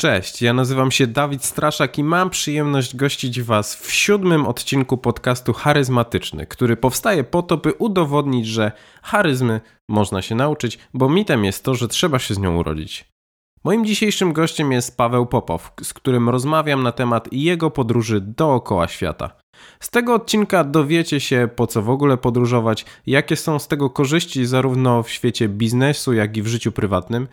Cześć, ja nazywam się Dawid Straszak i mam przyjemność gościć Was w siódmym odcinku podcastu Charyzmatyczny, który powstaje po to, by udowodnić, że charyzmy można się nauczyć, bo mitem jest to, że trzeba się z nią urodzić. Moim dzisiejszym gościem jest Paweł Popow, z którym rozmawiam na temat jego podróży dookoła świata. Z tego odcinka dowiecie się, po co w ogóle podróżować, jakie są z tego korzyści zarówno w świecie biznesu, jak i w życiu prywatnym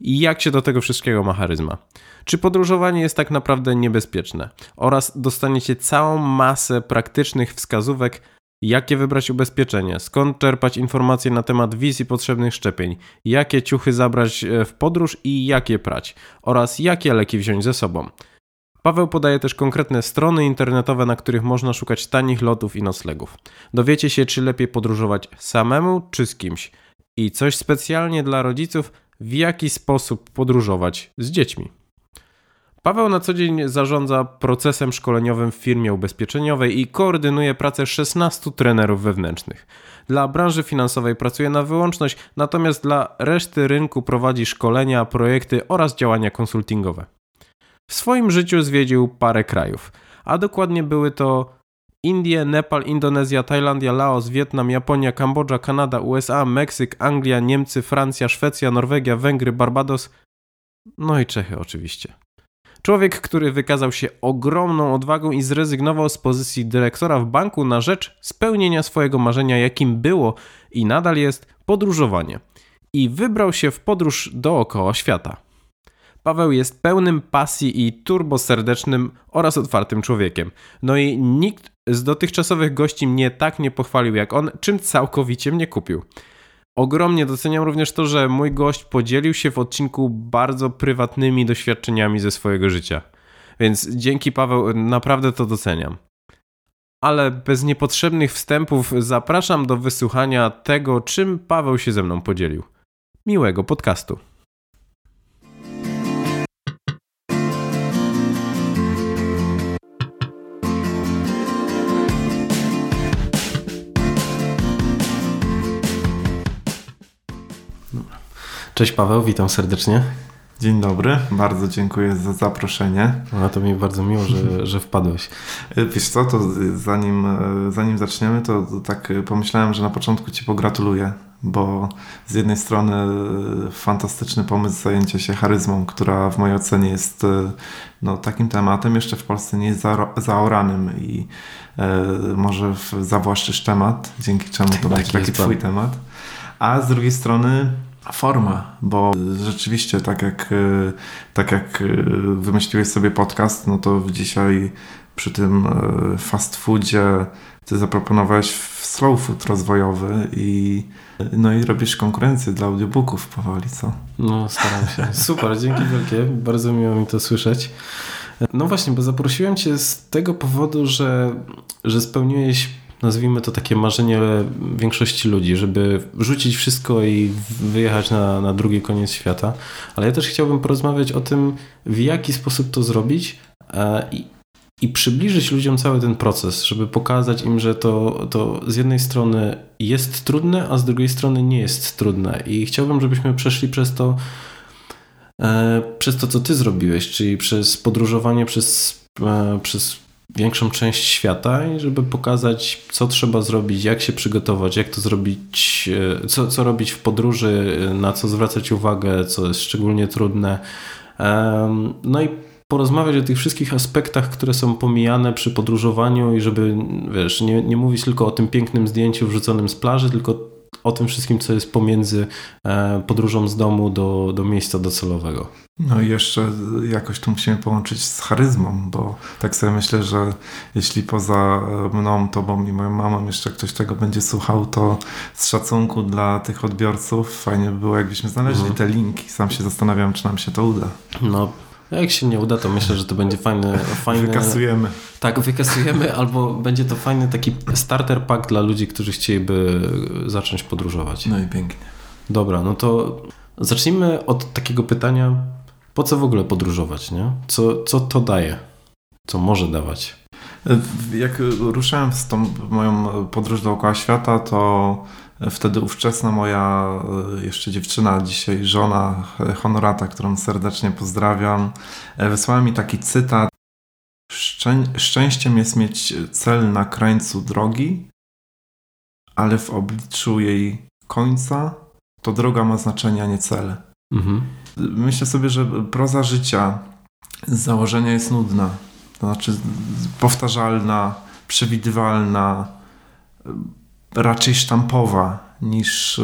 i jak się do tego wszystkiego ma charyzma. Czy podróżowanie jest tak naprawdę niebezpieczne? Oraz dostaniecie całą masę praktycznych wskazówek, jakie wybrać ubezpieczenie, skąd czerpać informacje na temat wizji potrzebnych szczepień, jakie ciuchy zabrać e, w podróż i jakie prać, oraz jakie leki wziąć ze sobą. Paweł podaje też konkretne strony internetowe, na których można szukać tanich lotów i noclegów. Dowiecie się, czy lepiej podróżować samemu czy z kimś. I coś specjalnie dla rodziców, w jaki sposób podróżować z dziećmi. Paweł na co dzień zarządza procesem szkoleniowym w firmie ubezpieczeniowej i koordynuje pracę 16 trenerów wewnętrznych. Dla branży finansowej pracuje na wyłączność, natomiast dla reszty rynku prowadzi szkolenia, projekty oraz działania konsultingowe. W swoim życiu zwiedził parę krajów, a dokładnie były to Indie, Nepal, Indonezja, Tajlandia, Laos, Wietnam, Japonia, Kambodża, Kanada, USA, Meksyk, Anglia, Niemcy, Francja, Szwecja, Norwegia, Węgry, Barbados, no i Czechy oczywiście. Człowiek, który wykazał się ogromną odwagą i zrezygnował z pozycji dyrektora w banku na rzecz spełnienia swojego marzenia, jakim było i nadal jest podróżowanie. I wybrał się w podróż dookoła świata. Paweł jest pełnym pasji i turboserdecznym oraz otwartym człowiekiem. No i nikt z dotychczasowych gości mnie tak nie pochwalił jak on, czym całkowicie mnie kupił. Ogromnie doceniam również to, że mój gość podzielił się w odcinku bardzo prywatnymi doświadczeniami ze swojego życia. Więc dzięki Paweł, naprawdę to doceniam. Ale bez niepotrzebnych wstępów zapraszam do wysłuchania tego, czym Paweł się ze mną podzielił. Miłego podcastu. Cześć Paweł, witam serdecznie. Dzień dobry, bardzo dziękuję za zaproszenie. No to mi bardzo miło, że, że wpadłeś. Wiesz co, to zanim, zanim zaczniemy, to tak pomyślałem, że na początku Ci pogratuluję, bo z jednej strony fantastyczny pomysł zajęcia się charyzmą, która w mojej ocenie jest no, takim tematem jeszcze w Polsce nie jest za, zaoranym i e, może zawłaszczysz temat, dzięki czemu to tak, będzie taki Twój temat. A z drugiej strony forma, bo rzeczywiście tak jak, e, tak jak e, wymyśliłeś sobie podcast, no to dzisiaj przy tym e, fast foodzie ty zaproponowałeś slow food rozwojowy i no i robisz konkurencję dla audiobooków powoli, co? No, staram się. Super, dzięki wielkie. Bardzo miło mi to słyszeć. No właśnie, bo zaprosiłem cię z tego powodu, że, że spełniłeś nazwijmy to takie marzenie większości ludzi, żeby rzucić wszystko i wyjechać na, na drugi koniec świata. Ale ja też chciałbym porozmawiać o tym, w jaki sposób to zrobić e, i, i przybliżyć ludziom cały ten proces, żeby pokazać im, że to, to z jednej strony jest trudne, a z drugiej strony nie jest trudne. I chciałbym, żebyśmy przeszli przez to, e, przez to, co ty zrobiłeś, czyli przez podróżowanie przez, e, przez większą część świata i żeby pokazać, co trzeba zrobić, jak się przygotować, jak to zrobić, e, co, co robić w podróży, na co zwracać uwagę, co jest szczególnie trudne. No i porozmawiać o tych wszystkich aspektach, które są pomijane przy podróżowaniu i żeby, wiesz, nie, nie mówić tylko o tym pięknym zdjęciu wrzuconym z plaży, tylko o tym wszystkim, co jest pomiędzy e, podróżą z domu do, do miejsca docelowego. No i jeszcze jakoś to musimy połączyć z charyzmą, bo tak sobie myślę, że jeśli poza mną, tobą i moją mamą jeszcze ktoś tego będzie słuchał, to z szacunku dla tych odbiorców fajnie by było, jakbyśmy znaleźli mhm. te linki. Sam się zastanawiam, czy nam się to uda. No jak się nie uda, to myślę, że to będzie fajny... fajny wykasujemy. Tak, wykasujemy, albo będzie to fajny taki starter pack dla ludzi, którzy chcieliby zacząć podróżować. No i pięknie. Dobra, no to zacznijmy od takiego pytania, po co w ogóle podróżować, nie? Co, co to daje? Co może dawać? Jak ruszałem z tą moją podróż dookoła świata, to Wtedy ówczesna moja jeszcze dziewczyna, dzisiaj żona Honorata, którą serdecznie pozdrawiam, wysłała mi taki cytat. Szczę szczęściem jest mieć cel na krańcu drogi, ale w obliczu jej końca to droga ma znaczenie, a nie cel. Mhm. Myślę sobie, że proza życia z założenia jest nudna. To znaczy powtarzalna, przewidywalna, raczej sztampowa niż,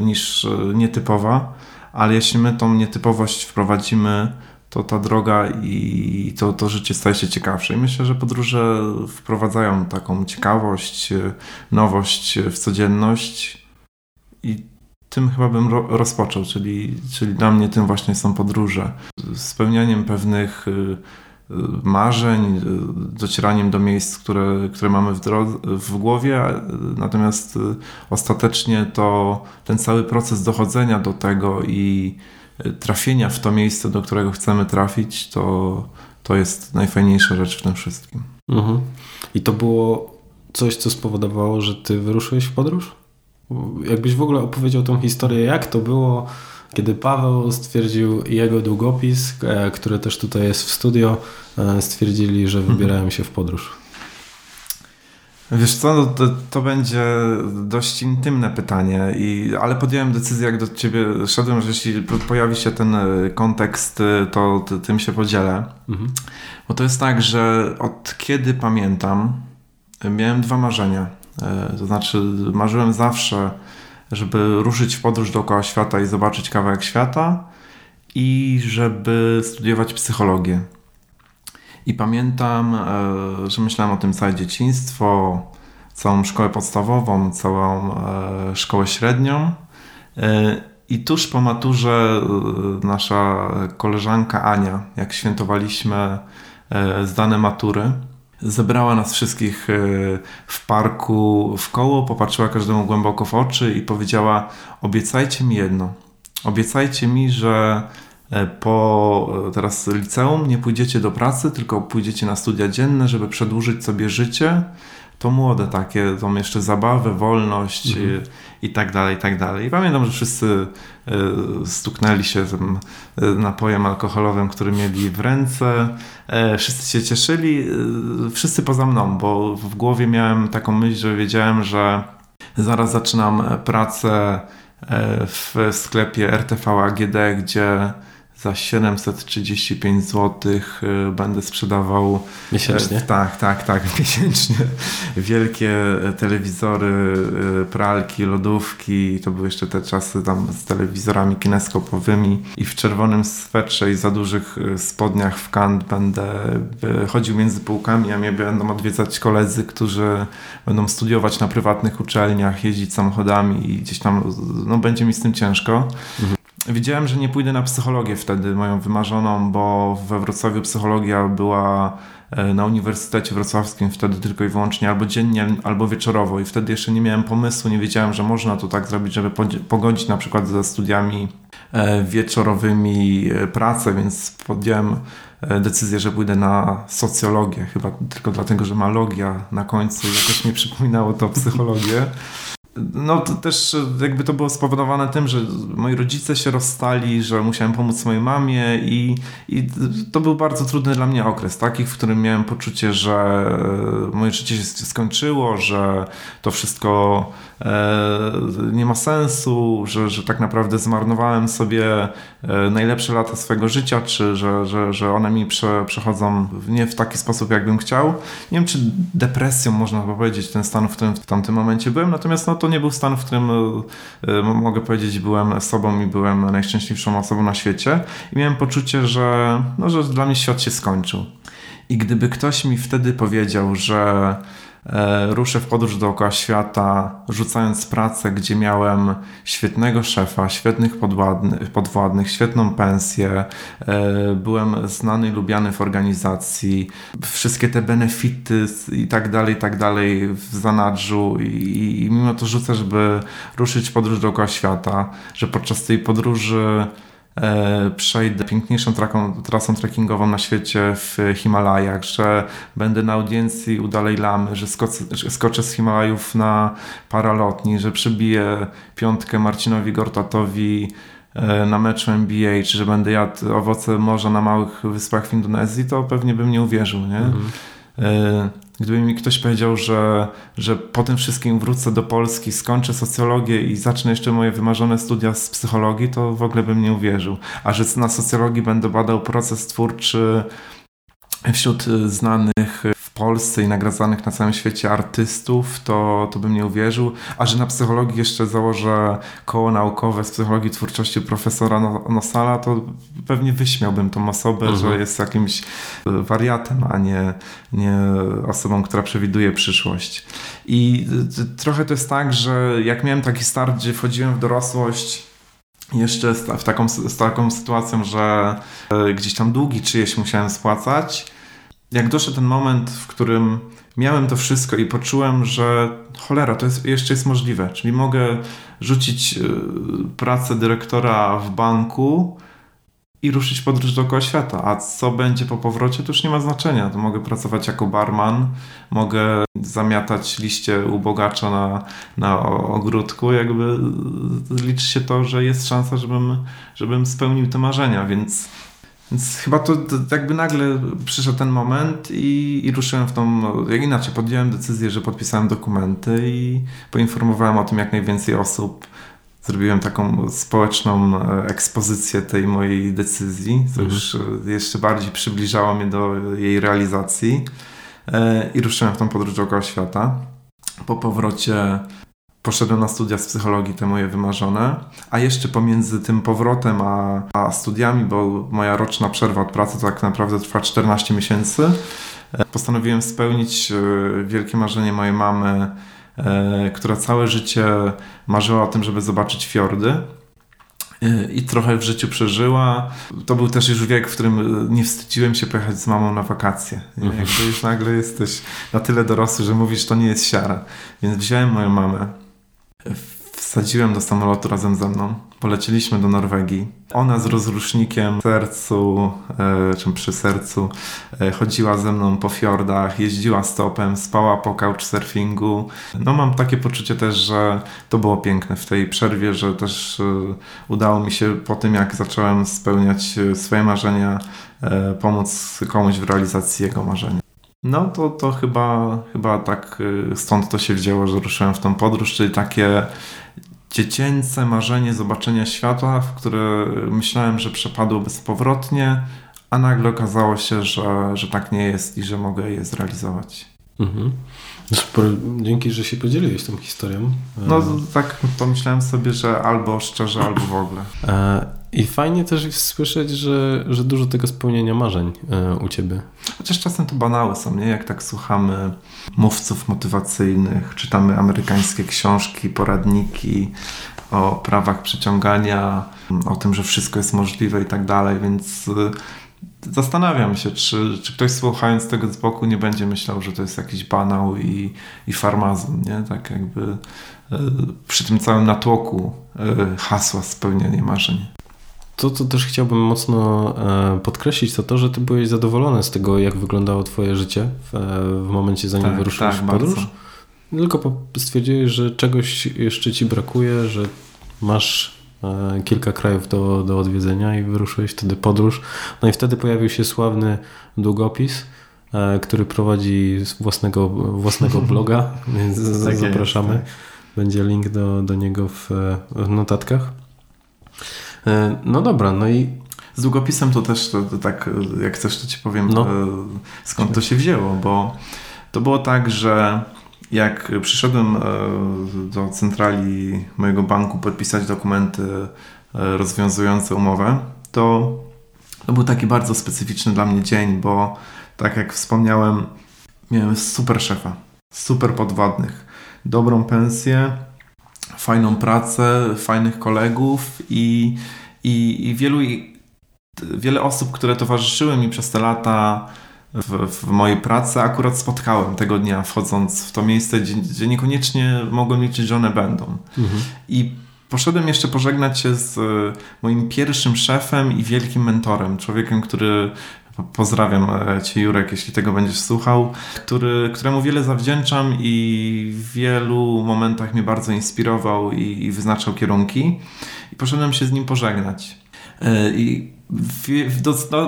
niż nietypowa, ale jeśli my tą nietypowość wprowadzimy, to ta droga i to, to życie staje się ciekawsze. I myślę, że podróże wprowadzają taką ciekawość, nowość w codzienność i tym chyba bym ro rozpoczął, czyli, czyli dla mnie tym właśnie są podróże. Spełnianiem pewnych y, y, marzeń, y, docieraniem do miejsc, które, które mamy w, w głowie, natomiast ostatecznie to ten cały proces dochodzenia do tego i trafienia w to miejsce, do którego chcemy trafić, to, to jest najfajniejsza rzecz w tym wszystkim. Mhm. I to było coś, co spowodowało, że ty wyruszyłeś w podróż? Jakbyś w ogóle opowiedział tą historię, jak to było, kiedy Paweł stwierdził jego długopis, e, który też tutaj jest w studio, e, stwierdzili, że mhm. wybierają się w podróż. Wiesz co, no to, to, będzie dość intymne pytanie, i, ale podjąłem decyzję, jak do ciebie szedłem, że jeśli pojawi się ten e, kontekst, to, tym się podzielę. Mhm. Bo to jest tak, że od kiedy pamiętam, miałem dwa marzenia. To znaczy, marzyłem zawsze, żeby ruszyć w podróż dookoła świata i zobaczyć kawałek świata i żeby studiować psychologię. I pamiętam, e, że myślałem o tym całe dzieciństwo, całą szkołę podstawową, całą e, szkołę średnią. I tuż po maturze nasza koleżanka Ania, jak świętowaliśmy zdane matury, zebrała nas wszystkich e, w parku w koło, popatrzyła każdemu głęboko w oczy i powiedziała: Obiecajcie mi jedno. Obiecajcie mi, że e, po e, teraz liceum nie pójdziecie do pracy, tylko pójdziecie na studia dzienne, żeby przedłużyć sobie życie to młode takie, tą jeszcze zabawę, wolność mhm. i, tak dalej, i tak dalej. I pamiętam, że wszyscy y, stuknęli się tym y, napojem alkoholowym, który mieli w ręce. Y, wszyscy się cieszyli, wszyscy poza mną, bo w głowie miałem taką myśl, że wiedziałem, że zaraz zaczynam pracę w sklepie RTV AGD, gdzie za 735 zł y, będę sprzedawał. Miesięcznie? Tak, tak, tak, miesięcznie. Wielkie telewizory, y, pralki, lodówki. To były jeszcze te czasy tam z telewizorami kineskopowymi. I w czerwonym swetrze i za dużych spodniach w kant będę chodził między półkami, a mnie będą odwiedzać koledzy, którzy będą studiować na prywatnych uczelniach, jeździć samochodami i gdzieś tam, no będzie mi z tym ciężko. Mhm. Wiedziałem, że nie pójdę na psychologię wtedy, moją wymarzoną, bo we Wrocławiu psychologia była e, na Uniwersytecie Wrocławskim wtedy tylko i wyłącznie albo dziennie, albo wieczorowo i wtedy jeszcze nie miałem pomysłu, nie wiedziałem, że można to tak zrobić, żeby pogodzić na przykład ze studiami e, wieczorowymi e, pracę, więc podjąłem decyzję, że pójdę na socjologię, chyba tylko dlatego, że ma logia na końcu i jakoś mi przypominało to psychologię. No to też jakby to było spowodowane tym, że moi rodzice się rozstali, że musiałem pomóc mojej mamie i, i to był bardzo trudny dla mnie okres, taki, w którym miałem poczucie, że moje życie się skończyło, że to wszystko e, nie ma sensu, że, że tak naprawdę zmarnowałem sobie e, najlepsze lata swojego życia, czy że, że, że one mi prze, przechodzą nie w taki sposób, jakbym chciał. Nie wiem, czy depresją można powiedzieć ten stan, w którym w tamtym momencie byłem, natomiast no to nie był stan, w którym e, e, mogę powiedzieć, byłem sobą i byłem najszczęśliwszą osobą na świecie i miałem poczucie, że, no, że dla mnie świat się skończył. I gdyby ktoś mi wtedy powiedział, że E, ruszę w podróż dookoła świata, rzucając pracę, gdzie miałem świetnego szefa, świetnych podwładnych, świetną pensję, e, byłem znany i lubiany w organizacji, wszystkie te benefity i tak dalej, i tak dalej w zanadrzu i, i mimo to rzucę, żeby ruszyć w podróż dookoła świata, że podczas tej podróży e, przejdę piękniejszą traką, trasą trekkingową na świecie w Himalajach, że będę na audiencji u Dalej Lamy, że skoczę, skoczę z Himalajów na paralotni, że przybiję piątkę Marcinowi Gortatowi e, na meczu NBA, czy że będę jadł owoce morza na małych wyspach w Indonezji, to pewnie bym nie uwierzył, nie? Mhm. Gdyby mi ktoś powiedział, że, że po tym wszystkim wrócę do Polski, skończę socjologię i zacznę jeszcze moje wymarzone studia z psychologii, to w ogóle bym nie uwierzył. A że na socjologii będę badał proces twórczy wśród znanych Polsce i nagradzanych na całym świecie artystów, to, to bym nie uwierzył. A że na psychologii jeszcze założę koło naukowe z psychologii twórczości profesora no, Nosala, to pewnie wyśmiałbym tą osobę, mhm. że jest jakimś wariatem, a nie, nie osobą, która przewiduje przyszłość. I trochę to jest tak, że jak miałem taki start, gdzie wchodziłem w dorosłość, jeszcze z, taką, z taką sytuacją, że e, gdzieś tam długi czyjeś musiałem spłacać, jak doszedł ten moment, w którym miałem to wszystko i poczułem, że cholera, to jest, jeszcze jest możliwe, czyli mogę rzucić y, pracę dyrektora w banku i ruszyć podróż dookoła świata. A co będzie po powrocie, to już nie ma znaczenia. To mogę pracować jako barman, mogę zamiatać liście u bogacza na, na ogródku. Jakby liczy się to, że jest szansa, żebym, żebym spełnił te marzenia, więc więc chyba to, to, jakby nagle przyszedł ten moment i, i ruszyłem w tą, jak inaczej, podjąłem decyzję, że podpisałem dokumenty i poinformowałem o tym jak najwięcej osób. Zrobiłem taką społeczną e, ekspozycję tej mojej decyzji, co mhm. już e, jeszcze bardziej przybliżało mnie do jej realizacji. E, I ruszyłem w tą podróż dookoła świata. Po powrocie poszedłem na studia z psychologii, te moje wymarzone, a jeszcze pomiędzy tym powrotem a, a studiami, bo moja roczna przerwa od pracy to tak naprawdę trwa 14 miesięcy, e, postanowiłem spełnić e, wielkie marzenie mojej mamy, e, która całe życie marzyła o tym, żeby zobaczyć fiordy i trochę w życiu przeżyła. To był też już wiek, w którym nie wstydziłem się pojechać z mamą na wakacje. Mhm. Jakby już nagle jesteś na tyle dorosły, że mówisz, to nie jest siara. Więc wziąłem moją mamę wsadziłem do samolotu razem ze mną. Polecieliśmy do Norwegii. Ona z rozrusznikiem w sercu, e, czy przy sercu, e, chodziła ze mną po fiordach, jeździła stopem, spała po couchsurfingu. No mam takie poczucie też, że to było piękne w tej przerwie, że też e, udało mi się po tym, jak zacząłem spełniać swoje marzenia, pomóc komuś w realizacji jego marzenia. No to, to chyba, chyba tak y, stąd to się wzięło, że ruszyłem w tą podróż, czyli takie dziecięce marzenie zobaczenia świata, w które myślałem, że przepadło bezpowrotnie, a nagle okazało się, że, że tak nie jest i że mogę je zrealizować. Mhm. Dzięki, że się podzieliłeś tą historią. No tak pomyślałem sobie, że albo szczerze, albo w ogóle. E, I fajnie też słyszeć, że, że dużo tego spełnienia marzeń e, u Ciebie. Chociaż czasem to banały są, nie? Jak tak słuchamy mówców motywacyjnych, czytamy amerykańskie książki, poradniki o prawach przyciągania, o tym, że wszystko jest możliwe i tak dalej, więc zastanawiam się, czy, czy ktoś słuchając tego z boku nie będzie myślał, że to jest jakiś banał i, i farmazon, nie? Tak jakby e, przy tym całym natłoku e, hasła spełnienie marzeń. To, co też chciałbym mocno e, podkreślić, to to, że ty byłeś zadowolony z tego, jak wyglądało twoje życie w, w momencie, zanim tak, wyruszyłeś tak, w podróż. Bardzo. Tylko stwierdziłeś, że czegoś jeszcze ci brakuje, że masz E, kilka krajów do, do odwiedzenia i wyruszyłeś wtedy podróż. No i wtedy pojawił się sławny długopis, e, który prowadzi własnego, własnego bloga, więc tak zapraszamy. Jest, tak. Będzie link do, do niego w, w notatkach. E, no dobra, no i z długopisem to też to, to tak, jak chcesz, to ci powiem no. skąd to się wzięło, bo to było tak, że jak przyszedłem e, do centrali mojego banku podpisać dokumenty e, rozwiązujące umowę, to, to był taki bardzo specyficzny dla mnie dzień, bo tak jak wspomniałem, miałem super szefa, super podwładnych, dobrą pensję, fajną pracę, fajnych kolegów i, i, i wielu, wiele osób, które towarzyszyły mi przez te lata, w, w, mojej pracy akurat spotkałem tego dnia, wchodząc w to miejsce, gdzie, gdzie niekoniecznie mogłem liczyć, że one będą. Mhm. I Poszedłem jeszcze pożegnać się z moim pierwszym szefem i wielkim mentorem, człowiekiem, który Pozdrawiam e, Cię, Jurek, jeśli tego będziesz słuchał, który, któremu wiele zawdzięczam i w wielu momentach mnie bardzo inspirował i, i wyznaczał kierunki. I poszedłem się z nim pożegnać. E, I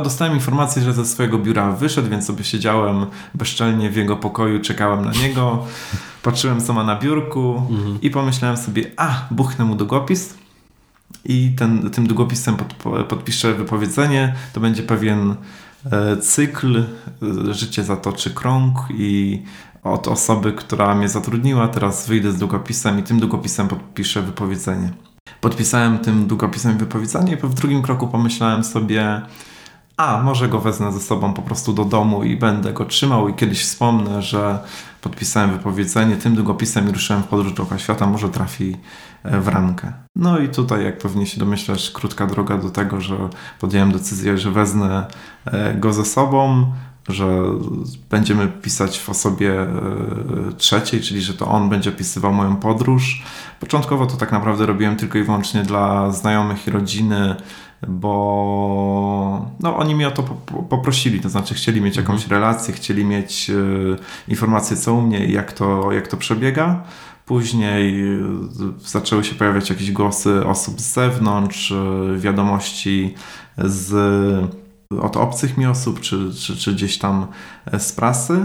dostałem informację, że ze swojego biura wyszedł, więc sobie siedziałem bezczelnie w jego pokoju, czekałem na niego, patrzyłem co ma na biurku mhm. i pomyślałem sobie, a, buchnę mu długopis i ten, tym długopisem pod, podpiszę wypowiedzenie. To będzie pewien cykl, e, życie zatoczy krąg i od osoby, która mnie zatrudniła, teraz wyjdę z długopisem i tym długopisem podpiszę wypowiedzenie. Podpisałem tym długopisem wypowiedzenie i w drugim kroku pomyślałem sobie, a może go wezmę ze sobą po prostu do domu i będę go trzymał i kiedyś wspomnę, że podpisałem wypowiedzenie tym długopisem i ruszyłem w podróż dookoła świata, może trafi e, w ramkę. No i tutaj, jak pewnie się domyślasz, krótka droga do tego, że podjąłem decyzję, że wezmę e, go ze sobą, że będziemy pisać w osobie e, trzeciej, czyli że to on będzie opisywał moją podróż. Początkowo to tak naprawdę robiłem tylko i wyłącznie dla znajomych i rodziny, bo no, oni mnie o to poprosili, to znaczy chcieli mieć jakąś mhm. relację, chcieli mieć y, informacje co u mnie i jak to, jak to przebiega. Później y, zaczęły się pojawiać jakieś głosy osób z zewnątrz, y, wiadomości z, od obcych mi osób, czy, czy, czy gdzieś tam e, z prasy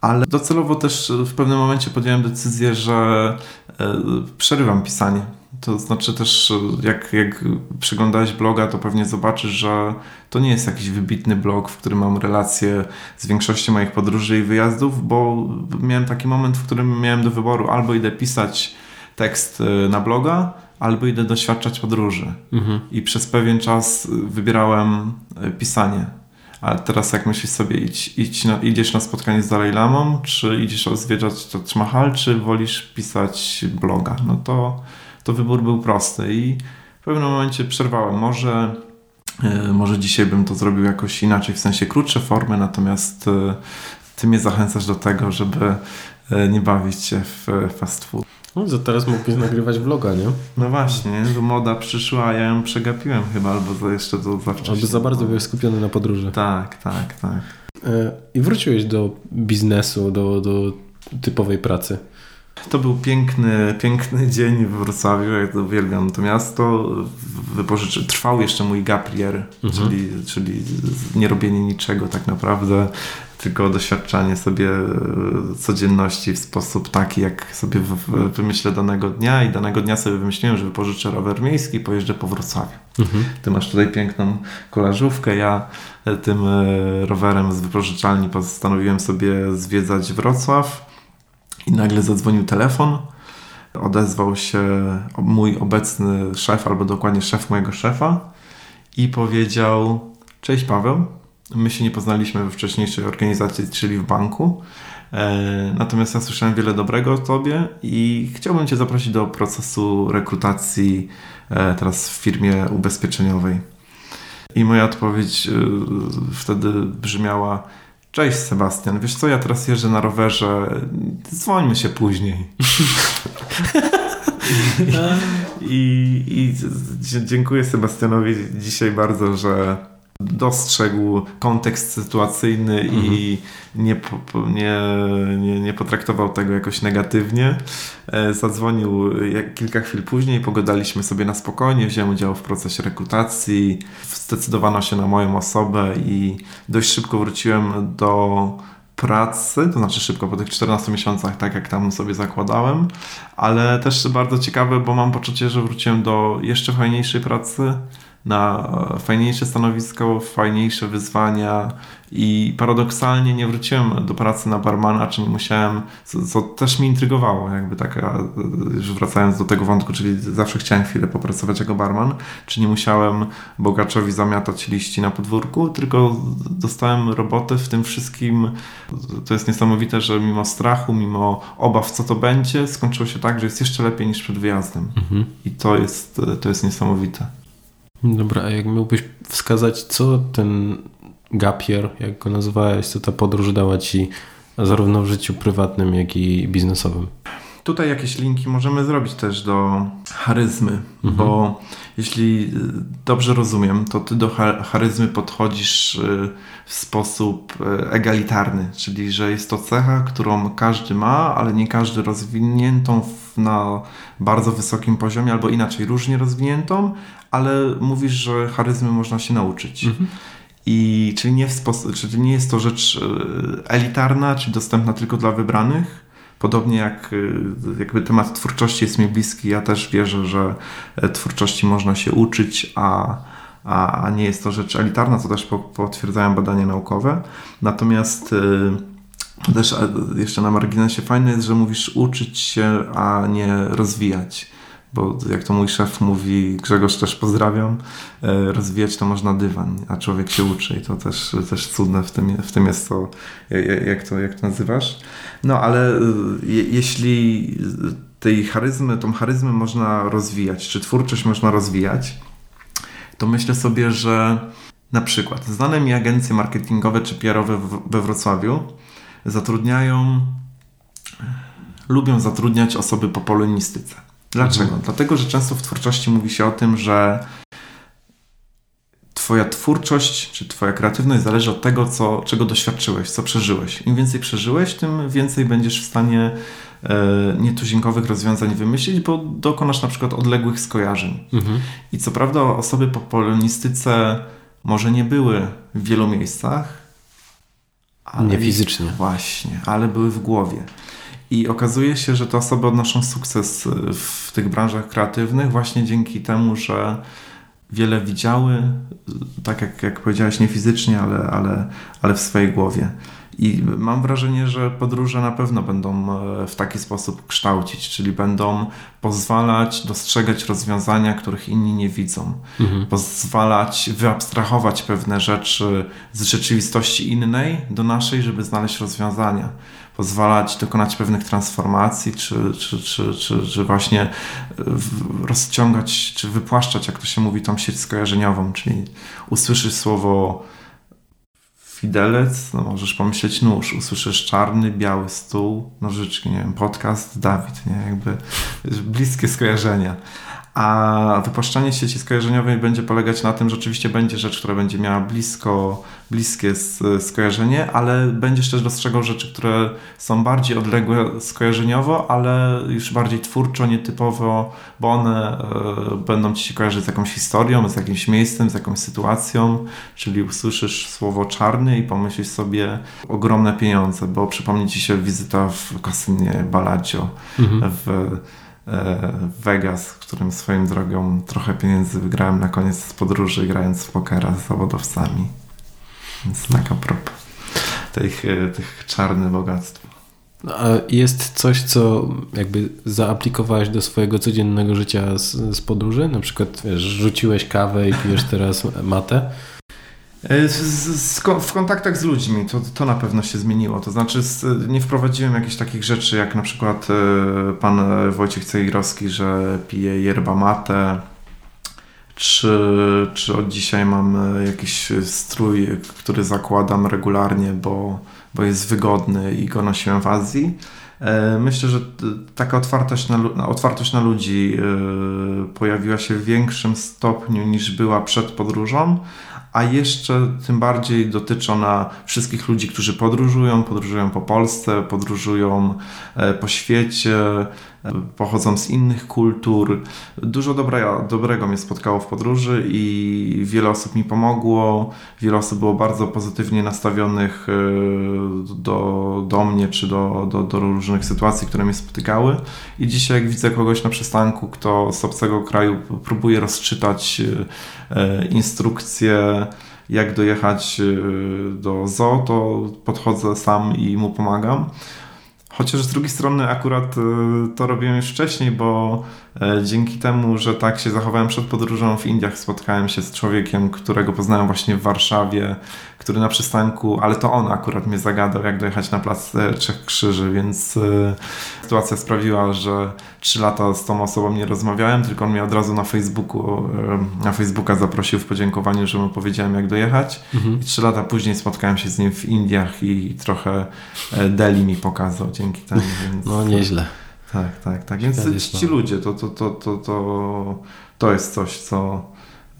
ale docelowo też w pewnym momencie podjąłem decyzję, że e, przerywam pisanie. To znaczy też, jak, jak przeglądałeś bloga, to pewnie zobaczysz, że to nie jest jakiś wybitny blog, w którym mam relacje z większością moich podróży i wyjazdów, bo miałem taki moment, w którym miałem do wyboru albo idę pisać tekst e, na bloga, albo idę doświadczać podróży. Mhm. I przez pewien czas wybierałem e, pisanie. Ale teraz jak myślisz sobie, idź, idź na, idziesz na spotkanie z Dalai Lamą, czy idziesz zwiedzać Taj Mahal, czy wolisz pisać bloga? No to to wybór był prosty i w pewnym momencie przerwałem. Może, e, może dzisiaj bym to zrobił jakoś inaczej, w sensie krótsze formy, natomiast e, ty mnie zachęcasz do tego, żeby e, nie bawić się w fast food. No to teraz mógłbyś nagrywać vloga, nie? No właśnie, bo moda przyszła, a ja ją przegapiłem chyba, albo to jeszcze to za wcześnie. Albo za bardzo byłeś skupiony na podróży. Tak, tak, tak. I wróciłeś do biznesu, do, do typowej pracy. To był piękny, piękny dzień w Wrocławiu, jak to uwielbiam to miasto. Wypożyczy, trwał jeszcze mój gap year, mhm. czyli, czyli nie robienie niczego tak naprawdę, tylko doświadczanie sobie e, codzienności w sposób taki, jak sobie wymyślę danego dnia i danego dnia sobie wymyśliłem, że wypożyczę rower miejski i pojeżdżę po Wrocławiu. Mhm. Ty masz tutaj piękną kolażówkę, ja e, tym e, rowerem z wypożyczalni postanowiłem sobie zwiedzać Wrocław i nagle zadzwonił telefon. Odezwał się mój obecny szef, albo dokładnie szef mojego szefa, i powiedział: Cześć Paweł. My się nie poznaliśmy we wcześniejszej organizacji, czyli w banku. E, natomiast ja słyszałem wiele dobrego o Tobie i chciałbym Cię zaprosić do procesu rekrutacji e, teraz w firmie ubezpieczeniowej. I moja odpowiedź e, wtedy brzmiała: Cześć Sebastian, wiesz co, ja teraz jeżdżę na rowerze, dzwońmy się później. I, I, dziękuję Sebastianowi dzisiaj bardzo, że dostrzegł kontekst sytuacyjny mhm. i nie, nie, nie, nie potraktował tego jakoś negatywnie. E, zadzwonił kilka chwil później, pogadaliśmy sobie na spokojnie, wziąłem udział w procesie rekrutacji, zdecydowano się na moją osobę i dość szybko wróciłem do pracy, to znaczy szybko po tych 14 miesiącach, tak jak tam sobie zakładałem, ale też bardzo ciekawe, bo mam poczucie, że wróciłem do jeszcze fajniejszej pracy, na fajniejsze stanowisko, fajniejsze wyzwania i paradoksalnie nie wróciłem do pracy na barmana, czy nie musiałem, co, co, też mi intrygowało, jakby taka, już wracając do tego wątku, czyli zawsze chciałem chwilę popracować jako barman, czy nie musiałem bogaczowi zamiatać liści na podwórku, tylko dostałem robotę w tym wszystkim. To jest niesamowite, że mimo strachu, mimo obaw, co to będzie, skończyło się tak, że jest jeszcze lepiej niż przed wyjazdem. Mhm. I to jest, to jest niesamowite. Dobra, a jak miałbyś wskazać, co ten gapier, jak go nazywałeś, co ta podróż dała ci zarówno w życiu prywatnym, jak i biznesowym? Tutaj jakieś linki możemy zrobić też do charyzmy, mhm. bo jeśli y, dobrze rozumiem, to ty do charyzmy podchodzisz y, w sposób y, egalitarny, czyli że jest to cecha, którą każdy ma, ale nie każdy rozwiniętą na bardzo wysokim poziomie, albo inaczej, różnie rozwiniętą, ale mówisz, że charyzmy można się nauczyć. Mhm. I czyli nie, w sposób, czyli nie jest to rzecz elitarna, czy dostępna tylko dla wybranych, Podobnie jak y, jakby temat twórczości jest mi bliski, ja też wierzę, że e, twórczości można się uczyć, a, a, a nie jest to rzecz elitarna, co też potwierdzają badania naukowe. Natomiast y, też e, jeszcze na marginesie fajne jest, że mówisz uczyć się, a nie rozwijać bo jak to mój szef mówi, Grzegorz też pozdrawiam, e, rozwijać to można dywan, a człowiek się uczy i to też, też cudne w tym, w tym jest to, jak to, jak to nazywasz. No ale e, je, jeśli tej charyzmy, tą charyzmę można rozwijać, czy twórczość można rozwijać, to myślę sobie, że na przykład znane mi agencje marketingowe czy PR-owe we Wrocławiu zatrudniają, lubią zatrudniać osoby po polonistyce. Dlaczego? Mhm. Dlatego, że często w twórczości mówi się o tym, że Twoja twórczość czy Twoja kreatywność zależy od tego, co, czego doświadczyłeś, co przeżyłeś. Im więcej przeżyłeś, tym więcej będziesz w stanie e, nietuzinkowych rozwiązań wymyślić, bo dokonasz na przykład odległych skojarzeń. Mhm. I co prawda osoby po polonistyce może nie były w wielu miejscach. Ale nie fizycznie. Właśnie, ale były w głowie. I okazuje się, że te osoby odnoszą sukces w tych branżach kreatywnych właśnie dzięki temu, że wiele widziały, tak jak, jak powiedziałeś, nie fizycznie, ale, ale, ale w swojej głowie. I mam wrażenie, że podróże na pewno będą e, w taki sposób kształcić, czyli będą pozwalać dostrzegać rozwiązania, których inni nie widzą, mhm. pozwalać wyabstrahować pewne rzeczy z rzeczywistości innej do naszej, żeby znaleźć rozwiązania pozwalać dokonać pewnych transformacji, czy, czy, czy, czy, czy właśnie rozciągać, czy wypłaszczać, jak to się mówi, tą sieć skojarzeniową, czyli usłyszysz słowo fidelec, no możesz pomyśleć nóż, usłyszysz czarny, biały stół, nożyczki, nie wiem, podcast, Dawid, nie, jakby bliskie skojarzenia. A wypłaszczanie sieci skojarzeniowej będzie polegać na tym, że oczywiście będzie rzecz, która będzie miała blisko, bliskie skojarzenie, ale będziesz też dostrzegał rzeczy, które są bardziej odległe skojarzeniowo, ale już bardziej twórczo, nietypowo, bo one e, będą ci się kojarzyć z jakąś historią, z jakimś miejscem, z jakąś sytuacją, czyli usłyszysz słowo czarny i pomyślisz sobie ogromne pieniądze, bo przypomni ci się wizyta w kasynie Balacio mhm. w Vegas, w którym swoim drogą trochę pieniędzy wygrałem na koniec podróży grając w pokera z zawodowcami. Więc tak a propos tych, e, tych czarnych bogactw. No, a jest coś, co jakby zaaplikowałeś do swojego codziennego życia z, z podróży? Na przykład wiesz, rzuciłeś kawę i pijesz teraz matę? E, w kontaktach z ludźmi to, to na pewno się zmieniło. To znaczy, nie wprowadziłem jakichś takich rzeczy, jak na przykład e, pan Wojciech Cejrowski, że pije yerba mate, czy, czy od dzisiaj mam e, jakiś strój, który zakładam regularnie, bo, bo jest wygodny i go nosiłem w Azji. Myślę, że taka otwartość na, otwartość na ludzi pojawiła się w większym stopniu niż była przed podróżą a jeszcze tym bardziej dotyczy ona wszystkich ludzi, którzy podróżują, podróżują po Polsce, podróżują e, po świecie, pochodzą z innych kultur. Dużo dobra, dobrego mnie spotkało w podróży i wiele osób mi pomogło, wiele osób było bardzo pozytywnie nastawionych e, do, do mnie czy do, do, do różnych sytuacji, które mnie spotykały. I dzisiaj, jak widzę kogoś na przystanku, kto z obcego kraju próbuje rozczytać instrukcje, jak dojechać do zoo, to podchodzę sam i mu pomagam. Chociaż z drugiej strony akurat y, to robiłem już wcześniej, bo dzięki temu, że tak się zachowałem przed podróżą w Indiach, spotkałem się z człowiekiem, którego poznałem właśnie w Warszawie, który na przystanku, ale to on akurat mnie zagadał, jak dojechać na plac e, Trzech Krzyży, więc e, sytuacja sprawiła, że trzy lata z tą osobą nie rozmawiałem, tylko on mnie od razu na Facebooku, na Facebooka zaprosił w podziękowaniu, że mu powiedziałem, jak dojechać. Mhm. I trzy lata później spotkałem się z nim w Indiach i trochę Deli mi pokazał dzięki temu. Więc... No nieźle. Tak, tak, tak. Więc ci ludzie, to, to, to, to, to, to jest coś, co,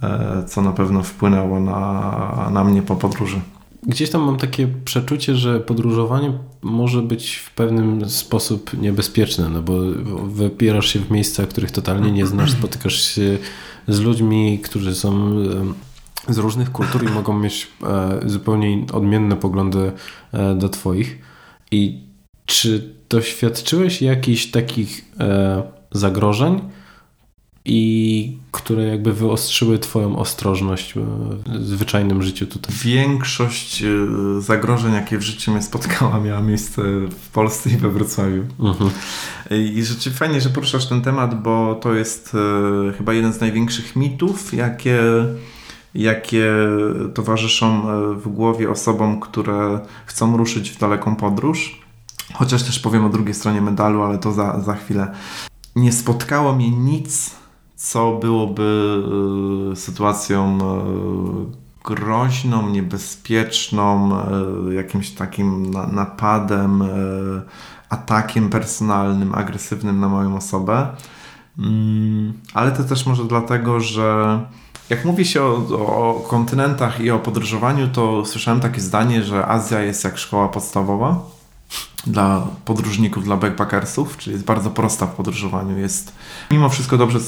e, co na pewno wpłynęło na, na mnie po podróży. Gdzieś tam mam takie przeczucie, że podróżowanie może być w pewnym sposób niebezpieczne, no bo wybierasz się w miejsca, których totalnie nie znasz, spotykasz się z ludźmi, którzy są z różnych kultur i mogą mieć e, zupełnie odmienne poglądy e, do Twoich. I czy doświadczyłeś jakichś takich e, zagrożeń, i które jakby wyostrzyły Twoją ostrożność w zwyczajnym życiu tutaj? Większość zagrożeń, jakie w życiu mnie spotkała, miała miejsce w Polsce i we Wrocławiu. Mhm. I rzeczywiście fajnie, że poruszasz ten temat, bo to jest chyba jeden z największych mitów, jakie jakie towarzyszą e, w głowie osobom, które chcą ruszyć w daleką podróż. Chociaż też powiem o drugiej stronie medalu, ale to za, za chwilę. Nie spotkało mnie nic, co byłoby e, sytuacją e, groźną, niebezpieczną, jakimś takim napadem, atakiem personalnym, agresywnym na moją osobę. Mm, ale to też może dlatego, że jak mówi się o, o, kontynentach i o podróżowaniu, to słyszałem takie zdanie, że Azja jest jak szkoła podstawowa dla podróżników, dla backpackersów, czyli jest bardzo prosta w podróżowaniu. Jest mimo wszystko dobrze,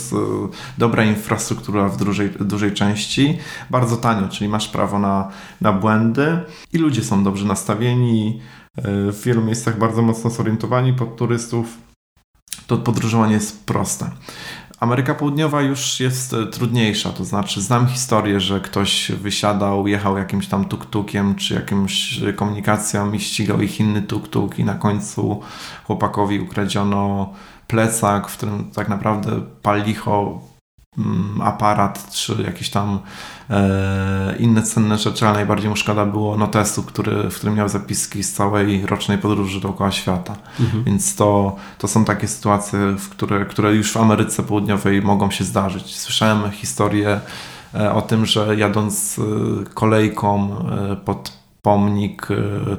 dobra infrastruktura w dużej, dużej części, bardzo tanio, czyli masz prawo na, na błędy i ludzie są dobrze nastawieni, e, w wielu miejscach bardzo mocno zorientowani pod turystów. To podróżowanie jest proste. Ameryka Południowa już jest e, trudniejsza, to znaczy znam historię, że ktoś wysiadał, jechał jakimś tam tuk-tukiem czy jakimś komunikacją i ścigał ich inny tuk-tuk i na końcu chłopakowi ukradziono plecak, w którym tak naprawdę pal licho aparat, czy jakieś tam e, inne cenne rzeczy, ale najbardziej mu szkoda było notesu, który, w którym miał zapiski z całej rocznej podróży dookoła świata. Mhm. Więc to, to są takie sytuacje, w które, które już w Ameryce Południowej mogą się zdarzyć. Słyszałem historię e, o tym, że jadąc e, kolejką e, pod pomnik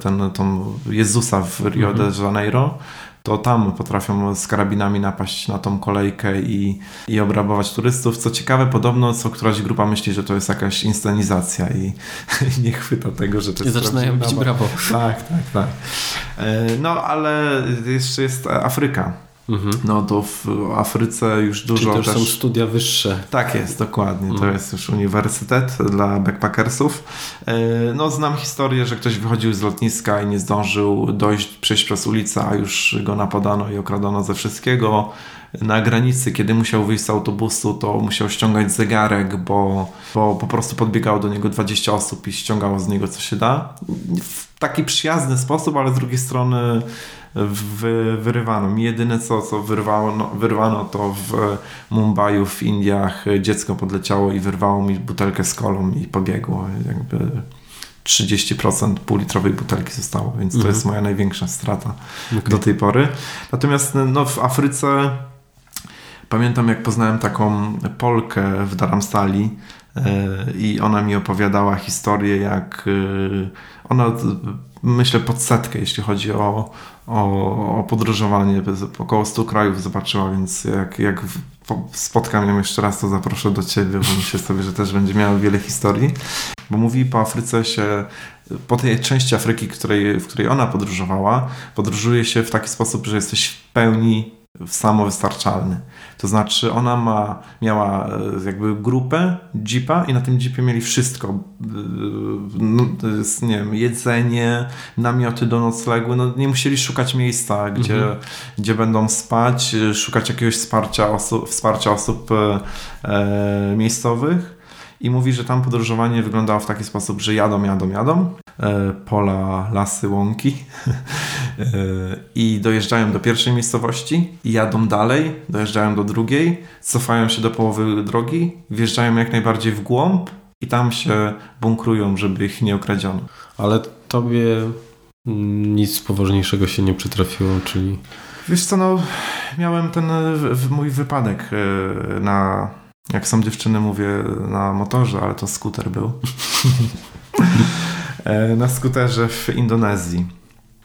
ten, ten Jezusa w Rio mhm. de Janeiro, to tam potrafią z karabinami napaść na tą kolejkę i, i obrabować turystów. Co ciekawe, podobno co któraś grupa myśli, że to jest jakaś inscenizacja i, i nie chwyta tego, że to jest I zaczynają bić brawo. Tak, tak, tak. E, no, ale jeszcze jest Afryka. Mhm. No to w Afryce już dużo Czyli to też, są studia wyższe. Tak jest, dokładnie. Mhm. To jest już uniwersytet dla backpackersów. E, no znam historię, że ktoś wychodził z lotniska i nie zdążył dojść, przejść przez ulicę, a już go napadano i okradano ze wszystkiego. Na granicy, kiedy musiał wyjść z autobusu, to musiał ściągać zegarek, bo, bo po prostu podbiegało do niego 20 osób i ściągało z niego co się da. W taki przyjazny sposób, ale z drugiej strony wy, wyrywano. Mi jedyne co, co wyrwało, no, wyrwano to w Mumbai, w Indiach dziecko podleciało i wyrwało mi butelkę z kolą i pobiegło. Jakby 30% półlitrowej butelki zostało, więc mhm. to jest moja największa strata okay. do tej pory. Natomiast no, w Afryce pamiętam jak poznałem taką Polkę w Dharamsali e, i ona mi opowiadała historię jak e, ona myślę pod setkę jeśli chodzi o, o, o podróżowanie. Około 100 krajów zobaczyła, więc jak, jak spotkam ją jeszcze raz, to zaproszę do Ciebie, bo myślę sobie, że też będzie miała wiele historii. Bo mówi, po Afryce się, po tej części Afryki, której, w której ona podróżowała, podróżuje się w taki sposób, że jesteś w pełni samowystarczalny. To znaczy ona ma, miała e, jakby grupę jeepa i na tym jeepie mieli wszystko. E, no, nie wiem, jedzenie, namioty do noclegu. No, nie musieli szukać miejsca, gdzie, mhm. gdzie będą spać, szukać jakiegoś wsparcia osób, wsparcia osób e, miejscowych. I mówi, że tam podróżowanie wyglądało w taki sposób, że jadą, jadą, jadą. E, pola, lasy, łąki e, i dojeżdżają do pierwszej miejscowości i jadą dalej, dojeżdżają do drugiej, cofają się do połowy drogi, wjeżdżają jak najbardziej w głąb i tam się bunkrują, żeby ich nie okradziono. Ale tobie nic poważniejszego się nie przytrafiło, czyli... Wiesz co, no miałem ten mój wypadek e, na, jak są dziewczyny mówię, na motorze, ale to skuter był. E, na skuterze w Indonezji.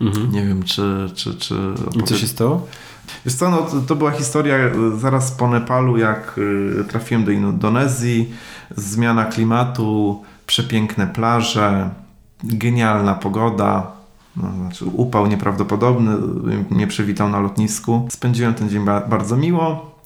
Mhm. Nie wiem, czy... czy, czy I co się stało? Wiesz co, no, to, to, była historia zaraz po Nepalu, jak trafiłem do Indonezji, zmiana klimatu, przepiękne plaże, genialna pogoda, no, znaczy upał nieprawdopodobny, mnie przywitał na lotnisku. Spędziłem ten dzień bardzo miło.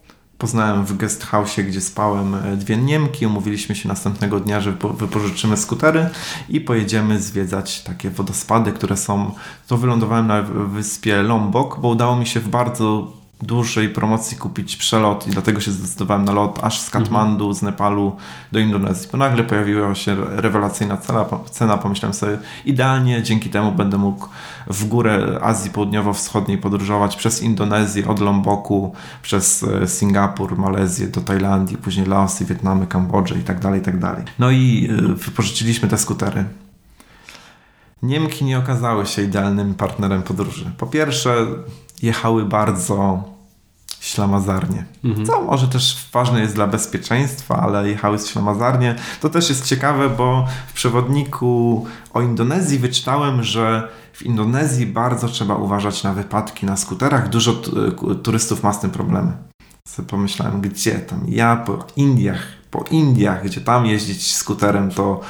Poznałem w guest house, gdzie spałem e, dwie Niemki. Umówiliśmy się następnego dnia, że wypożyczymy skutery i pojedziemy zwiedzać takie wodospady, które są. To wylądowałem na wyspie Lombok, bo udało mi się w bardzo dużej promocji kupić przelot i dlatego się zdecydowałem na lot aż z Katmandu, mhm. z Nepalu do Indonezji. Bo nagle pojawiła się rewelacyjna cena, cena, pomyślałem sobie, idealnie dzięki temu będę mógł w górę Azji Południowo-Wschodniej podróżować przez Indonezję, od Lomboku, przez e, Singapur, Malezję do Tajlandii, później Laosy, Wietnamy, Kambodży i tak dalej, i tak dalej. No i e, wypożyczyliśmy te skutery. Niemki nie okazały się idealnym partnerem podróży. Po pierwsze, jechały bardzo ślamazarnie. Mhm. Co może też ważne jest dla bezpieczeństwa, ale jechały ślamazarnie. To też jest ciekawe, bo w przewodniku o Indonezji wyczytałem, że w Indonezji bardzo trzeba uważać na wypadki na skuterach. Dużo turystów ma z tym problemy. Sobie pomyślałem, gdzie tam? Ja po Indiach po Indiach, gdzie tam jeździć skuterem, to,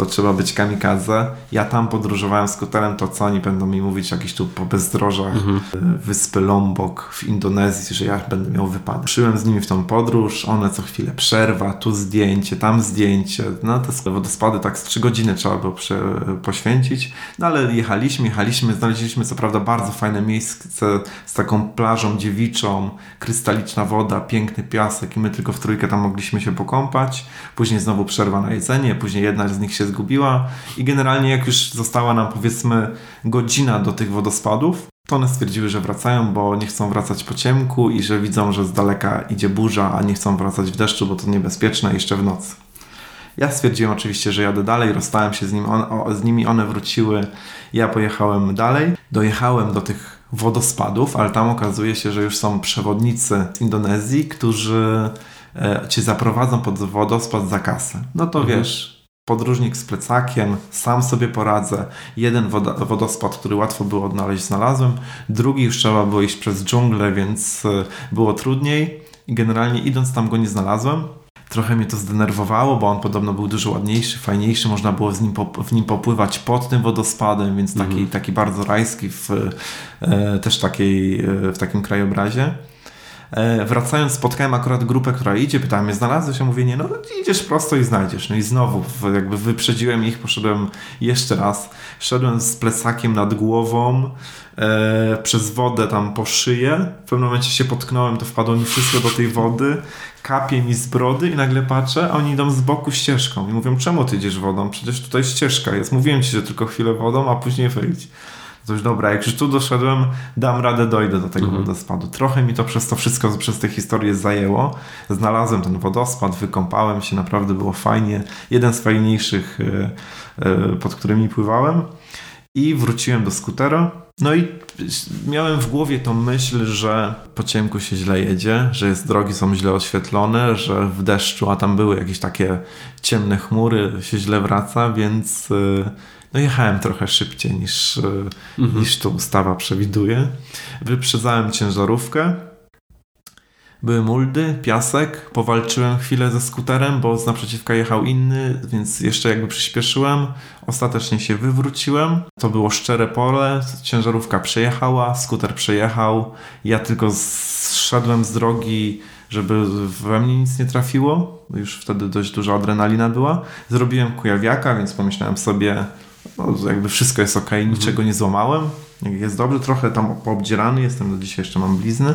to trzeba być kamikadze. Ja tam podróżowałem skuterem, to co oni będą mi mówić jakieś tu po bezdrożach mhm. wyspy Lombok w Indonezji, że ja będę miał wypadek. Szyłem z nimi w tą podróż, one co chwilę przerwa, tu zdjęcie, tam zdjęcie. No te wodospady tak z 3 godziny trzeba było poświęcić. No ale jechaliśmy, jechaliśmy, znaleźliśmy co prawda bardzo fajne miejsce z taką plażą dziewiczą, krystaliczna woda, piękny piasek i my tylko w trójkę tam mogliśmy się pokąpać kąpać, później znowu przerwa na jedzenie, później jedna z nich się zgubiła i generalnie jak już została nam powiedzmy godzina do tych wodospadów, to one stwierdziły, że wracają, bo nie chcą wracać po ciemku i że widzą, że z daleka idzie burza, a nie chcą wracać w deszczu, bo to niebezpieczne jeszcze w nocy. Ja stwierdziłem oczywiście, że jadę dalej, rozstałem się z, nim, on, o, z nimi, one wróciły, ja pojechałem dalej. Dojechałem do tych wodospadów, ale tam okazuje się, że już są przewodnicy z Indonezji, którzy E, cię zaprowadzą pod wodospad za kasę. No to mhm. wiesz, podróżnik z plecakiem, sam sobie poradzę. Jeden woda, wodospad, który łatwo było odnaleźć, znalazłem. Drugi już trzeba było iść przez dżunglę, więc e, było trudniej. I generalnie idąc tam go nie znalazłem. Trochę mnie to zdenerwowało, bo on podobno był dużo ładniejszy, fajniejszy, można było z nim w nim popływać pod tym wodospadem, więc taki, mm. taki bardzo rajski w e, też takiej, e, w takim krajobrazie. E, wracając spotkałem akurat grupę, która idzie, pytałem mnie, znalazłeś? Ja mówię, nie, no idziesz prosto i znajdziesz. No i znowu jakby wyprzedziłem ich, poszedłem jeszcze raz. Szedłem z plecakiem nad głową, e, przez wodę tam po szyję. W pewnym momencie się potknąłem, to wpadło mi wszystko do tej wody. Kapie mi z brody i nagle patrzę, a oni idą z boku ścieżką. I mówią, czemu ty idziesz wodą? Przecież tutaj ścieżka jest. Mówiłem ci, że tylko chwilę wodą, a później wyjdź coś dobra, jak już tu doszedłem, dam radę, dojdę do tego mhm. wodospadu. Trochę mi to przez to wszystko, przez tę historię zajęło. Znalazłem ten wodospad, wykąpałem się, naprawdę było fajnie. Jeden z fajniejszych, e, e, pod którymi pływałem. I wróciłem do skutera. No i miałem w głowie tą myśl, że po ciemku się źle jedzie, że jest, drogi są źle oświetlone, że w deszczu, a tam były jakieś takie ciemne chmury, się źle wraca, więc e, no jechałem trochę szybciej niż, e, mhm. niż to ustawa przewiduje. Wyprzedzałem ciężarówkę. Były muldy, piasek. Powalczyłem chwilę ze skuterem, bo z naprzeciwka jechał inny, więc jeszcze jakby przyspieszyłem. Ostatecznie się wywróciłem. To było szczere pole. Ciężarówka przejechała, skuter przejechał. Ja tylko zszedłem z drogi żeby we mnie nic nie trafiło. Już wtedy dość duża adrenalina była. Zrobiłem kujawiaka, więc pomyślałem sobie, no, jakby wszystko jest ok, mhm. niczego nie złamałem. Jest dobrze, trochę tam poobdzierany jestem, do dzisiaj jeszcze mam blizny.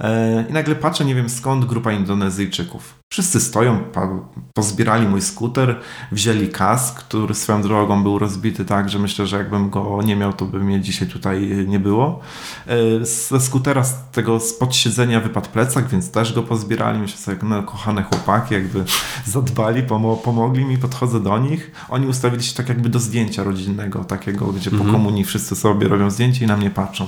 E, I nagle patrzę, nie wiem skąd, grupa Indonezyjczyków. Wszyscy stoją, pozbierali mój skuter, wzięli kask, który swoją drogą był rozbity tak, że myślę, że jakbym go nie miał, to by mnie dzisiaj tutaj nie było. E, ze skutera, z tego spod siedzenia wypadł plecak, więc też go pozbierali. Myślę sobie, no kochane chłopaki, jakby zadbali, pomogli mi, podchodzę do nich. Oni ustawili się tak jakby do zdjęcia rodzinnego, takiego, gdzie mhm. po komunii wszyscy sobie robią zdjęcie i na mnie patrzą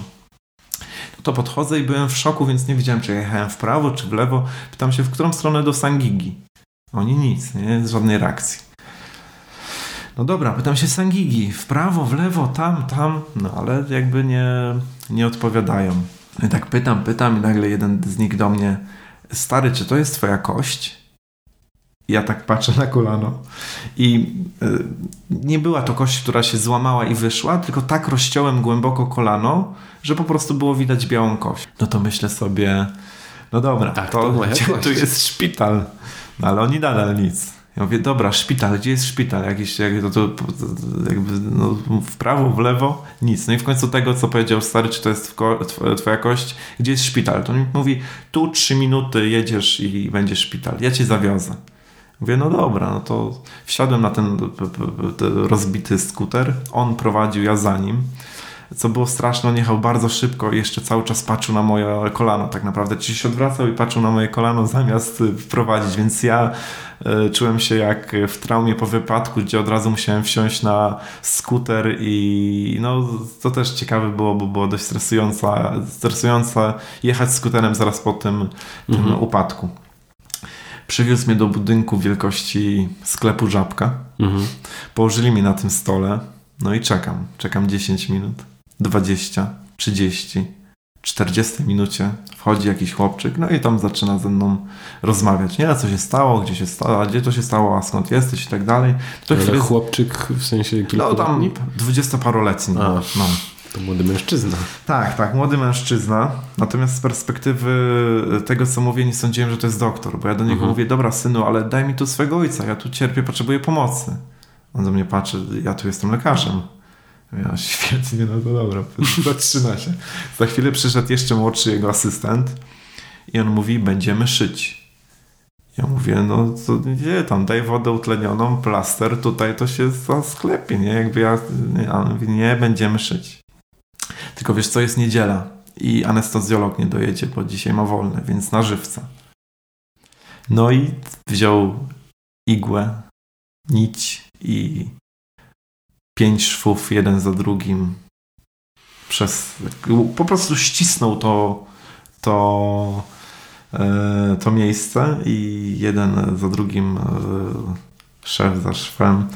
to podchodzę i byłem w szoku, więc nie wiedziałem, czy jechałem w prawo, czy w lewo. Pytam się, w którą stronę do Sangigi. Oni nic, nie? Żadnej reakcji. No dobra, pytam się Sangigi, w prawo, w lewo, tam, tam, no ale jakby nie, nie odpowiadają. I tak pytam, pytam i nagle jeden z nich do mnie, stary, czy to jest twoja kość? Ja tak patrzę na kolano. I y, nie była to kość, która się złamała i wyszła, tylko tak rozciąłem głęboko kolano, że po prostu było widać białą kość. No to myślę sobie, no dobra, tak, to, to gdzie tu jest szpital? No ale oni nadal nic. Ja mówię, dobra, szpital, gdzie jest szpital? Jakiś, jak, to, to, jakby, no, w prawo, w lewo, nic. No i w końcu tego, co powiedział stary, czy to jest twoja kość, gdzie jest szpital? To on mówi, tu trzy minuty jedziesz i będzie szpital. Ja cię zawiozę. Mówię, no dobra, no to wsiadłem na ten rozbity skuter, on prowadził, ja za nim. Co było straszne, on jechał bardzo szybko i jeszcze cały czas patrzył na moje kolano tak naprawdę. Czyli się odwracał i patrzył na moje kolano zamiast prowadzić, więc ja y, czułem się jak w traumie po wypadku, gdzie od razu musiałem wsiąść na skuter i no to też ciekawe było, bo było dość stresujące, stresujące jechać skuterem zaraz po tym, mhm. tym upadku. Przywiózł mnie do budynku wielkości sklepu Żabka. Mhm. Położyli mnie na tym stole. No i czekam. Czekam 10 minut, 20, 30, 40 minucie wchodzi jakiś chłopczyk, no i tam zaczyna ze mną rozmawiać. Nie, a co się stało, gdzie się stało, a gdzie to się stało, a skąd jesteś i tak dalej. To Ale chwilę... chłopczyk w sensie kilku No tam dwudziestoparoletni. No. To młody mężczyzna. Tak, tak, młody mężczyzna. Natomiast z perspektywy tego, co mówię, nie sądziłem, że to jest doktor, bo ja do niego mhm. mówię, dobra synu, ale daj mi tu swego ojca, ja tu cierpię, potrzebuję pomocy. On do mnie patrzy, ja tu jestem lekarzem. Ja świetnie, no to dobra, zatrzyma się. Za chwilę przyszedł jeszcze młodszy jego asystent i on mówi, będziemy szyć. Ja mówię, no to nie, tam daj wodę utlenioną, plaster, tutaj to się za sklepie, nie? Jakby ja, nie, on mówi, nie, będziemy szyć. Tylko wiesz co, jest niedziela i anestezjolog nie dojedzie, bo dzisiaj ma wolne, więc na żywca. No i wziął igłę, nić i pięć szwów, jeden za drugim przez... po prostu ścisnął to to, e, to miejsce i jeden za drugim e, szef za szwem.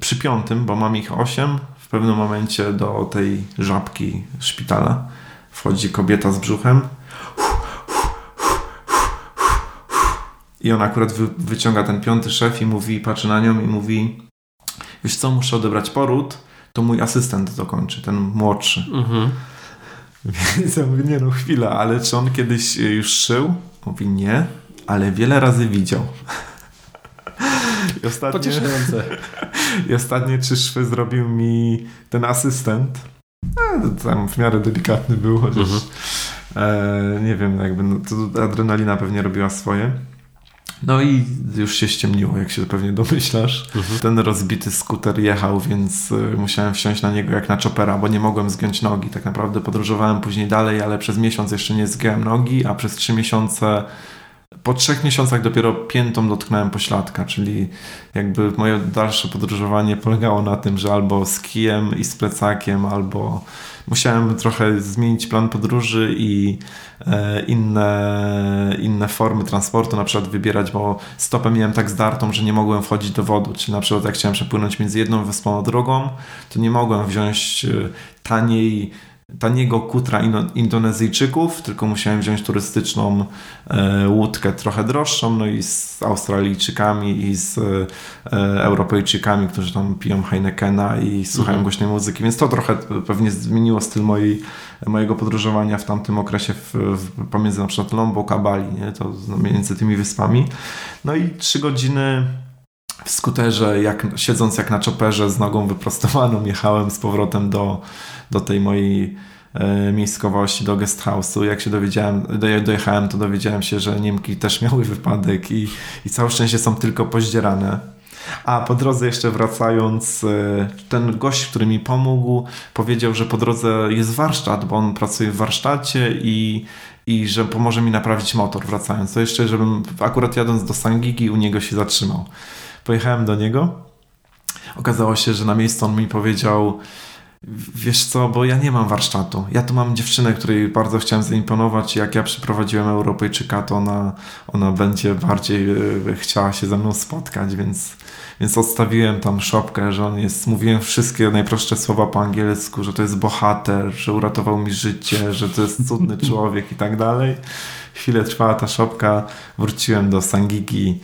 Przy piątym, bo mam ich osiem, pewnym momencie do tej żabki szpitala wchodzi kobieta z brzuchem. I on akurat wy, wyciąga ten piąty szef i mówi, patrzy na nią i mówi wiesz co, muszę odebrać poród, to mój asystent dokończy, ten młodszy. Mhm. Więc ja mówię, nie no chwila, ale czy on kiedyś już szył? Mówi, nie, ale wiele razy widział. I ostatnie, Pocieszające. I ostatnie trzy szwy zrobił mi ten asystent. No, tam w miarę delikatny był, chociaż mhm. e, nie wiem, jakby no, to adrenalina pewnie robiła swoje. No i już się ściemniło, jak się pewnie domyślasz. Mhm. Ten rozbity skuter jechał, więc e, musiałem wsiąść na niego jak na chopera, bo nie mogłem zgiąć nogi. Tak naprawdę podróżowałem później dalej, ale przez miesiąc jeszcze nie zgiąłem nogi, a przez trzy miesiące po trzech miesiącach dopiero piętą dotknąłem pośladka, czyli jakby moje dalsze podróżowanie polegało na tym, że albo z kijem i z plecakiem, albo musiałem trochę zmienić plan podróży i e, inne, inne formy transportu na przykład wybierać, bo stopę miałem tak zdartą, że nie mogłem wchodzić do wody, czyli na przykład jak chciałem przepłynąć między jedną wyspą a drugą, to nie mogłem wziąć e, taniej taniego kutra Indonezyjczyków, tylko musiałem wziąć turystyczną e, łódkę trochę droższą, no i z Australijczykami i z e, Europejczykami, którzy tam piją Heinekena i słuchają mhm. głośnej muzyki, więc to trochę pewnie zmieniło styl mojej, mojego podróżowania w tamtym okresie w, w, pomiędzy na przykład Lombok a Bali, nie? to między tymi wyspami. No i trzy godziny w skuterze, jak, siedząc jak na czoperze z nogą wyprostowaną, jechałem z powrotem do, do tej mojej e, miejscowości, do guest house'u. Jak się dowiedziałem, dojechałem, to dowiedziałem się, że Niemki też miały wypadek i, i całe szczęście są tylko pozdzierane. A po drodze jeszcze wracając, e, ten gość, który mi pomógł, powiedział, że po drodze jest warsztat, bo on pracuje w warsztacie i, i że pomoże mi naprawić motor wracając. To jeszcze, żebym akurat jadąc do Sangigi u niego się zatrzymał. Pojechałem do niego. Okazało się, że na miejscu on mi powiedział, Wiesz co, bo ja nie mam warsztatu. Ja tu mam dziewczynę, której bardzo chciałem zaimponować. Jak ja przyprowadziłem Europejczyka, to ona, ona będzie bardziej e, chciała się ze mną spotkać, więc, więc odstawiłem tam szopkę, że on jest, mówiłem wszystkie najprostsze słowa po angielsku, że to jest bohater, że uratował mi życie, że to jest cudny człowiek i tak dalej. Chwilę trwała ta szopka, wróciłem do Sangigi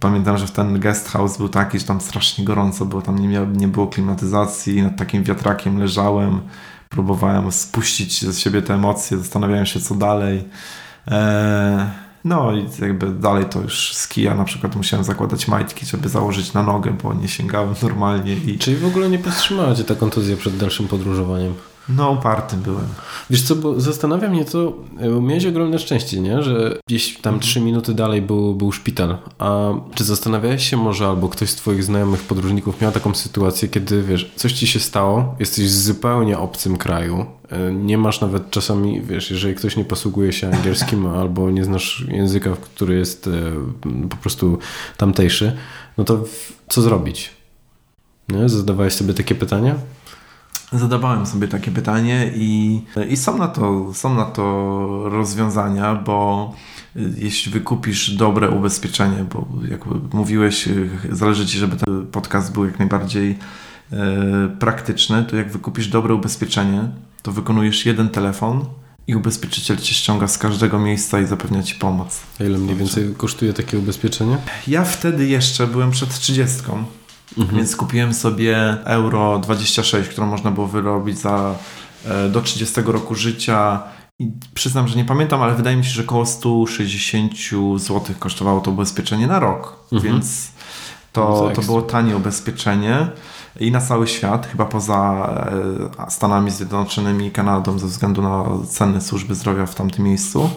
Pamiętam, że w ten guest house był taki, że tam strasznie gorąco było, tam nie, miał, nie było klimatyzacji, nad takim wiatrakiem leżałem, próbowałem spuścić ze siebie te emocje, zastanawiałem się co dalej. Eee, no i jakby dalej to już z kija na przykład musiałem zakładać majtki, żeby założyć na nogę, bo nie sięgałem normalnie. I... Czyli w ogóle nie powstrzymała Cię ta kontuzja przed dalszym podróżowaniem? No, uparty byłem. Wiesz co, bo zastanawia mnie to, bo miałeś ogromne szczęście, nie? Że gdzieś tam trzy minuty dalej był, był szpital. A czy zastanawiałeś się może, albo ktoś z twoich znajomych podróżników miał taką sytuację, kiedy, wiesz, coś ci się stało, jesteś w zupełnie obcym kraju, e, nie masz nawet czasami, wiesz, jeżeli ktoś nie posługuje się angielskim albo nie znasz języka, który jest e, po prostu tamtejszy, no to co zrobić? Nie? Zadawałeś sobie takie pytania? Zadawałem sobie takie pytanie i, i są, na to, są na to rozwiązania, bo jeśli wykupisz dobre ubezpieczenie, bo jak mówiłeś, zależy Ci, żeby ten podcast był jak najbardziej e, praktyczny, to jak wykupisz dobre ubezpieczenie, to wykonujesz jeden telefon i ubezpieczyciel Cię ściąga z każdego miejsca i zapewnia Ci pomoc. A ile mniej więcej kosztuje takie ubezpieczenie? Ja wtedy jeszcze byłem przed trzydziestką Mhm. Więc kupiłem sobie Euro 26, którą można było wyrobić za e, do 30 roku życia. I przyznam, że nie pamiętam, ale wydaje mi się, że około 160 zł kosztowało to ubezpieczenie na rok. Mhm. Więc to, to było tanie ubezpieczenie i na cały świat, chyba poza e, Stanami Zjednoczonymi i Kanadą ze względu na ceny służby zdrowia w tamtym miejscu.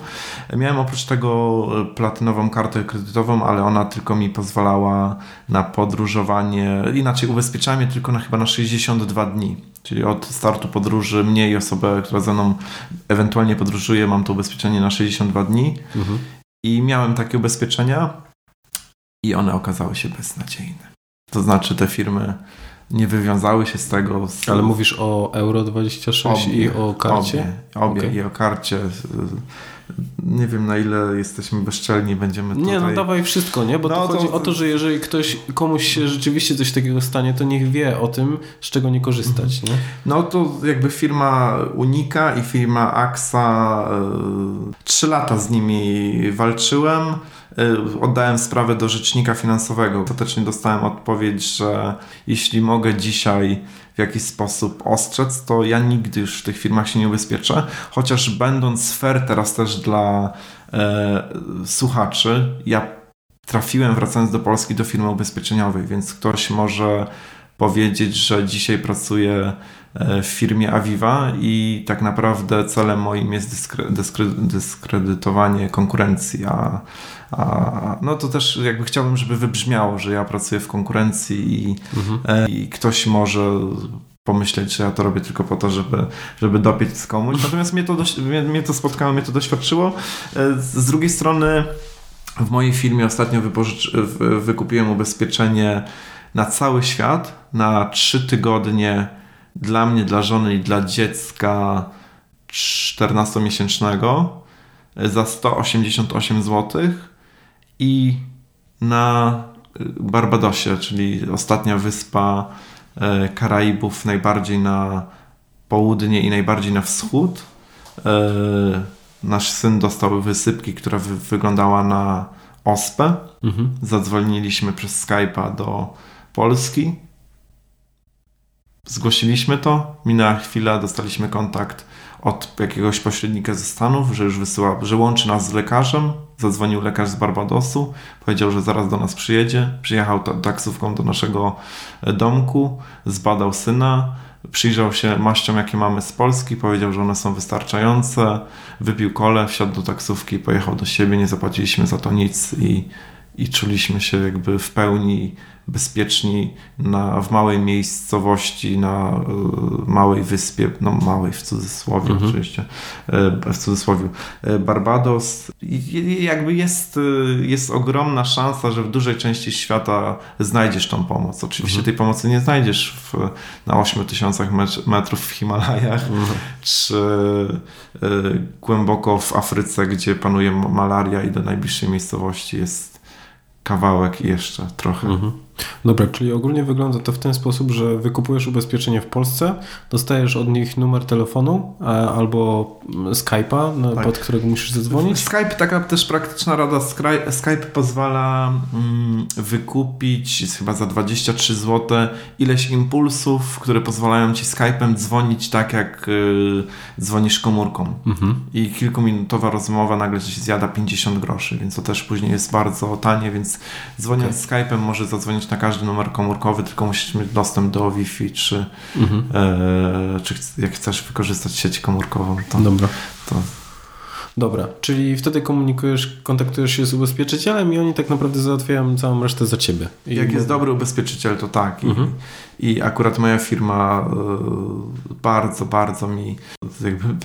Miałem oprócz tego e, platynową kartę kredytową, ale ona tylko mi pozwalała na podróżowanie, inaczej ubezpieczałem je tylko na chyba na 62 dni. Czyli od startu podróży mnie i osobę, która ze mną ewentualnie podróżuje, mam to ubezpieczenie na 62 dni. Mhm. I miałem takie ubezpieczenia i one okazały się beznadziejne. To znaczy te firmy nie wywiązały się z tego. Z... Ale mówisz o Euro 26 obie, i o karcie? Obie, obie okay. i o karcie. Nie wiem na ile jesteśmy bezczelni, będziemy tutaj... Nie, no dawaj wszystko, nie? Bo no, to chodzi to... o to, że jeżeli ktoś, komuś się rzeczywiście coś takiego stanie, to niech wie o tym, z czego nie korzystać, mhm. nie? No to jakby firma Unika i firma AXA, yy, trzy lata z nimi walczyłem. Y, oddałem sprawę do rzecznika finansowego. Ostatecznie dostałem odpowiedź, że jeśli mogę dzisiaj w jakiś sposób ostrzec, to ja nigdy już w tych firmach się nie ubezpieczę. Chociaż będąc fair teraz też dla e, słuchaczy, ja trafiłem wracając do Polski do firmy ubezpieczeniowej, więc ktoś może powiedzieć, że dzisiaj pracuję e, w firmie Aviva i tak naprawdę celem moim jest dyskre, dyskre, dyskredytowanie konkurencji, a a, no to też jakby chciałbym, żeby wybrzmiało, że ja pracuję w konkurencji i, mhm. e, i ktoś może pomyśleć, że ja to robię tylko po to, żeby, żeby dopieć z komuś. Natomiast mnie to, mnie, mnie to spotkało, mnie to doświadczyło. E, z drugiej strony w mojej firmie ostatnio wykupiłem ubezpieczenie na cały świat na trzy tygodnie dla mnie, dla żony i dla dziecka 14-miesięcznego za 188 złotych i na Barbadosie, czyli ostatnia wyspa e, Karaibów, najbardziej na południe i najbardziej na wschód. E, nasz syn dostał wysypki, która wy wyglądała na ospę. Mhm. Zadzwoniliśmy przez Skype'a do Polski. Zgłosiliśmy to. Minęła chwila, dostaliśmy kontakt od jakiegoś pośrednika ze Stanów, że już wysyła, że łączy nas z lekarzem. Zadzwonił lekarz z Barbadosu, powiedział, że zaraz do nas przyjedzie. Przyjechał taksówką do naszego e, domku, zbadał syna, przyjrzał się maściom, jakie mamy z Polski, powiedział, że one są wystarczające, wypił kole, wsiadł do taksówki, pojechał do siebie, nie zapłaciliśmy za to nic i, i czuliśmy się jakby w pełni bezpieczni na, w małej miejscowości, na y, małej wyspie, no małej w cudzysłowie mhm. oczywiście, y, w cudzysłowie, y, Barbados. I, jakby jest, jest ogromna szansa, że w dużej części świata znajdziesz tą pomoc. Oczywiście mhm. tej pomocy nie znajdziesz w, na 8000 metrów w Himalajach, mhm. czy głęboko w Afryce, gdzie panuje malaria i do najbliższej miejscowości jest kawałek jeszcze trochę. Mhm. Dobra, czyli ogólnie wygląda to w ten sposób, że wykupujesz ubezpieczenie w Polsce, dostajesz od nich numer telefonu albo Skype'a, tak. pod którego musisz zadzwonić. Skype, taka też praktyczna rada, Skype pozwala mm, wykupić chyba za 23 zł ileś impulsów, które pozwalają ci Skype'em dzwonić tak jak y, dzwonisz komórką. Mhm. I kilkuminutowa rozmowa nagle ci zjada 50 groszy, więc to też później jest bardzo tanie, więc dzwoniąc okay. Skype'em może zadzwonić na każdy numer komórkowy, tylko musisz mieć dostęp do Wi-Fi, czy, mhm. e, czy jak chcesz wykorzystać sieć komórkową, to, Dobra. to Dobra, czyli wtedy komunikujesz, kontaktujesz się z ubezpieczycielem i oni tak naprawdę załatwiają całą resztę za ciebie. I Jak jest dobry ubezpieczyciel, to tak. I, mhm. i akurat moja firma y, bardzo, bardzo mi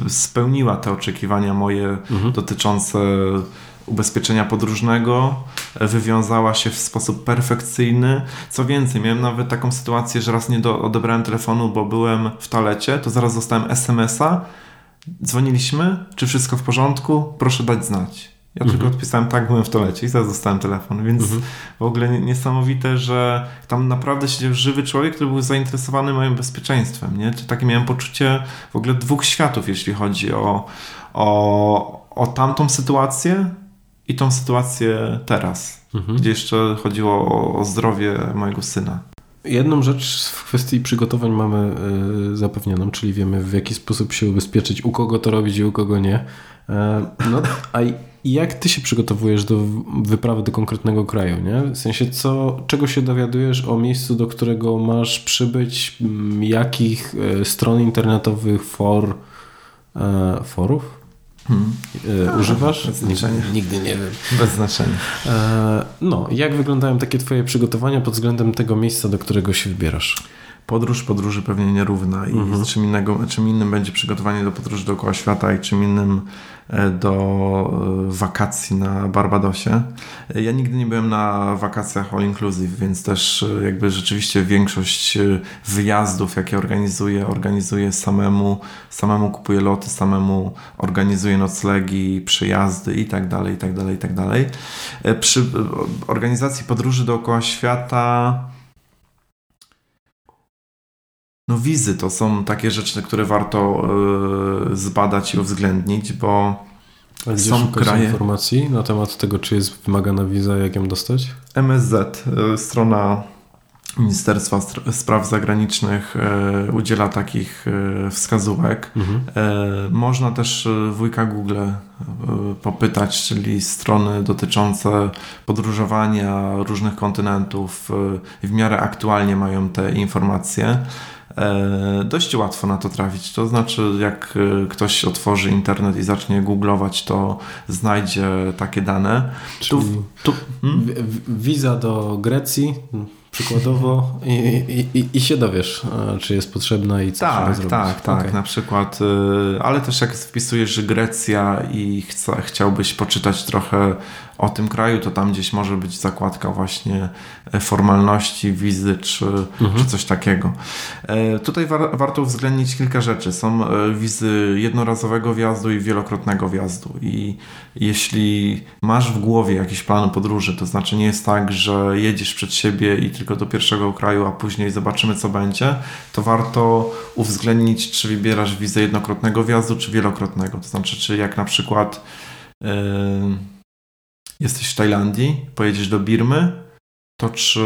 spełniła te oczekiwania moje mhm. dotyczące ubezpieczenia podróżnego e, wywiązała się w sposób perfekcyjny. Co więcej, miałem nawet taką sytuację, że raz nie do, odebrałem telefonu, bo byłem w toalecie, to zaraz dostałem SMS-a. Dzwoniliśmy, czy wszystko w porządku? Proszę dać znać. Ja mhm. tylko odpisałem tak, byłem w toalecie i zaraz dostałem telefon, więc mhm. w ogóle niesamowite, że tam naprawdę siedział żywy człowiek, który był zainteresowany moim bezpieczeństwem, nie? Czy takie miałem poczucie w ogóle dwóch światów, jeśli chodzi o, o, o tamtą sytuację, i tą sytuację teraz, mhm. gdzie jeszcze chodziło o, o, zdrowie mojego syna. Jedną rzecz w kwestii przygotowań mamy y, zapewnioną, czyli wiemy w jaki sposób się ubezpieczyć, u kogo to robić i u kogo nie. Y, no, a jak ty się przygotowujesz do wyprawy do konkretnego kraju, nie? W sensie, co, czego się dowiadujesz o miejscu, do którego masz przybyć, jakich y, stron internetowych, for, forów? Hmm. E, używasz? Bez znaczenia. Nigdy nie wiem. Bez znaczenia. E, no, jak wyglądają takie Twoje przygotowania pod względem tego miejsca, do którego się wybierasz? Podróż podróży pewnie nierówna i mhm. czym, innego, czym innym będzie przygotowanie do podróży dookoła świata i czym innym e, do e, wakacji na Barbadosie. Ja nigdy nie byłem na wakacjach all inclusive, więc też e, jakby rzeczywiście większość wyjazdów, jakie organizuję, organizuję samemu, samemu kupuję loty, samemu organizuję noclegi, przejazdy i tak dalej, i tak dalej, i tak dalej. Przy organizacji podróży dookoła świata no wizy to są takie rzeczy, które warto y, zbadać i uwzględnić, bo gdzie są kraje informacji na temat tego, czy jest wymagana wiza, jak ją dostać? MSZ, y, strona Ministerstwa Spraw Zagranicznych e, udziela takich e, wskazówek. Mhm. E, można też wujka Google popytać, czyli strony dotyczące podróżowania różnych kontynentów w miarę aktualnie mają te informacje. E, dość łatwo na to trafić. To znaczy, jak e, ktoś otworzy internet i zacznie googlować, to znajdzie takie dane. Czyli tu, tu, hmm? Wiza do Grecji przykładowo i, i, i się dowiesz, czy jest potrzebna i co tak, trzeba zrobić. Tak, tak, okay. na przykład, ale też jak wpisujesz, Grecja i chca, chciałbyś poczytać trochę o tym kraju, to tam gdzieś może być zakładka właśnie e, formalności, wizy czy, mhm. czy coś takiego. E, tutaj war, warto uwzględnić kilka rzeczy. Są e, wizy jednorazowego wjazdu i wielokrotnego wjazdu i jeśli masz w głowie jakiś plan podróży, to znaczy nie jest tak, że jedziesz przed siebie i tylko do pierwszego kraju, a później zobaczymy co będzie, to warto uwzględnić, czy wybierasz wizę jednokrotnego wjazdu, czy wielokrotnego. To znaczy, czy jak na przykład yy, jesteś w Tajlandii, pojedziesz do Birmy, to czy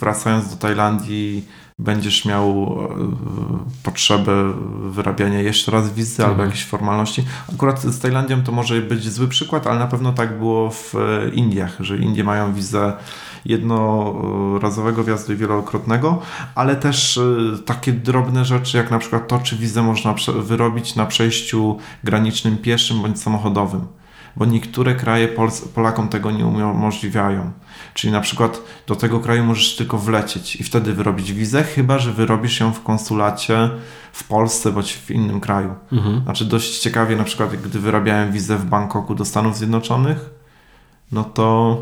wracając do Tajlandii będziesz miał e, potrzebę wyrabiania jeszcze raz wizy mhm. albo jakiejś formalności. Akurat z Tajlandią to może być zły przykład, ale na pewno tak było w e, Indiach, że Indie mają wizę jednorazowego wjazdu i wielokrotnego, ale też e, takie drobne rzeczy, jak na przykład to, czy wizę można wyrobić na przejściu granicznym pieszym bądź samochodowym bo niektóre kraje Polakom tego nie umożliwiają. Czyli na przykład do tego kraju możesz tylko wlecieć i wtedy wyrobić wizę, chyba że wyrobisz ją w konsulacie w Polsce bądź w innym kraju. Mhm. Znaczy dość ciekawie na przykład gdy wyrabiałem wizę w Bangkoku do Stanów Zjednoczonych, no to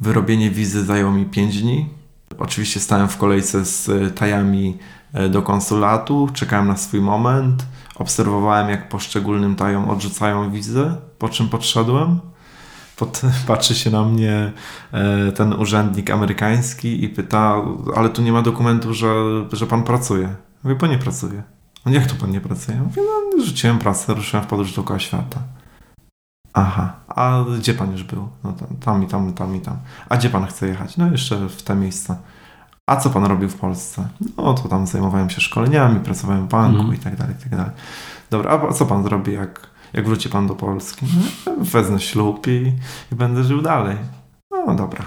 wyrobienie wizy zajęło mi 5 dni. Oczywiście stałem w kolejce z tajami e, do konsulatu, czekałem na swój moment, obserwowałem jak poszczególnym tajom odrzucają wizę, po czym podszedłem pod, patrzy się na mnie e, ten urzędnik amerykański i pyta, ale tu nie ma dokumentu, że, że pan pracuje. Mówię, bo nie pracuję. No jak to pan nie pracuje? Mówię, no rzuciłem pracę, ruszyłem w podróż dookoła świata. Aha, a gdzie pan już był? No tam, tam i tam, tam i tam. A gdzie pan chce jechać? No jeszcze w te miejsca. A co pan robił w Polsce? No to tam zajmowałem się szkoleniami, pracowałem w banku mm. i tak dalej, i tak dalej. Dobra, a co pan zrobi, jak jak wróci pan do Polski, no, wezmę ślub i, i będę żył dalej. No dobra.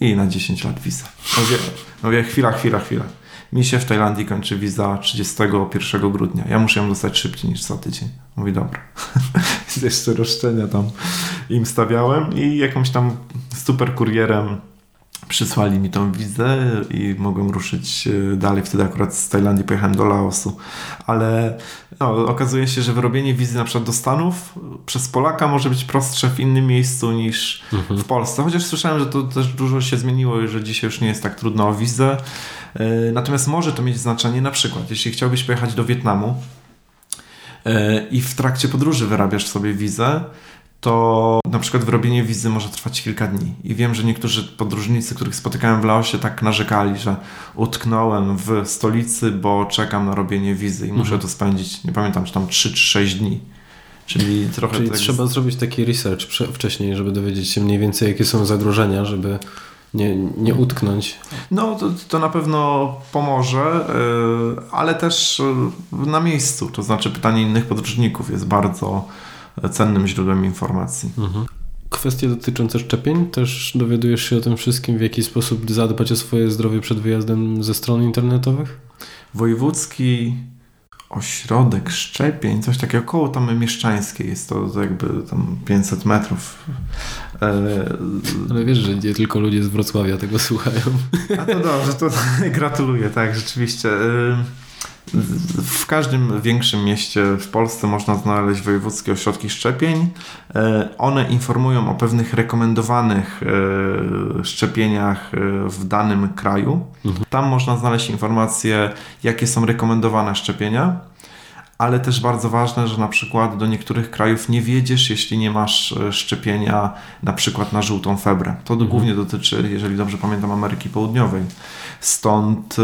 I na 10 lat wiza. Mówię, mówię, chwila, chwila, chwila. Mi się w Tajlandii kończy wiza 31 grudnia. Ja muszę ją dostać szybciej niż za tydzień. Mówi, dobra. Jeszcze roszczenia tam im stawiałem i jakąś tam super kurierem przysłali mi tą wizę i mogłem ruszyć e, dalej. Wtedy akurat z Tajlandii pojechałem do Laosu. Ale no, okazuje się, że wyrobienie wizy na przykład do Stanów przez Polaka może być prostsze w innym miejscu niż mhm. w Polsce. Chociaż słyszałem, że to też dużo się zmieniło i że dzisiaj już nie jest tak trudno o wizę. E, natomiast może to mieć znaczenie na przykład, jeśli chciałbyś pojechać do Wietnamu e, i w trakcie podróży wyrabiasz sobie wizę, to na przykład wyrobienie wizy może trwać kilka dni. I wiem, że niektórzy podróżnicy, których spotykałem w Laosie, tak narzekali, że utknąłem w stolicy, bo czekam na robienie wizy i mhm. muszę to spędzić, nie pamiętam, czy tam 3 czy 6 dni. Czyli trochę. Czyli tak trzeba jest... zrobić taki research wcześniej, żeby dowiedzieć się mniej więcej, jakie są zagrożenia, żeby nie, nie utknąć. No, to, to na pewno pomoże, yy, ale też yy, na miejscu. To znaczy, pytanie innych podróżników jest bardzo cennym źródłem informacji. Mhm. Kwestie dotyczące szczepień, też dowiadujesz się o tym wszystkim, w jaki sposób zadbać o swoje zdrowie przed wyjazdem ze stron internetowych? Wojewódzki ośrodek szczepień, coś takiego koło tam mieszczańskie jest to, to jakby tam 500 metrów. E... Ale wiesz, że nie tylko ludzie z Wrocławia tego słuchają. A to dobrze, to gratuluję, tak, rzeczywiście. E... W każdym większym mieście w Polsce można znaleźć wojewódzkie ośrodki szczepień. E, one informują o pewnych rekomendowanych e, szczepieniach e, w danym kraju. Mhm. Tam można znaleźć informacje, jakie są rekomendowane szczepienia ale też bardzo ważne, że na przykład do niektórych krajów nie wiedziesz, jeśli nie masz szczepienia na przykład na żółtą febrę. To mhm. głównie dotyczy, jeżeli dobrze pamiętam, Ameryki Południowej. Stąd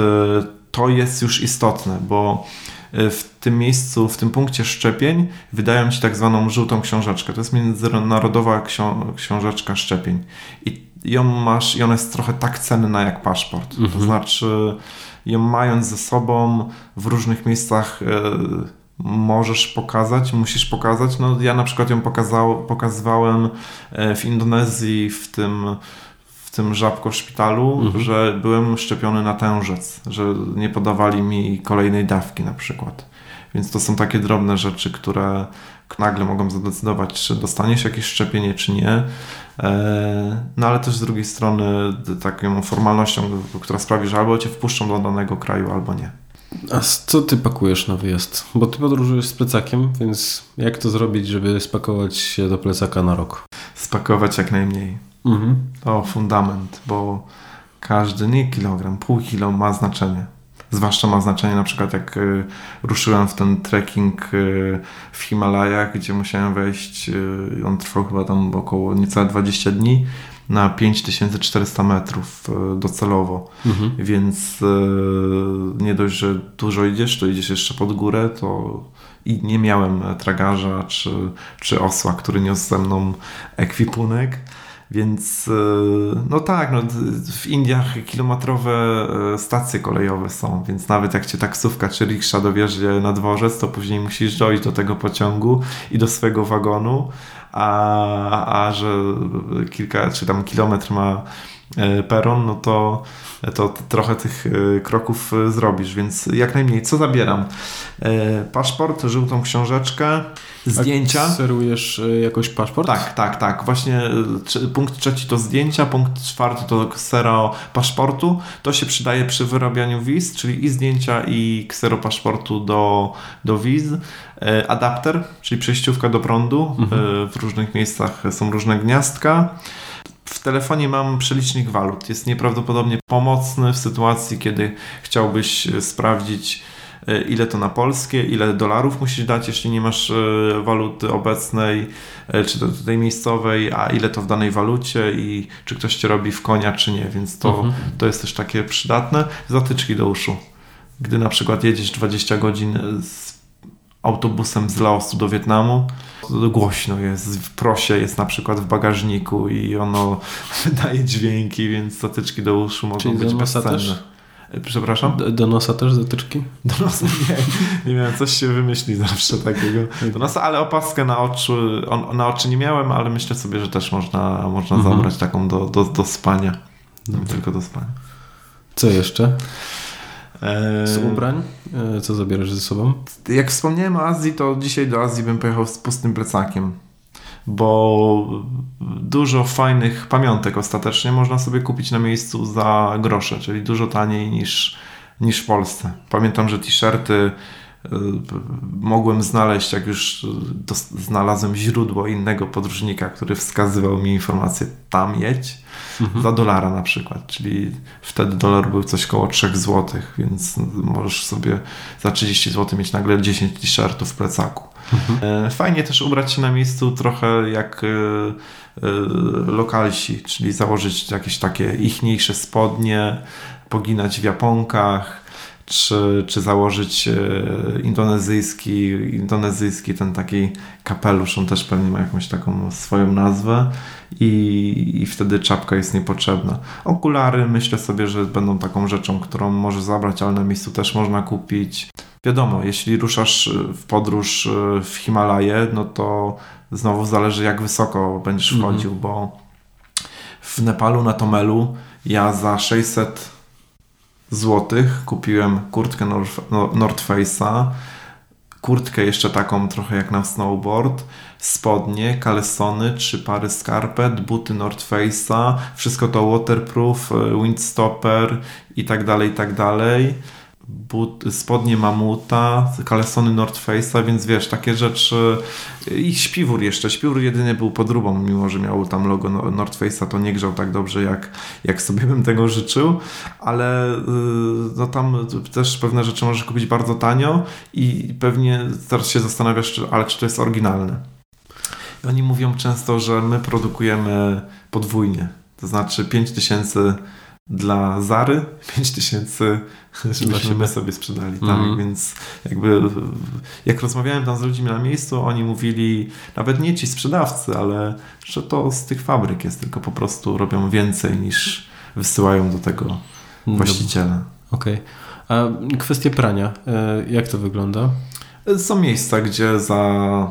to jest już istotne, bo e, w tym miejscu, w tym punkcie szczepień wydają ci tak zwaną żółtą książeczkę. To jest międzynarodowa książeczka szczepień. I ją masz, i ona jest trochę tak cenna jak paszport. Mhm. To znaczy, ją mając ze sobą w różnych miejscach e, możesz pokazać, musisz pokazać. No, ja na przykład ją pokazał, pokazywałem e, w Indonezji w tym w tym żabko szpitalu, mhm. że byłem szczepiony na tężec, że nie podawali mi kolejnej dawki na przykład. Więc to są takie drobne rzeczy, które nagle mogą zadecydować, czy dostaniesz jakieś szczepienie, czy nie. E, no ale też z drugiej strony taką formalnością, która sprawi, że albo cię wpuszczą do danego kraju, albo nie. A co ty pakujesz na wyjazd? Bo ty podróżujesz z plecakiem, więc jak to zrobić, żeby spakować się do plecaka na rok? Spakować jak najmniej. Mhm. To fundament, bo każdy nie kilogram, pół kilo ma znaczenie. Zwłaszcza ma znaczenie na przykład jak y, ruszyłem w ten trekking y, w Himalajach, gdzie musiałem wejść, y, on trwał chyba tam około niecałe 20 dni, na 5400 metrów y, docelowo. Mhm. Więc y, nie dość, że dużo idziesz, to idziesz jeszcze pod górę, to i nie miałem tragarza czy, czy osła, który niósł ze mną ekwipunek. Więc e, no tak, no, w Indiach kilometrowe e, stacje kolejowe są, więc nawet jak cię taksówka czy riksza dowiezie na dworzec, to później musisz dojść do tego pociągu i do swojego wagonu, a, a że kilka czy tam kilometr ma peron, no to, to trochę tych e, kroków e, zrobisz, więc jak najmniej. Co zabieram? Paszport, żółtą książeczkę, zdjęcia. A serujesz jakoś paszport? Tak, tak, tak. Właśnie punkt trzeci to zdjęcia, punkt czwarty to ksero paszportu. To się przydaje przy wyrabianiu wiz, czyli i zdjęcia i ksero paszportu do, do wiz. Adapter, czyli przejściówka do prądu. Mhm. W różnych miejscach są różne gniazdka. W telefonie mam przelicznik walut. Jest nieprawdopodobnie pomocny w sytuacji, kiedy chciałbyś e, sprawdzić, e, ile to na polskie, ile dolarów musisz dać, jeśli nie masz e, waluty obecnej, czy to tej miejscowej, a ile to w danej walucie i czy ktoś cię robi w konia, czy nie. Więc to, mhm. to jest też takie przydatne. Zatyczki do uszu. Gdy na przykład jedziesz 20 godzin z autobusem z Laosu do Wietnamu, głośno jest, w prosie jest na przykład w bagażniku i ono wydaje dźwięki, więc zatyczki do uszu mogą Czyli być bezcenne. Też? Przepraszam? Do, do nosa też zatyczki? Do nosa nie. Nie miałem, coś się wymyśli zawsze takiego. Do nosa, ale opaskę na oczy, on, na oczy nie miałem, ale myślę sobie, że też można, można mhm. zabrać taką do, do, do spania. Tylko do spania. Co jeszcze? Z ubrań? E, co zabierasz ze sobą? Jak wspomniałem o Azji, to dzisiaj do Azji bym pojechał z pustym plecakiem. Bo dużo fajnych pamiątek ostatecznie można sobie kupić na miejscu za grosze, czyli dużo taniej niż, niż w Polsce. Pamiętam, że t-shirty mogłem znaleźć, jak już znalazłem źródło innego podróżnika, który wskazywał mi informację, tam jedź mhm. za dolara na przykład, czyli wtedy dolar był coś koło 3 zł, więc możesz sobie za 30 zł mieć nagle 10 t-shirtów w plecaku. Mhm. E, fajnie też ubrać się na miejscu trochę jak e, lokalsi, czyli założyć jakieś takie ichniejsze spodnie, poginać w japonkach, czy, czy założyć indonezyjski, indonezyjski ten taki kapelusz, on też pewnie ma jakąś taką swoją nazwę i, i wtedy czapka jest niepotrzebna. Okulary myślę sobie, że będą taką rzeczą, którą może zabrać, ale na miejscu też można kupić. Wiadomo, jeśli ruszasz w podróż e, w Himalaje, no to znowu zależy jak wysoko będziesz mhm. wchodził, mm -hmm. bo w Nepalu na Tomelu ja za 600 złotych. Kupiłem kurtkę North, North Face'a, kurtkę jeszcze taką trochę jak na snowboard, spodnie, kalesony, trzy pary skarpet, buty North Face'a, wszystko to waterproof, e, windstopper i tak dalej, i tak dalej. But, spodnie mamuta, kalesony North Face'a, więc wiesz, takie rzeczy i śpiwór jeszcze, śpiwór jedynie był podróbą, mimo że miał tam logo North Face'a, to nie grzał tak dobrze jak, jak sobie bym tego życzył, ale y, no tam też pewne rzeczy możesz kupić bardzo tanio i pewnie teraz się zastanawiasz, czy, ale czy to jest oryginalne. Oni mówią często, że my produkujemy podwójnie. To znaczy 5000 dla Zary, 5000 żebyśmy my sobie sprzedali. Tak, mhm. więc jakby jak rozmawiałem tam z ludźmi na miejscu, oni mówili, nawet nie ci sprzedawcy, ale że to z tych fabryk jest, tylko po prostu robią więcej niż wysyłają do tego właściciela. Okej. Okay. A kwestie prania, e, jak to wygląda? Są miejsca, gdzie za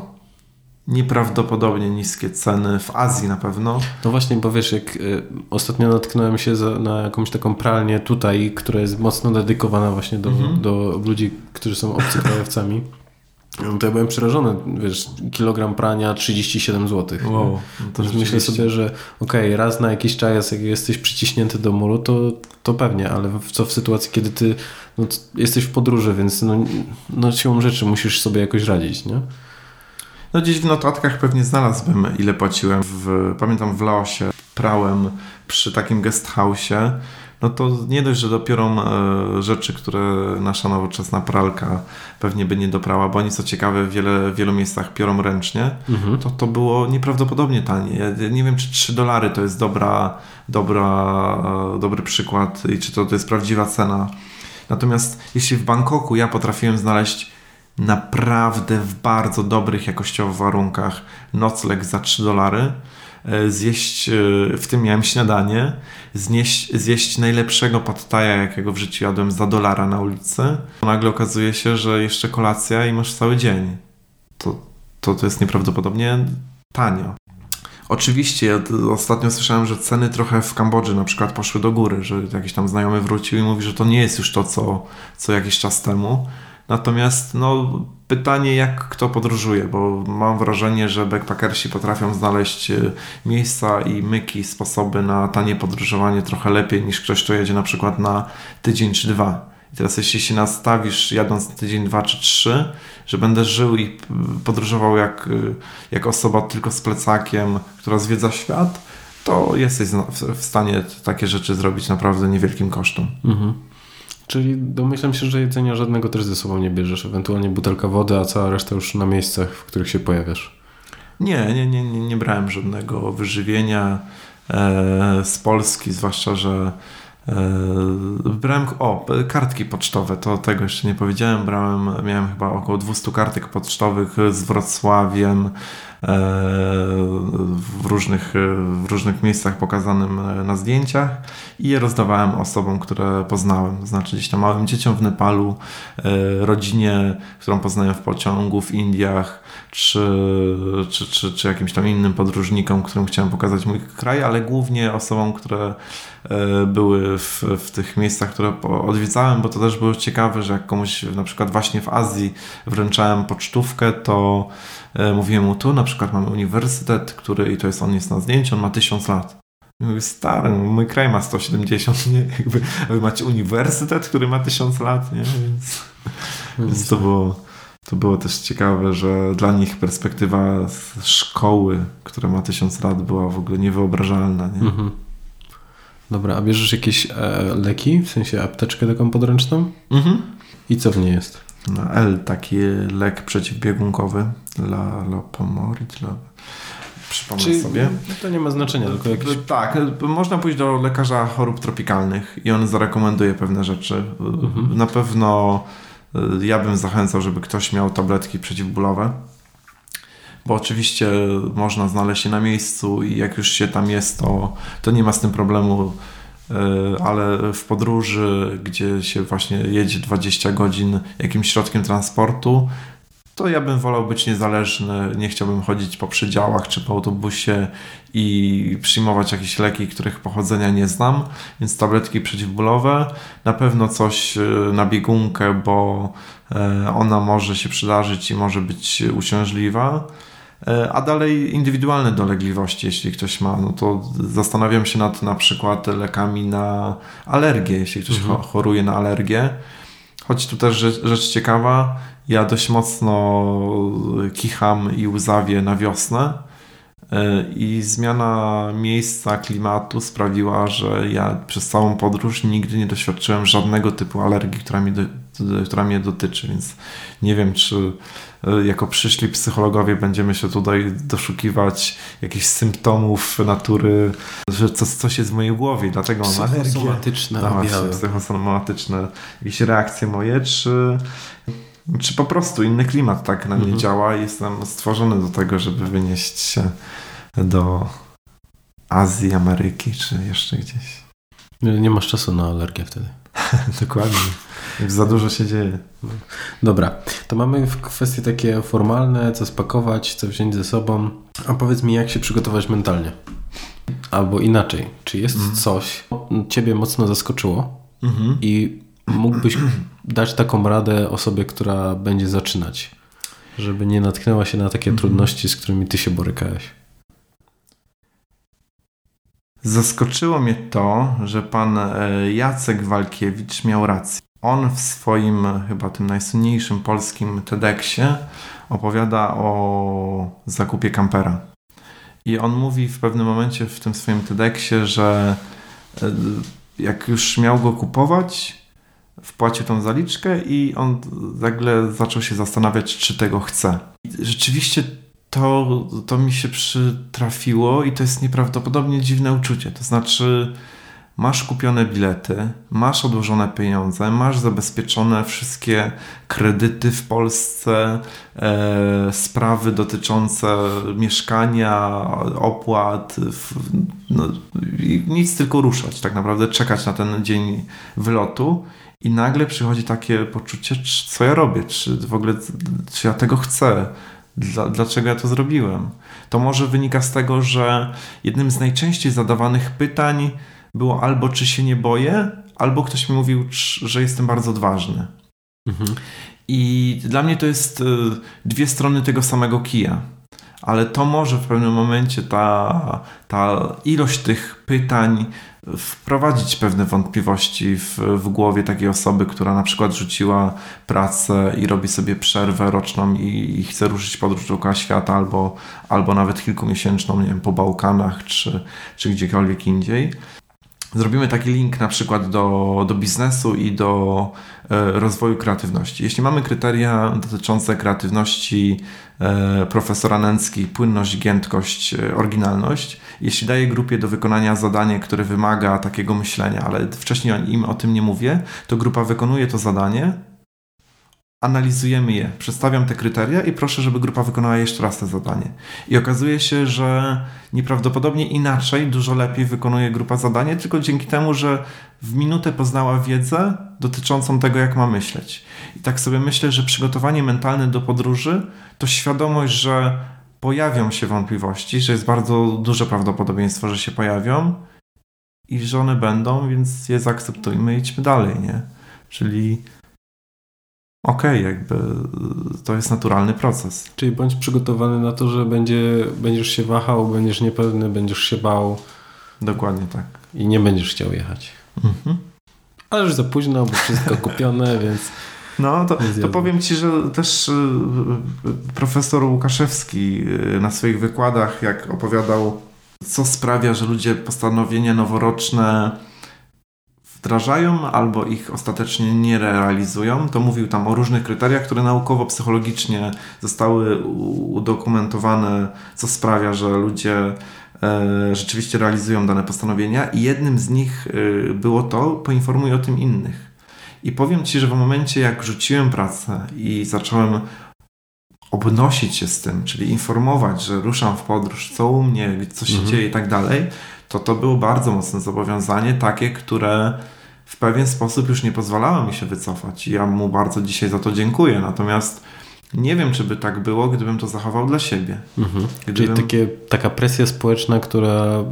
nieprawdopodobnie niskie ceny w Azji na pewno. No właśnie, bo wiesz, jak y, ostatnio natknąłem się za, na jakąś taką pralnię tutaj, która jest mocno dedykowana właśnie do, mhm. do ludzi, którzy są obcokrajowcami. No to ja byłem przerażony, wiesz, kilogram prania 37 zł. Wow, no to myślę sobie, że okej, okay, raz na jakiś czas jak jesteś przyciśnięty do muru, to, to pewnie, ale w, co w sytuacji, kiedy ty no, jesteś w podróży, więc no, no siłą rzeczy musisz sobie jakoś radzić, nie? No gdzieś w notatkach pewnie znalazłbym ile płaciłem. W, pamiętam w Laosie prałem przy takim guest house'ie. No to nie dość, że dopiero e, rzeczy, które nasza nowoczesna pralka pewnie by nie doprała, bo oni co ciekawe w, wiele, w wielu miejscach piorą ręcznie, mhm. to to było nieprawdopodobnie tanie. Ja nie wiem, czy 3 dolary to jest dobra, dobra, e, dobry przykład i czy to, to jest prawdziwa cena. Natomiast jeśli w Bangkoku ja potrafiłem znaleźć naprawdę w bardzo dobrych jakościowo warunkach nocleg za 3 dolary, e, zjeść, e, w tym miałem śniadanie, znieść, zjeść najlepszego pattaja, jakiego w życiu jadłem za dolara na ulicy. Nagle okazuje się, że jeszcze kolacja i masz cały dzień. To, to, to jest nieprawdopodobnie tanio. Oczywiście, ostatnio słyszałem, że ceny trochę w Kambodży na przykład poszły do góry, że jakiś tam znajomy wrócił i mówi, że to nie jest już to, co, co jakiś czas temu. Natomiast no, pytanie, jak kto podróżuje, bo mam wrażenie, że backpackersi potrafią znaleźć e, miejsca i myki, sposoby na tanie podróżowanie trochę lepiej niż ktoś, kto jedzie na przykład na tydzień czy dwa. I teraz jeśli się nastawisz jadąc tydzień, dwa czy trzy, że będę żył i podróżował jak, e, jak osoba tylko z plecakiem, która zwiedza świat, to jesteś w stanie takie rzeczy zrobić naprawdę niewielkim kosztem. Mhm. Czyli domyślam się, że jedzenia żadnego też ze sobą nie bierzesz, ewentualnie butelka wody, a cała reszta już na miejscach, w których się pojawiasz. Nie, nie, nie, nie, nie brałem żadnego wyżywienia e, z Polski, zwłaszcza, że e, brałem, o, kartki pocztowe, to tego jeszcze nie powiedziałem, brałem, miałem chyba około 200 kartek pocztowych z Wrocławiem, w różnych, w różnych miejscach pokazanym e, na zdjęciach i je rozdawałem osobom, które poznałem. Znaczy gdzieś tam małym dzieciom w Nepalu, e, rodzinie, którą poznałem w pociągu w Indiach, czy, czy, czy, czy jakimś tam innym podróżnikom, którym chciałem pokazać mój kraj, ale głównie osobom, które były w, w tych miejscach, które odwiedzałem, bo to też było ciekawe, że jak komuś na przykład właśnie w Azji wręczałem pocztówkę, to E, mówiłem mu tu, na przykład mamy uniwersytet, który, i to jest, on jest na zdjęciu, on ma 1000 lat. I mówię, stary, mój kraj ma 170, nie? Jakby, wy macie uniwersytet, który ma 1000 lat, nie? Więc, więc to było... To było też ciekawe, że dla nich perspektywa szkoły, która ma tysiąc lat, była w ogóle niewyobrażalna. Nie? Mhm. Dobra, a bierzesz jakieś e, leki, w sensie apteczkę taką podręczną? Mhm. I co w niej jest? Na L taki lek przeciwbiegunkowy dla Lopomori, dla przypomnę Czyli sobie. To nie ma znaczenia, tylko jakieś... Tak, można pójść do lekarza chorób tropikalnych i on zarekomenduje pewne rzeczy. Mhm. Na pewno ja bym zachęcał, żeby ktoś miał tabletki przeciwbólowe, bo oczywiście można znaleźć je na miejscu i jak już się tam jest, to, to nie ma z tym problemu E, ale w podróży, gdzie się właśnie jedzie 20 godzin jakimś środkiem transportu, to ja bym wolał być niezależny, nie chciałbym chodzić po przedziałach czy po autobusie i przyjmować jakieś leki, których pochodzenia nie znam, więc tabletki przeciwbólowe, na pewno coś e, na biegunkę, bo e, ona może się przydarzyć i może być uciążliwa. E, a dalej indywidualne dolegliwości, jeśli ktoś ma, no to zastanawiam się nad na przykład lekami na alergię, jeśli ktoś mhm. choruje na alergię. Choć tu też rzecz, rzecz ciekawa, ja dość mocno kicham i łzawię na wiosnę e, i zmiana miejsca, klimatu sprawiła, że ja przez całą podróż nigdy nie doświadczyłem żadnego typu alergii, która, mi do, która mnie dotyczy, więc nie wiem, czy jako przyszli psychologowie będziemy się tutaj doszukiwać jakichś symptomów natury, że coś, coś jest w mojej głowie, dlatego mam alergię. Psychosomatyczne no, psychosomatyczne jakieś reakcje moje, czy, czy po prostu inny klimat tak na mnie mhm. działa i jestem stworzony do tego, żeby wynieść się do Azji, Ameryki, czy jeszcze gdzieś. Nie, nie masz czasu na alergię wtedy. Dokładnie. Za dużo się dzieje. Dobra, to mamy kwestie takie formalne, co spakować, co wziąć ze sobą. A powiedz mi, jak się przygotować mentalnie? Albo inaczej, czy jest mhm. coś, ciebie mocno zaskoczyło mhm. i mógłbyś dać taką radę osobie, która będzie zaczynać, żeby nie natknęła się na takie mhm. trudności, z którymi ty się borykałeś? Zaskoczyło mnie to, że pan e, Jacek Walkiewicz miał rację. On w swoim chyba tym najsłynniejszym polskim TEDxie opowiada o zakupie kampera. I on mówi w pewnym momencie w tym swoim TEDxie, że e, jak już miał go kupować, wpłacił tą zaliczkę i on nagle zaczął się zastanawiać, czy tego chce. I rzeczywiście to, to mi się przytrafiło i to jest nieprawdopodobnie dziwne uczucie. To znaczy, masz kupione bilety, masz odłożone pieniądze, masz zabezpieczone wszystkie kredyty w Polsce, e, sprawy dotyczące mieszkania, opłat, w, no, nic tylko ruszać, tak naprawdę czekać na ten dzień wylotu. I nagle przychodzi takie poczucie, co ja robię, czy w ogóle, czy ja tego chcę, Dla, dlaczego ja to zrobiłem? To może wynika z tego, że jednym z najczęściej zadawanych pytań było albo czy się nie boję, albo ktoś mi mówił, że jestem bardzo odważny. Mhm. I dla mnie to jest y, dwie strony tego samego kija. Ale to może w pewnym momencie ta, ta ilość tych pytań wprowadzić pewne wątpliwości w, w głowie takiej osoby, która na przykład rzuciła pracę i robi sobie przerwę roczną i, i chce ruszyć podróż dookoła świata albo, albo nawet kilkumiesięczną, nie wiem, po Bałkanach czy, czy gdziekolwiek indziej. Zrobimy taki link na przykład do, do biznesu i do e, rozwoju kreatywności. Jeśli mamy kryteria dotyczące kreatywności e, profesora Nęcki, płynność, giętkość, e, oryginalność, jeśli daję grupie do wykonania zadanie, które wymaga takiego myślenia, ale wcześniej im o tym nie mówię, to grupa wykonuje to zadanie, analizujemy je, przedstawiam te kryteria i proszę, żeby grupa wykonała jeszcze raz to zadanie. I okazuje się, że nieprawdopodobnie inaczej, dużo lepiej wykonuje grupa zadanie, tylko dzięki temu, że w minutę poznała wiedzę dotyczącą tego, jak ma myśleć. I tak sobie myślę, że przygotowanie mentalne do podróży to świadomość, że pojawią się wątpliwości, że jest bardzo duże prawdopodobieństwo, że się pojawią i że one będą, więc je zaakceptujmy i idźmy dalej, nie? Czyli okej, okay, jakby to jest naturalny proces. Czyli bądź przygotowany na to, że będzie, będziesz się wahał, będziesz niepewny, będziesz się bał. Dokładnie tak. I nie będziesz chciał jechać. Mhm. Ale już za późno, bo wszystko kupione, więc... No, to, to powiem Ci, że też y, profesor Łukaszewski y, na swoich wykładach, jak opowiadał, co sprawia, że ludzie postanowienia noworoczne wdrażają albo ich ostatecznie nie realizują. To mówił tam o różnych kryteriach, które naukowo-psychologicznie zostały udokumentowane, co sprawia, że ludzie e, rzeczywiście realizują dane postanowienia i jednym z nich e, było to, poinformuj o tym innych. I powiem Ci, że w momencie jak rzuciłem pracę i zacząłem obnosić się z tym, czyli informować, że ruszam w podróż, co u mnie, co się mhm. dzieje i tak dalej, to to było bardzo mocne zobowiązanie, takie, które w pewien sposób już nie pozwalało mi się wycofać. I ja mu bardzo dzisiaj za to dziękuję. Natomiast nie wiem, czy by tak było, gdybym to zachował dla siebie. Mhm. Gdybym... Czyli takie, taka presja społeczna, która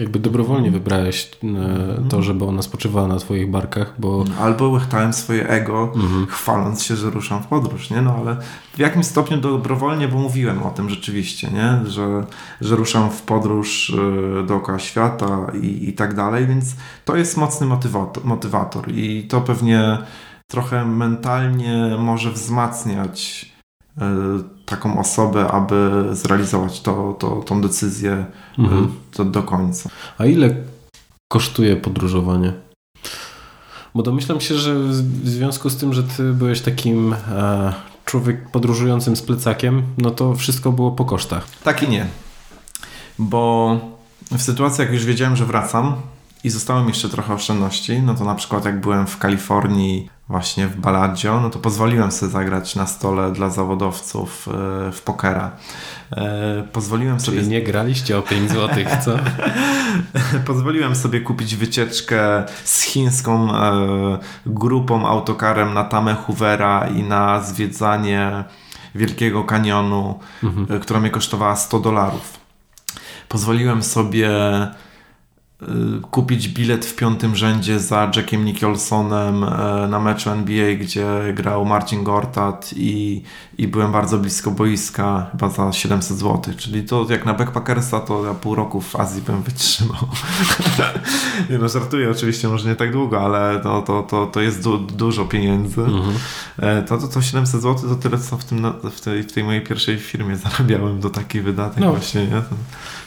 jakby dobrowolnie wybrałeś e, to, żeby ona spoczywała na twoich barkach, bo... Albo łechtałem swoje ego, mhm. chwaląc się, że ruszam w podróż, nie? No ale w jakimś stopniu dobrowolnie, bo mówiłem o tym rzeczywiście, nie? Że, że ruszam w podróż e, dookoła świata i, i tak dalej, więc to jest mocny motywator, motywator i to pewnie trochę mentalnie może wzmacniać taką osobę, aby zrealizować to, to, tą decyzję e, mhm. do, do końca. A ile kosztuje podróżowanie? Bo domyślam się, że w związku z tym, że ty byłeś takim e, człowiek podróżującym z plecakiem, no to wszystko było po kosztach. Tak i nie. Bo w sytuacji, jak już wiedziałem, że wracam i zostałem jeszcze trochę oszczędności, no to na przykład jak byłem w Kalifornii właśnie w Baladio, no to pozwoliłem sobie zagrać na stole dla zawodowców e, w pokera. E, pozwoliłem Czyli sobie... nie graliście o 5 zł, co? pozwoliłem sobie kupić wycieczkę z chińską e, grupą autokarem na Tamę Hoovera i na zwiedzanie Wielkiego Kanionu, mhm. która mnie kosztowała 100 dolarów. Pozwoliłem sobie kupić bilet w piątym rzędzie za Jackiem Nicholsonem e, na meczu NBA, gdzie grał Marcin Gortat i, i byłem bardzo blisko boiska, chyba za 700 zł. Czyli to jak na backpackersa, to ja pół roku w Azji bym wytrzymał. nie no, żartuję oczywiście, może nie tak długo, ale to, to, to, to jest du dużo pieniędzy. Mhm. E, to, to, to 700 zł to tyle, co w, tym, w, tej, w tej mojej pierwszej firmie zarabiałem do takiej wydatek no. właśnie. Nie?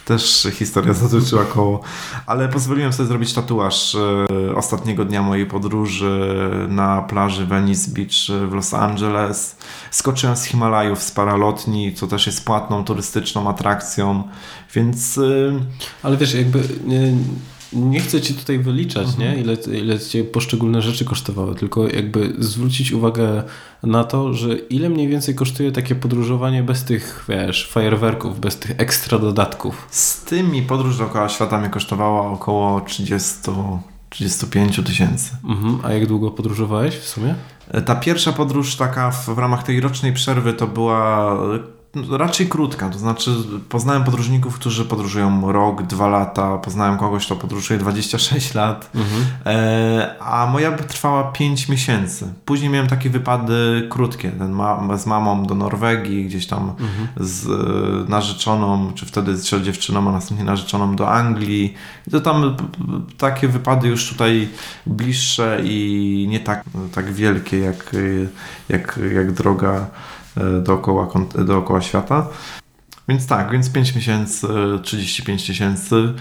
Też historia zatoczyła koło. Ale pozwoliłem sobie zrobić tatuaż e, ostatniego dnia mojej podróży na plaży Venice Beach w Los Angeles. Skoczyłem z Himalajów z paralotni, co też jest płatną turystyczną atrakcją, więc... E, Ale wiesz, jakby... Nie nie chcę ci tutaj wyliczać, mhm. nie? Ile, ile cię poszczególne rzeczy kosztowały, tylko jakby zwrócić uwagę na to, że ile mniej więcej kosztuje takie podróżowanie bez tych, wiesz, fajerwerków, bez tych ekstra dodatków. Z tymi podróż dookoła świata mnie kosztowała około 30 35 tysięcy. Mhm. A jak długo podróżowałeś w sumie? Ta pierwsza podróż taka w, w ramach tej rocznej przerwy to była raczej krótka, to znaczy poznałem podróżników, którzy podróżują rok, dwa lata, poznałem kogoś, kto podróżuje 26 lat, mhm. e, a moja by trwała 5 miesięcy. Później miałem takie wypady krótkie, ten ma, z mamą do Norwegii, gdzieś tam mhm. z e, narzeczoną, czy wtedy z dziewczyną, a następnie narzeczoną do Anglii. I to tam takie wypady już tutaj bliższe i nie tak, tak wielkie jak, jak, jak droga E, dookoła, dookoła świata. Więc tak, więc 5 miesięcy, 35 tysięcy,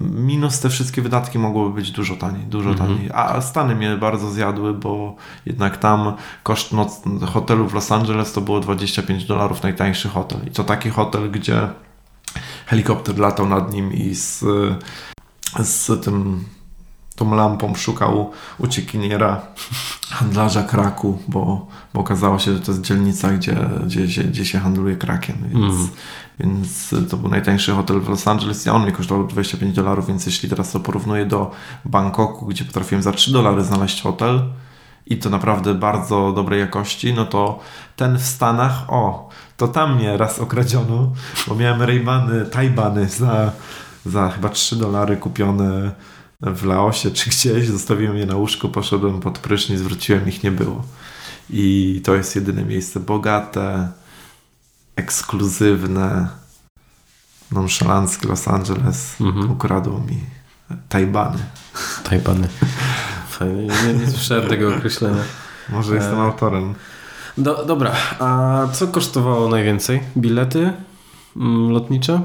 minus te wszystkie wydatki mogłoby być dużo taniej, dużo mm -hmm. taniej. A Stany mnie bardzo zjadły, bo jednak tam koszt noc, hotelu w Los Angeles to było 25 dolarów najtańszy hotel. I to taki hotel, gdzie helikopter latał nad nim i z, z tym tą lampą szukał uciekiniera, handlarza kraku, bo, bo okazało się, że to jest dzielnica, gdzie, gdzie, gdzie się handluje krakiem, więc, mm. więc to był najtańszy hotel w Los Angeles i on mi kosztował 25 dolarów, więc jeśli teraz to porównuję do Bangkoku, gdzie potrafiłem za 3 dolary znaleźć hotel i to naprawdę bardzo dobrej jakości, no to ten w Stanach, o, to tam mnie raz okradziono, bo miałem Raybany, Tajbany za, za chyba 3 dolary kupione w Laosie czy gdzieś, zostawiłem je na łóżku, poszedłem pod prysznic, wróciłem, ich nie było. I to jest jedyne miejsce bogate, ekskluzywne, nonszalanckie Los Angeles. Mhm. Ukradło mi Tajbany. Tajbany. Fajnie, nie, nie słyszałem tego określenia. Może jestem e... autorem. Do, dobra, a co kosztowało najwięcej? Bilety mm, lotnicze?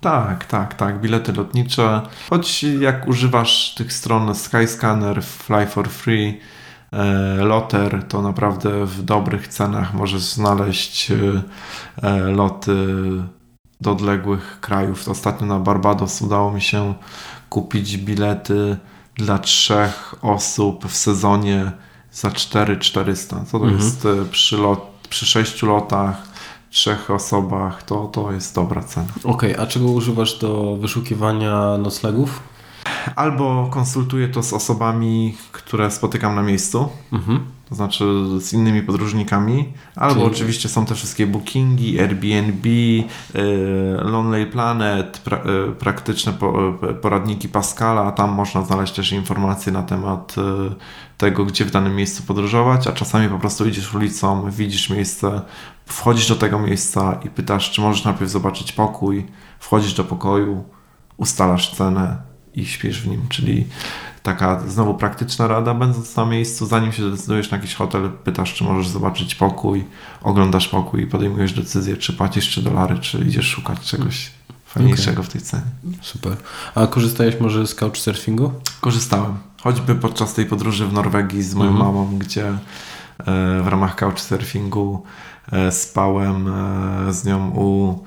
Tak, tak, tak. Bilety lotnicze. Choć jak używasz tych stron Skyscanner, Fly for Free, e, Loter, to naprawdę w dobrych cenach możesz znaleźć e, e, loty do odległych krajów. Ostatnio na Barbados udało mi się kupić bilety dla trzech osób w sezonie za 4400. Co to mhm. jest przy, lot, przy sześciu lotach trzech osobach, to, to jest dobra cena. Okej, okay, a czego używasz do wyszukiwania noclegów? Albo konsultuję to z osobami, które spotykam na miejscu, mhm. to znaczy z innymi podróżnikami, albo Czyli... oczywiście są te wszystkie bookingi, Airbnb, y, Lonely Planet, pra, y, praktyczne po, y, poradniki Pascala, tam można znaleźć też informacje na temat tego, gdzie w danym miejscu podróżować, a czasami po prostu idziesz ulicą, widzisz miejsce, wchodzisz do tego miejsca i pytasz, czy możesz najpierw zobaczyć pokój, wchodzisz do pokoju, ustalasz cenę i śpisz w nim, czyli taka znowu praktyczna rada, będąc na miejscu, zanim się zdecydujesz na jakiś hotel, pytasz, czy możesz zobaczyć pokój, oglądasz pokój i podejmujesz decyzję, czy płacisz 3 dolary, czy idziesz szukać czegoś fajniejszego okay. w tej cenie. Super. A korzystałeś może z couchsurfingu? Korzystałem. Choćby podczas tej podróży w Norwegii z moją mhm. mamą, gdzie e, w ramach couchsurfingu e, spałem e, z nią u,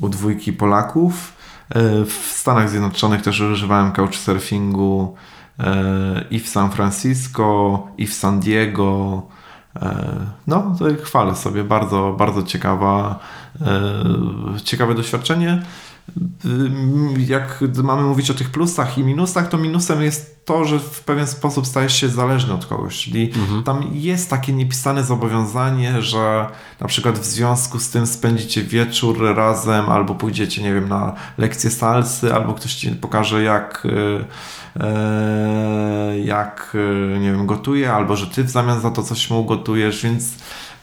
u dwójki Polaków. W Stanach Zjednoczonych też używałem couchsurfingu i w San Francisco, i w San Diego. No, to chwalę sobie, bardzo, bardzo ciekawa, ciekawe doświadczenie jak mamy mówić o tych plusach i minusach, to minusem jest to, że w pewien sposób stajesz się zależny od kogoś. Czyli mhm. tam jest takie niepisane zobowiązanie, że na przykład w związku z tym spędzicie wieczór razem, albo pójdziecie, nie wiem, na lekcję salsy, albo ktoś ci pokaże, jak. E, jak, e, nie wiem, gotuje, albo że ty w zamian za to coś mu gotujesz, więc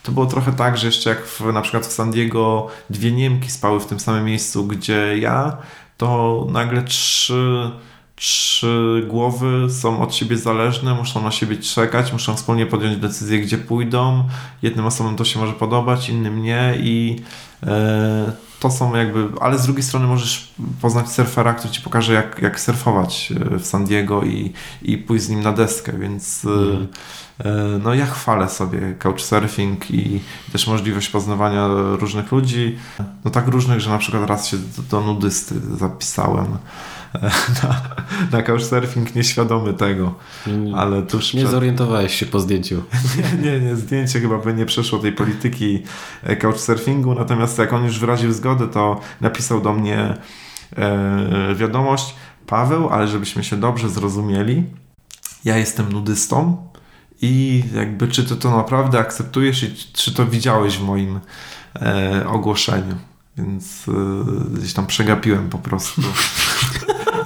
to było trochę tak, że jeszcze jak w, na przykład w San Diego dwie Niemki spały w tym samym miejscu, gdzie ja, to nagle trzy, trzy głowy są od siebie zależne, muszą na siebie czekać, muszą wspólnie podjąć decyzję, gdzie pójdą. Jednym osobom to się może podobać, innym nie i e, to są jakby, ale z drugiej strony możesz poznać surfera, który ci pokaże jak, jak surfować e, w San Diego i, i pójść z nim na deskę, więc mm. no ja chwalę sobie couchsurfing i też możliwość poznawania różnych ludzi, no tak różnych, że na przykład raz się do, do nudysty zapisałem na, na couchsurfing nieświadomy tego, ale tuż Nie przed... zorientowałeś się po zdjęciu. nie, nie, nie, zdjęcie chyba by nie przeszło tej polityki e, couchsurfingu, natomiast jak on już wyraził zgodę, to napisał do mnie e, wiadomość Paweł, ale żebyśmy się dobrze zrozumieli, ja jestem nudystą i jakby czy ty to naprawdę akceptujesz i czy to widziałeś w moim e, ogłoszeniu. Więc e, gdzieś tam przegapiłem po prostu.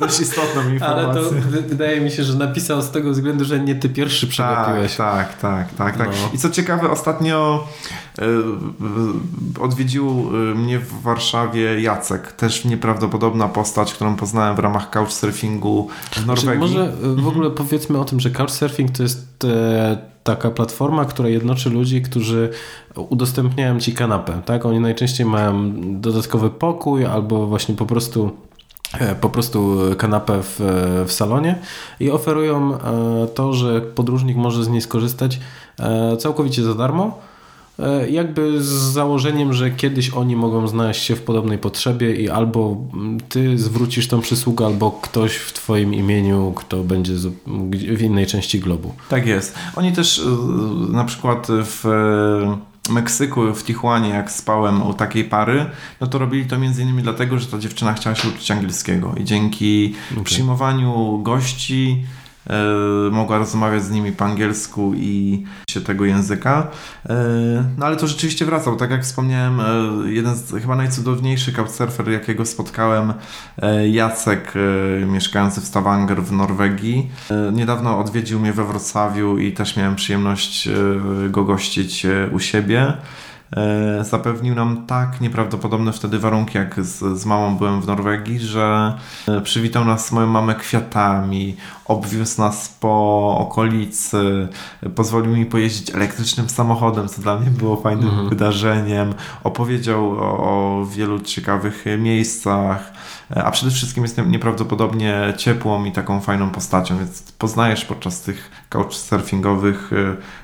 Dość istotną informację. Ale to wydaje mi się, że napisał z tego względu, że nie ty pierwszy przegapiłeś. Tak, tak, tak, tak. No. I co ciekawe, ostatnio y, odwiedził e, mnie w Warszawie Jacek, też nieprawdopodobna postać, którą poznałem w ramach couchsurfingu w Norwegii. Czyli może w mhm. ogóle powiedzmy o tym, że couchsurfing to jest e, taka platforma, która jednoczy ludzi, którzy udostępniają ci kanapę. Tak? Oni najczęściej mają dodatkowy pokój albo właśnie po prostu E, po prostu kanapę w, w salonie i oferują e, to, że podróżnik może z niej skorzystać e, całkowicie za darmo. Jakby z założeniem, że kiedyś oni mogą znaleźć się w podobnej potrzebie i albo ty zwrócisz tą przysługę, albo ktoś w twoim imieniu, kto będzie w innej części globu. Tak jest. Oni też na przykład w Meksyku, w Tijuanie, jak spałem u takiej pary, no to robili to między innymi dlatego, że ta dziewczyna chciała się uczyć angielskiego i dzięki okay. przyjmowaniu gości mogła rozmawiać z nimi po angielsku i się tego języka. E, no ale to rzeczywiście wracał. Tak jak wspomniałem, e, jeden z chyba najcudowniejszych couchsurfer, jakiego spotkałem, Jacek, mieszkający w Stavanger w Norwegii. Niedawno odwiedził mnie we Wrocławiu i też miałem przyjemność go gościć u siebie. E, zapewnił nam tak nieprawdopodobne wtedy warunki, jak z, z mamą byłem w Norwegii, że e, przywitał nas moją mamę kwiatami, obwiózł nas po okolicy, pozwolił mi pojeździć elektrycznym samochodem, co dla mnie było fajnym mhm. wydarzeniem, opowiedział o, o wielu ciekawych miejscach, e, a przede wszystkim jest nieprawdopodobnie ciepłą i taką fajną postacią, więc poznajesz podczas tych couchsurfingowych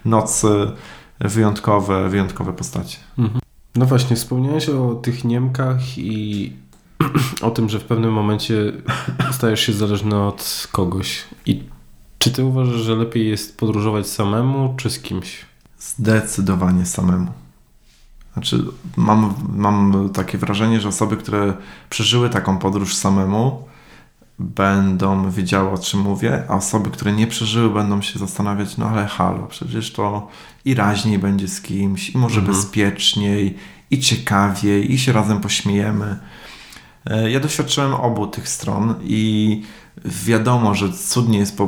nocy wyjątkowe, wyjątkowe postacie. Mhm. No właśnie, wspomniałeś o tych Niemkach i o tym, że w pewnym momencie stajesz się zależny od kogoś. I czy ty uważasz, że lepiej jest podróżować samemu, czy z kimś? Zdecydowanie samemu. Znaczy, mam, mam takie wrażenie, że osoby, które przeżyły taką podróż samemu, będą wiedziały o czym mówię, a osoby, które nie przeżyły, będą się zastanawiać, no ale halo, przecież to i raźniej będzie z kimś, i może mhm. bezpieczniej, i ciekawiej, i się razem pośmiejemy. E, ja doświadczyłem obu tych stron i wiadomo, że cudnie jest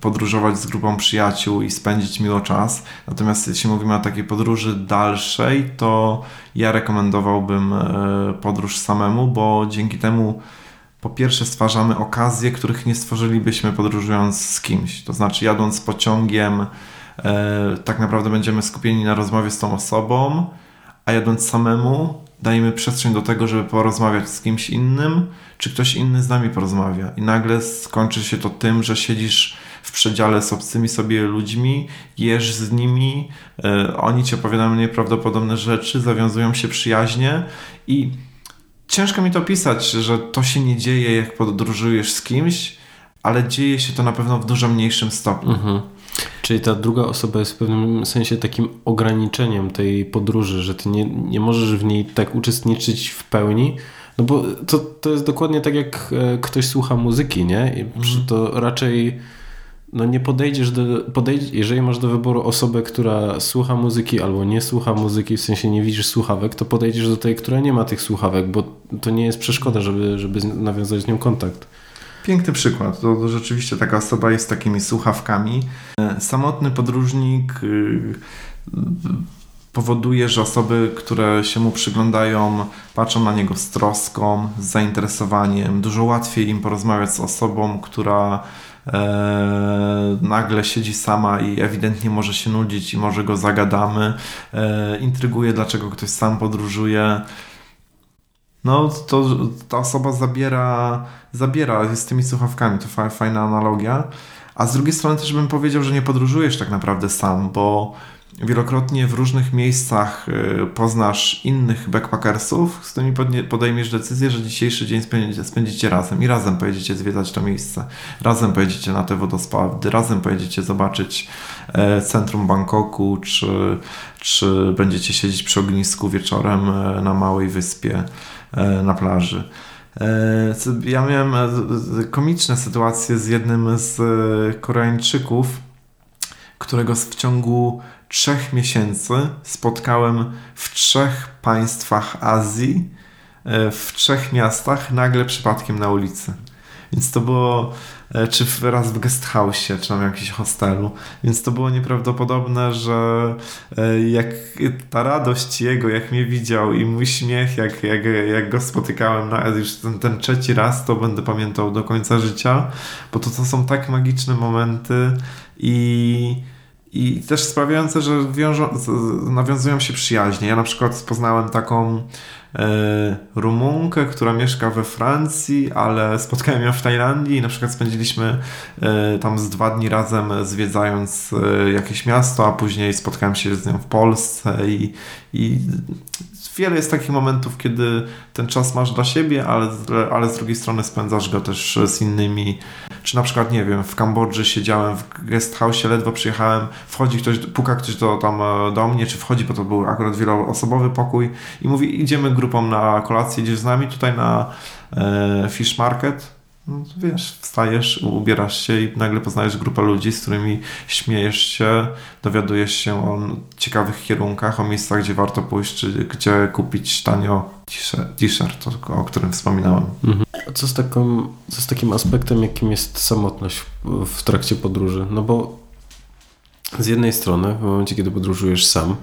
podróżować z grupą przyjaciół i spędzić miło czas. Natomiast jeśli mówimy o takiej podróży dalszej, to ja rekomendowałbym e, podróż samemu, bo dzięki temu po pierwsze stwarzamy okazje, których nie stworzylibyśmy podróżując z kimś. To znaczy jadąc pociągiem, tak naprawdę będziemy skupieni na rozmowie z tą osobą, a jadąc samemu dajemy przestrzeń do tego, żeby porozmawiać z kimś innym, czy ktoś inny z nami porozmawia. I nagle skończy się to tym, że siedzisz w przedziale z obcymi sobie ludźmi, jesz z nimi, e, oni ci opowiadają nieprawdopodobne rzeczy, zawiązują się przyjaźnie i ciężko mi to pisać, że to się nie dzieje, jak podróżujesz z kimś, ale dzieje się to na pewno w dużo mniejszym stopniu. Mhm. Czyli ta druga osoba jest w pewnym sensie takim ograniczeniem tej podróży, że ty nie, nie możesz w niej tak uczestniczyć w pełni. No bo to, to jest dokładnie tak, jak e, ktoś słucha muzyki, nie? I mhm. To raczej no nie podejdziesz do, podejdź, jeżeli masz do wyboru osobę, która słucha muzyki albo nie słucha muzyki, w sensie nie widzisz słuchawek, to podejdziesz do tej, która nie ma tych słuchawek, bo to nie jest przeszkoda, żeby, żeby nawiązać z nią kontakt. Piękny przykład. To, to rzeczywiście taka osoba jest takimi słuchawkami. E, samotny podróżnik y, powoduje, że osoby, które się mu przyglądają, patrzą na niego z troską, z zainteresowaniem. Dużo łatwiej im porozmawiać z osobą, która e, nagle siedzi sama i ewidentnie może się nudzić i może go zagadamy. E, intryguje, dlaczego ktoś sam podróżuje. No, to ta osoba zabiera, zabiera z tymi słuchawkami. To fajna analogia. A z drugiej strony też bym powiedział, że nie podróżujesz tak naprawdę sam, bo wielokrotnie w różnych miejscach y, poznasz innych backpackersów, z którymi podejmiesz decyzję, że dzisiejszy dzień spędzicie, spędzicie razem i razem pojedziecie zwiedzać to miejsce, razem pojedziecie na te wodospady, razem pojedziecie zobaczyć e, centrum Bangkoku, czy, czy będziecie siedzieć przy ognisku wieczorem e, na małej wyspie na plaży. Ja miałem komiczne sytuacje z jednym z Koreańczyków, którego w ciągu trzech miesięcy spotkałem w trzech państwach Azji, e, w trzech miastach, nagle przypadkiem na ulicy. Więc to było, e, czy raz w guest house, czy tam w jakimś hostelu. Więc to było nieprawdopodobne, że e, jak ta radość jego, jak mnie widział i mój śmiech, jak, jak, jak go spotykałem na już ten, ten trzeci raz, to będę pamiętał do końca życia, bo to, to są tak magiczne momenty i i też sprawiające, że wiążą, nawiązują się przyjaźnie. Ja na przykład poznałem taką e, Rumunkę, która mieszka we Francji, ale spotkałem ją w Tajlandii i na przykład spędziliśmy e, tam z dwa dni razem zwiedzając e, jakieś miasto, a później spotkałem się z nią w Polsce i, i wiele jest takich momentów, kiedy ten czas masz dla siebie, ale, ale z drugiej strony spędzasz go też z innymi. Czy na przykład, nie wiem, w Kambodży siedziałem w guest house, ledwo przyjechałem, wchodzi ktoś, puka ktoś do, tam e, do mnie, czy wchodzi, bo to był akurat wieloosobowy pokój i mówi, idziemy grupą na kolację, idziesz z nami tutaj na e, Fish Market no, wiesz, wstajesz, ubierasz się i nagle poznajesz grupę ludzi, z którymi śmiejesz się, dowiadujesz się o ciekawych kierunkach, o miejscach, gdzie warto pójść, czy gdzie kupić tanio t-shirt, o którym wspominałem. Mhm. Co z, taką, co z takim aspektem, jakim jest samotność w trakcie podróży? No bo z jednej strony, w momencie, kiedy podróżujesz sam,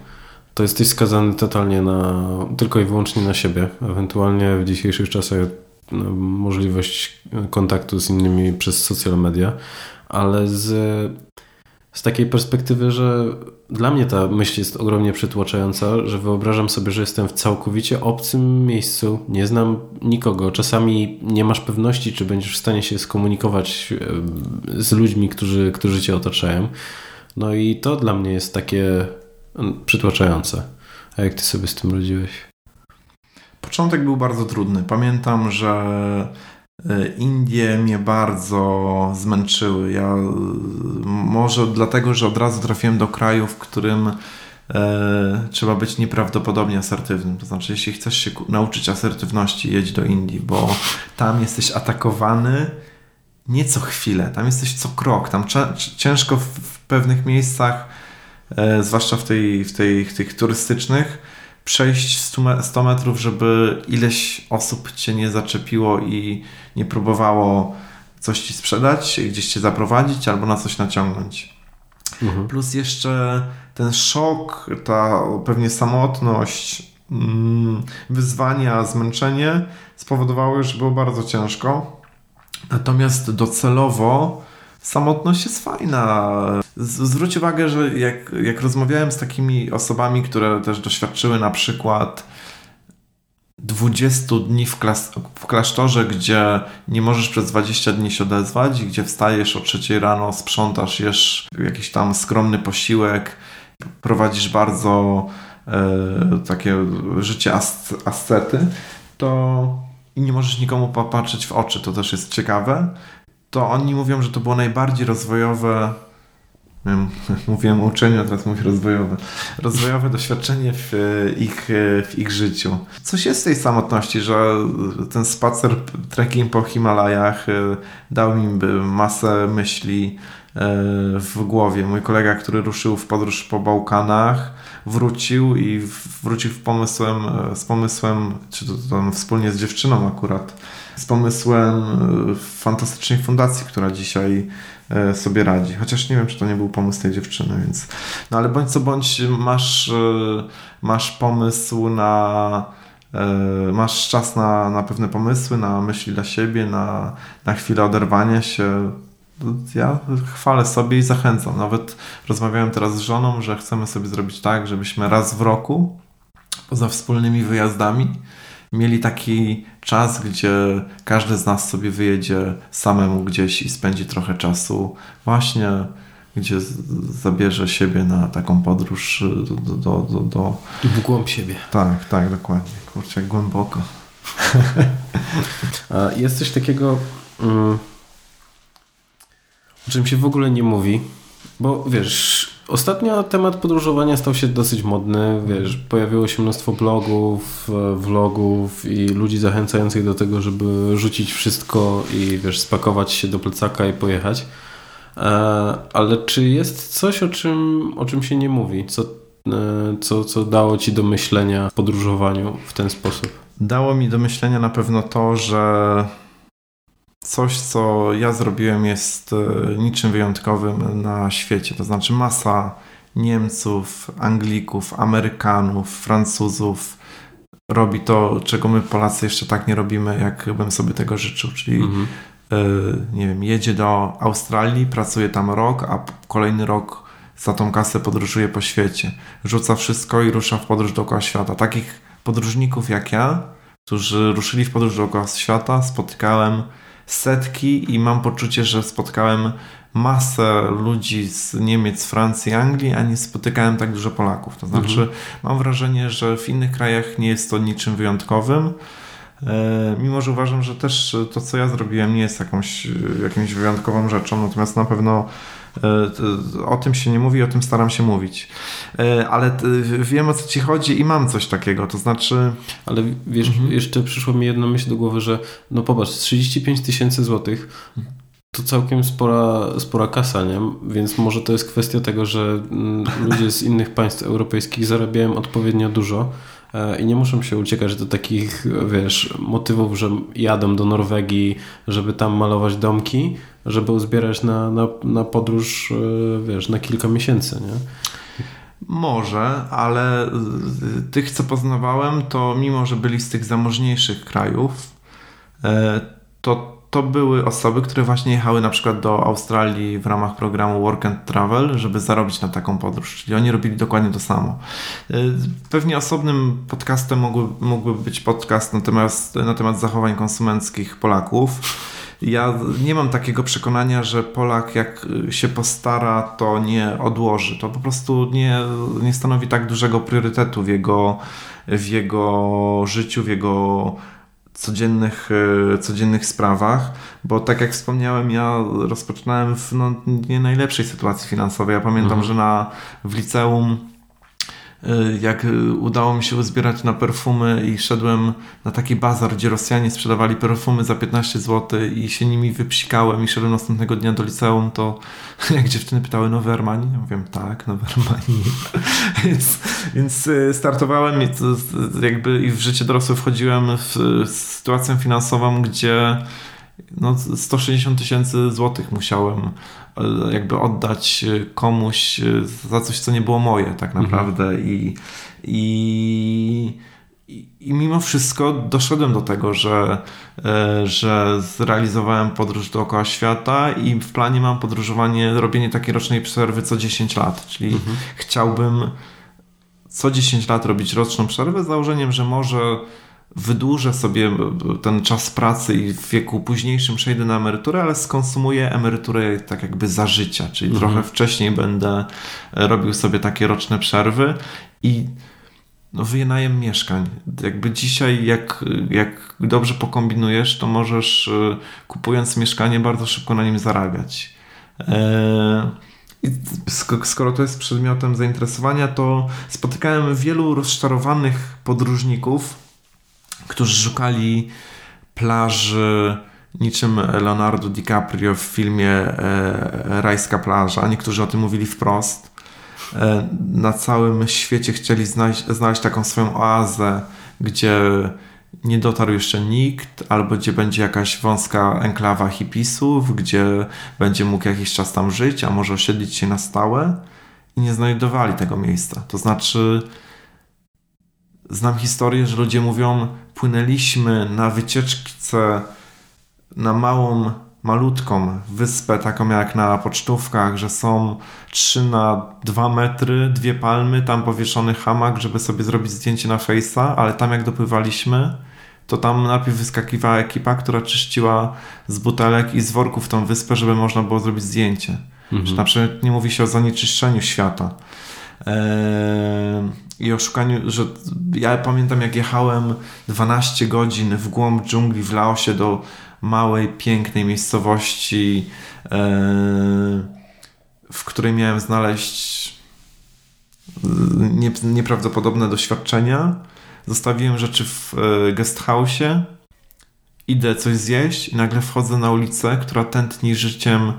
to jesteś skazany totalnie na, tylko i wyłącznie na siebie. Ewentualnie w dzisiejszych czasach możliwość kontaktu z innymi przez social media, ale z, z takiej perspektywy, że dla mnie ta myśl jest ogromnie przytłaczająca, że wyobrażam sobie, że jestem w całkowicie obcym miejscu, nie znam nikogo. Czasami nie masz pewności, czy będziesz w stanie się skomunikować e, z ludźmi, którzy, którzy cię otaczają. No i to dla mnie jest takie przytłaczające. A jak ty sobie z tym radziłeś? Początek był bardzo trudny. Pamiętam, że e, Indie mnie bardzo zmęczyły. Ja e, może dlatego, że od razu trafiłem do kraju, w którym e, trzeba być nieprawdopodobnie asertywnym. To znaczy, jeśli chcesz się nauczyć asertywności, jedź do Indii, bo tam jesteś atakowany nie co chwilę, tam jesteś co krok. Tam ciężko w, pewnych miejscach, e, zwłaszcza w, tej, w, tej, w tych turystycznych, przejść 100 metrów, żeby ileś osób cię nie zaczepiło i nie próbowało coś ci sprzedać, gdzieś cię zaprowadzić albo na coś naciągnąć. Mhm. Plus jeszcze ten szok, ta pewnie samotność, mm, wyzwania, zmęczenie spowodowały, że było bardzo ciężko. Natomiast docelowo samotność jest fajna. Zwróć uwagę, że jak, jak rozmawiałem z takimi osobami, które też doświadczyły na przykład 20 dni w, klas w klasztorze, gdzie nie możesz przez 20 dni się odezwać, gdzie wstajesz o 3 rano, sprzątasz, jesz jakiś tam skromny posiłek, prowadzisz bardzo e, takie życie ascety, to i nie możesz nikomu popatrzeć w oczy, to też jest ciekawe to oni mówią, że to było najbardziej rozwojowe mówiłem o uczeniu, a teraz mówię rozwojowe. Rozwojowe doświadczenie w ich, w ich życiu. Coś jest w tej samotności, że ten spacer, trekking po Himalajach e, dał mi masę myśli e, w głowie. Mój kolega, który ruszył w podróż po Bałkanach, wrócił i wrócił w pomysłem, e, z pomysłem, czy to tam wspólnie z dziewczyną akurat, z pomysłem e, fantastycznej fundacji, która dzisiaj e, sobie radzi. Chociaż nie wiem, czy to nie był pomysł tej dziewczyny, więc. No ale bądź co bądź, masz, masz pomysł na. Masz czas na, na pewne pomysły, na myśli dla siebie, na, na chwilę oderwania się ja chwalę sobie i zachęcam. Nawet rozmawiałem teraz z żoną, że chcemy sobie zrobić tak, żebyśmy raz w roku, poza wspólnymi wyjazdami, mieli taki czas, gdzie każdy z nas sobie wyjedzie samemu gdzieś i spędzi trochę czasu właśnie gdzie zabierze siebie na taką podróż do... do, do, do... W głąb siebie. Tak, tak, dokładnie. Kurczę, głęboko. Jest coś takiego... Mm o czym się w ogóle nie mówi, bo wiesz, ostatnio temat podróżowania stał się dosyć modny, wiesz, pojawiło się mnóstwo blogów, vlogów i ludzi zachęcających do tego, żeby rzucić wszystko i wiesz, spakować się do plecaka i pojechać. Ale czy jest coś, o czym, o czym się nie mówi? Co, co, co dało ci do myślenia w podróżowaniu w ten sposób? Dało mi do myślenia na pewno to, że coś, co ja zrobiłem, jest niczym wyjątkowym na świecie. To znaczy, masa Niemców, Anglików, Amerykanów, Francuzów robi to, czego my Polacy jeszcze tak nie robimy, jak bym sobie tego życzył, czyli mhm. y, nie wiem, jedzie do Australii, pracuje tam rok, a kolejny rok za tą kasę podróżuje po świecie. Rzuca wszystko i rusza w podróż dookoła świata. Takich podróżników jak ja, którzy ruszyli w podróż dookoła świata, spotykałem setki i mam poczucie, że spotkałem masę ludzi z Niemiec, Francji, Anglii, a nie spotykałem tak dużo Polaków. To znaczy, mhm. mam wrażenie, że w innych krajach nie jest to niczym wyjątkowym. E, mimo, że uważam, że też to, co ja zrobiłem, nie jest jakąś, jakąś wyjątkową rzeczą, natomiast na pewno o tym się nie mówi, o tym staram się mówić. E, ale wiem o co ci chodzi i mam coś takiego, to znaczy... Ale wiesz, mhm. jeszcze przyszło mi jedna myśl do głowy, że no popatrz, 35 tysięcy złotych to całkiem spora, spora kasa, nie? Więc może to jest kwestia tego, że mm, ludzie z innych państw europejskich zarabiają odpowiednio dużo e, i nie muszą się uciekać do takich, wiesz, motywów, że jadą do Norwegii, żeby tam malować domki, żeby uzbierać na, na, na podróż, e, wiesz, na kilka miesięcy, nie? Może, ale tych, co poznawałem, to mimo, że byli z tych zamożniejszych krajów, e, to to były osoby, które właśnie jechały na przykład do Australii w ramach programu Work and Travel, żeby zarobić na taką podróż. Czyli oni robili dokładnie to samo. Y, pewnie osobnym podcastem mógłby, mógłby być podcast na temat, na temat zachowań konsumenckich Polaków. Ja nie mam takiego przekonania, że Polak jak się postara, to nie odłoży. To po prostu nie, nie stanowi tak dużego priorytetu w jego, w jego życiu, w jego codziennych, e, codziennych sprawach, bo tak jak wspomniałem, ja rozpoczynałem w no, nie najlepszej sytuacji finansowej. Ja pamiętam, mhm. że na, w liceum jak y, udało mi się uzbierać na perfumy i szedłem na taki bazar, gdzie Rosjanie sprzedawali perfumy za 15 zł i się nimi wypsikałem i szedłem następnego dnia do liceum, to jak dziewczyny pytały nowe Armani, ja mówiłem tak, nowe Armani. więc, więc y, startowałem i jakby i w życie dorosłe wchodziłem w sytuację finansową, gdzie no 160 tysięcy złotych musiałem jakby oddać komuś e, za coś, co nie było moje tak mhm. naprawdę mhm. i, i, i mimo wszystko doszedłem do tego, że, e, że zrealizowałem podróż dookoła świata i w planie mam podróżowanie, robienie takiej rocznej przerwy co 10 lat, czyli mhm. chciałbym co 10 lat robić roczną przerwę z założeniem, że może wydłużę sobie ten czas pracy i w wieku późniejszym przejdę na emeryturę, ale skonsumuję emeryturę tak jakby za życia, czyli mhm. trochę wcześniej będę robił sobie takie roczne przerwy i no, wynajem mieszkań. Jakby dzisiaj, jak, jak dobrze pokombinujesz, to możesz y, kupując mieszkanie bardzo szybko na nim zarabiać. E, I skoro to jest przedmiotem zainteresowania, to spotykałem wielu rozczarowanych podróżników, którzy szukali plaży niczym Leonardo DiCaprio w filmie e, Rajska plaża. Niektórzy o tym mówili wprost. E, na całym świecie chcieli znaleźć, znaleźć taką swoją oazę, gdzie nie dotarł jeszcze nikt, albo gdzie będzie jakaś wąska enklawa hipisów, gdzie będzie mógł jakiś czas tam żyć, a może osiedlić się na stałe i nie znajdowali tego miejsca. To znaczy, znam historię, że ludzie mówią, płynęliśmy na wycieczce na małą, malutką wyspę, taką jak na pocztówkach, że są 3 na 2 metry, dwie palmy, tam powieszony hamak, żeby sobie zrobić zdjęcie na fejsa, ale tam jak dopływaliśmy, to tam najpierw wyskakiwała ekipa, która czyściła z butelek i z worków tą wyspę, żeby można było zrobić zdjęcie. Mhm. Na przykład nie mówi się o zanieczyszczeniu świata. Eee, i o szukaniu, że ja pamiętam jak jechałem 12 godzin w głąb dżungli w Laosie do małej, pięknej miejscowości, e, w której miałem znaleźć e, nieprawdopodobne doświadczenia. Zostawiłem rzeczy w e, guesthouse'ie, idę coś zjeść i nagle wchodzę na ulicę, która tętni życiem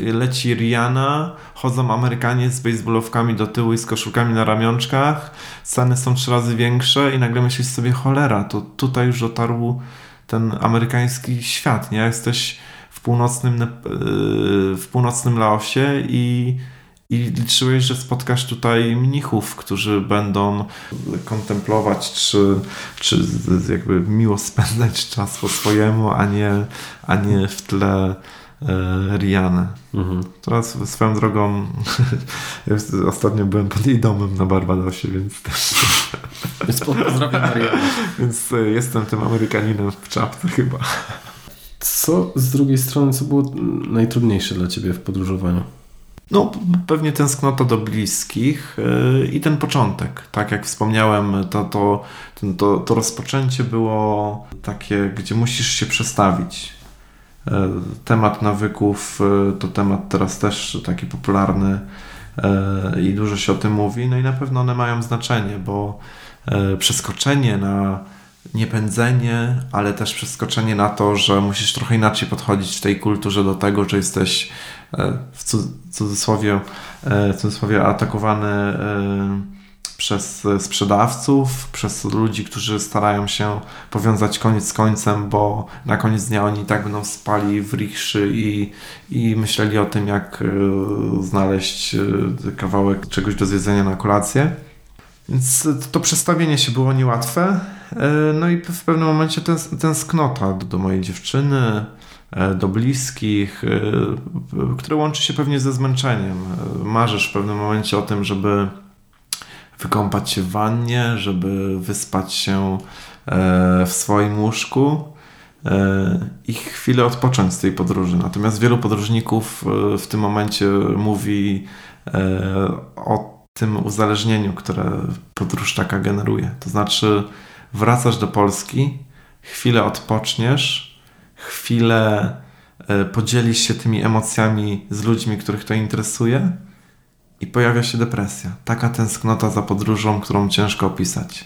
leci Rihanna, chodzą Amerykanie z baseballowkami do tyłu i z koszulkami na ramionczkach, sceny są trzy razy większe i nagle myślisz sobie, cholera, to tutaj już dotarł ten amerykański świat, nie? Jesteś w północnym, yy, w północnym Laosie i i liczyłeś, że spotkasz tutaj mnichów, którzy będą kontemplować, czy, czy jakby miło spędzać czas po swojemu, a nie, a nie w tle Rianę. Mhm. Teraz swoją drogą ostatnio byłem pod jej domem na Barbadosie, więc też... Więc pozdrawiam Marianę. Więc e, jestem tym Amerykaninem w czapce chyba. Co z drugiej strony, co było najtrudniejsze dla Ciebie w podróżowaniu? No, pewnie tęsknota do bliskich yy, i ten początek. Tak jak wspomniałem, to, to, to, to rozpoczęcie było takie, gdzie musisz się przestawić. Yy, temat nawyków yy, to temat teraz też taki popularny i dużo się o tym mówi. No i na pewno one mają znaczenie, bo przeskoczenie na niepędzenie, ale też przeskoczenie na to, że musisz trochę inaczej podchodzić w tej kulturze do tego, że jesteś e, w cudzysłowie, e, w cudzysłowie atakowany e, przez sprzedawców, przez ludzi, którzy starają się powiązać koniec z końcem, bo na koniec dnia oni tak będą spali w richszy i, i myśleli o tym, jak znaleźć kawałek czegoś do zjedzenia na kolację. Więc to przestawienie się było niełatwe. E, no i w pewnym momencie tęsknota do, do mojej dziewczyny, e, do bliskich, e, które łączy się pewnie ze zmęczeniem. Marzysz w pewnym momencie o tym, żeby wykąpać się w wannie, żeby wyspać się w swoim łóżku i chwilę odpocząć z tej podróży. Natomiast wielu podróżników w tym momencie mówi o tym uzależnieniu, które podróż taka generuje. To znaczy, wracasz do Polski, chwilę odpoczniesz, chwilę e, podzielisz się tymi emocjami z ludźmi, których to interesuje i pojawia się depresja. Taka tęsknota za podróżą, którą ciężko opisać.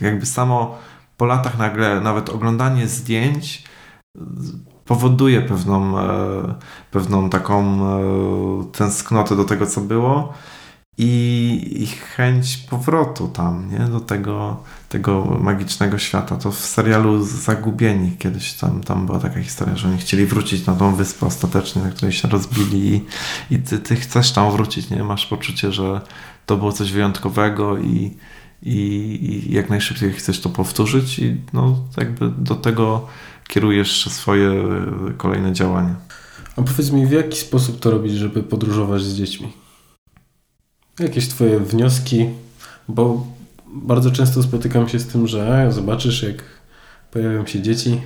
Jakby samo po latach nagle nawet oglądanie zdjęć powoduje pewną, e, pewną taką e, tęsknotę do tego, co było i, i chęć powrotu tam, nie? Do tego, tego magicznego świata. To w serialu Zagubieni kiedyś tam, tam była taka historia, że oni chcieli wrócić na tą wyspę ostatecznie, na której się rozbili i, i ty, ty chcesz tam wrócić, nie? Masz poczucie, że to było coś wyjątkowego i, i, i jak najszybciej chcesz to powtórzyć i no jakby do tego kierujesz swoje kolejne działania. A powiedz mi, w jaki sposób to robić, żeby podróżować z dziećmi? Jakieś Twoje wnioski, bo bardzo często spotykam się z tym, że zobaczysz, jak pojawią się dzieci,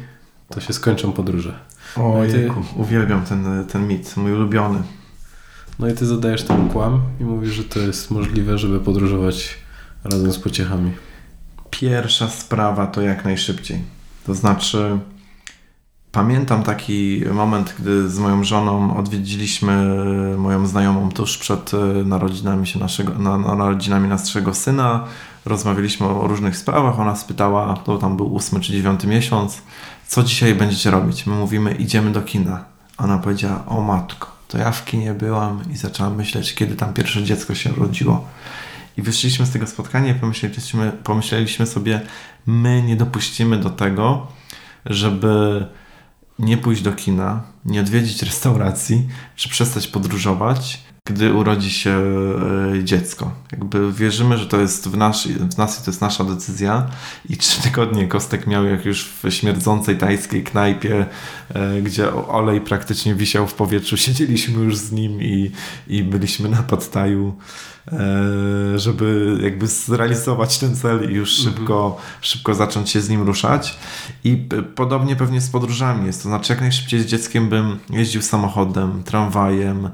to się skończą podróże. O, no ty... uwielbiam ten, ten mit, mój ulubiony. No i ty zadajesz ten kłam i mówisz, że to jest możliwe, żeby podróżować razem z pociechami. Pierwsza sprawa to jak najszybciej. To znaczy, Pamiętam taki moment, gdy z moją żoną odwiedziliśmy moją znajomą tuż przed e, narodzinami, się naszego, na, na narodzinami naszego syna. Rozmawialiśmy o różnych sprawach. Ona spytała, to tam był ósmy czy dziewiąty miesiąc, co dzisiaj będziecie robić? My mówimy, idziemy do kina. Ona powiedziała, o matko, to ja w kinie byłam i zaczęłam myśleć, kiedy tam pierwsze dziecko się urodziło. I wyszliśmy z tego spotkania i pomyśleliśmy, pomyśleliśmy sobie, my nie dopuścimy do tego, żeby nie pójść do kina, nie odwiedzić restauracji, czy przestać podróżować, gdy urodzi się e, dziecko. Jakby wierzymy, że to jest w, nas, w nas i to jest nasza decyzja. I trzy tygodnie Kostek miał jak już w śmierdzącej tajskiej knajpie, e, gdzie olej praktycznie wisiał w powietrzu. Siedzieliśmy już z nim i, i byliśmy na Pattaju E, żeby jakby zrealizować ten cel i już mhm. szybko, szybko zacząć się z nim ruszać. I podobnie pewnie z podróżami jest. To znaczy, jak najszybciej z dzieckiem bym jeździł samochodem, tramwajem,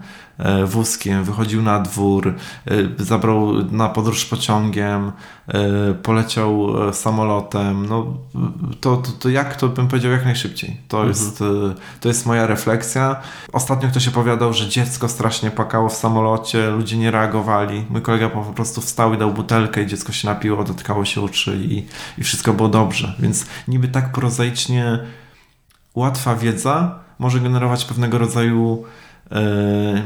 wózkiem, wychodził na dwór, e, zabrał na podróż pociągiem, e, poleciał samolotem. No, to, to, to jak to bym powiedział jak najszybciej. To, mhm. jest, to jest moja refleksja. Ostatnio ktoś opowiadał, że dziecko strasznie płakało w samolocie, ludzie nie reagowali. Mój kolega po prostu wstał i dał butelkę i dziecko się napiło, dotkało się uczy i, i wszystko było dobrze. Więc niby tak prozaicznie łatwa wiedza może generować pewnego rodzaju e,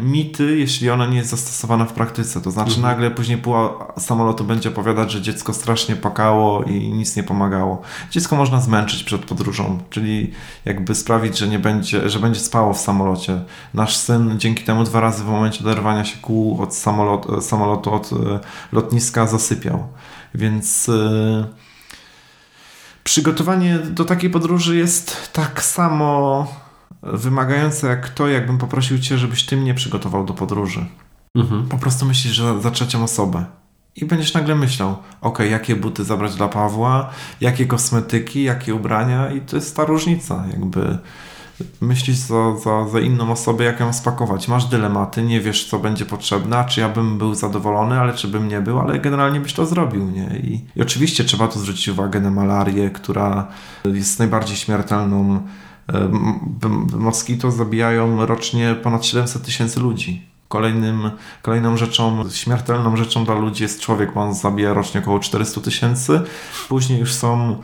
mity, jeśli ona nie jest zastosowana w praktyce. To znaczy mhm. nagle później pół samolotu będzie opowiadać, że dziecko strasznie pakało i nic nie pomagało. Dziecko można zmęczyć przed podróżą, czyli jakby sprawić, że nie będzie, że będzie spało w samolocie. Nasz syn dzięki temu dwa razy w momencie oderwania się kół od samolotu, samolotu od e, lotniska zasypiał. Więc przygotowanie do takiej podróży jest tak samo wymagające jak to, jakbym poprosił cię, żebyś ty mnie przygotował do podróży. Mhm. Po prostu myślisz że za trzecią osobę. I będziesz nagle myślał, ok, jakie buty zabrać dla Pawła, jakie kosmetyki, jakie ubrania i to jest ta różnica, jakby myślisz za, za, za inną osobę, jak ją spakować. Masz dylematy, nie wiesz, co będzie potrzebne, czy ja bym był zadowolony, ale czy bym nie był, ale generalnie byś to zrobił, nie? I, i oczywiście trzeba tu zwrócić uwagę na malarię, która jest najbardziej śmiertelną. Moskito zabijają rocznie ponad 700 tysięcy ludzi. Kolejnym, kolejną rzeczą, śmiertelną rzeczą dla ludzi jest człowiek, bo on zabija rocznie około 400 tysięcy. Później już są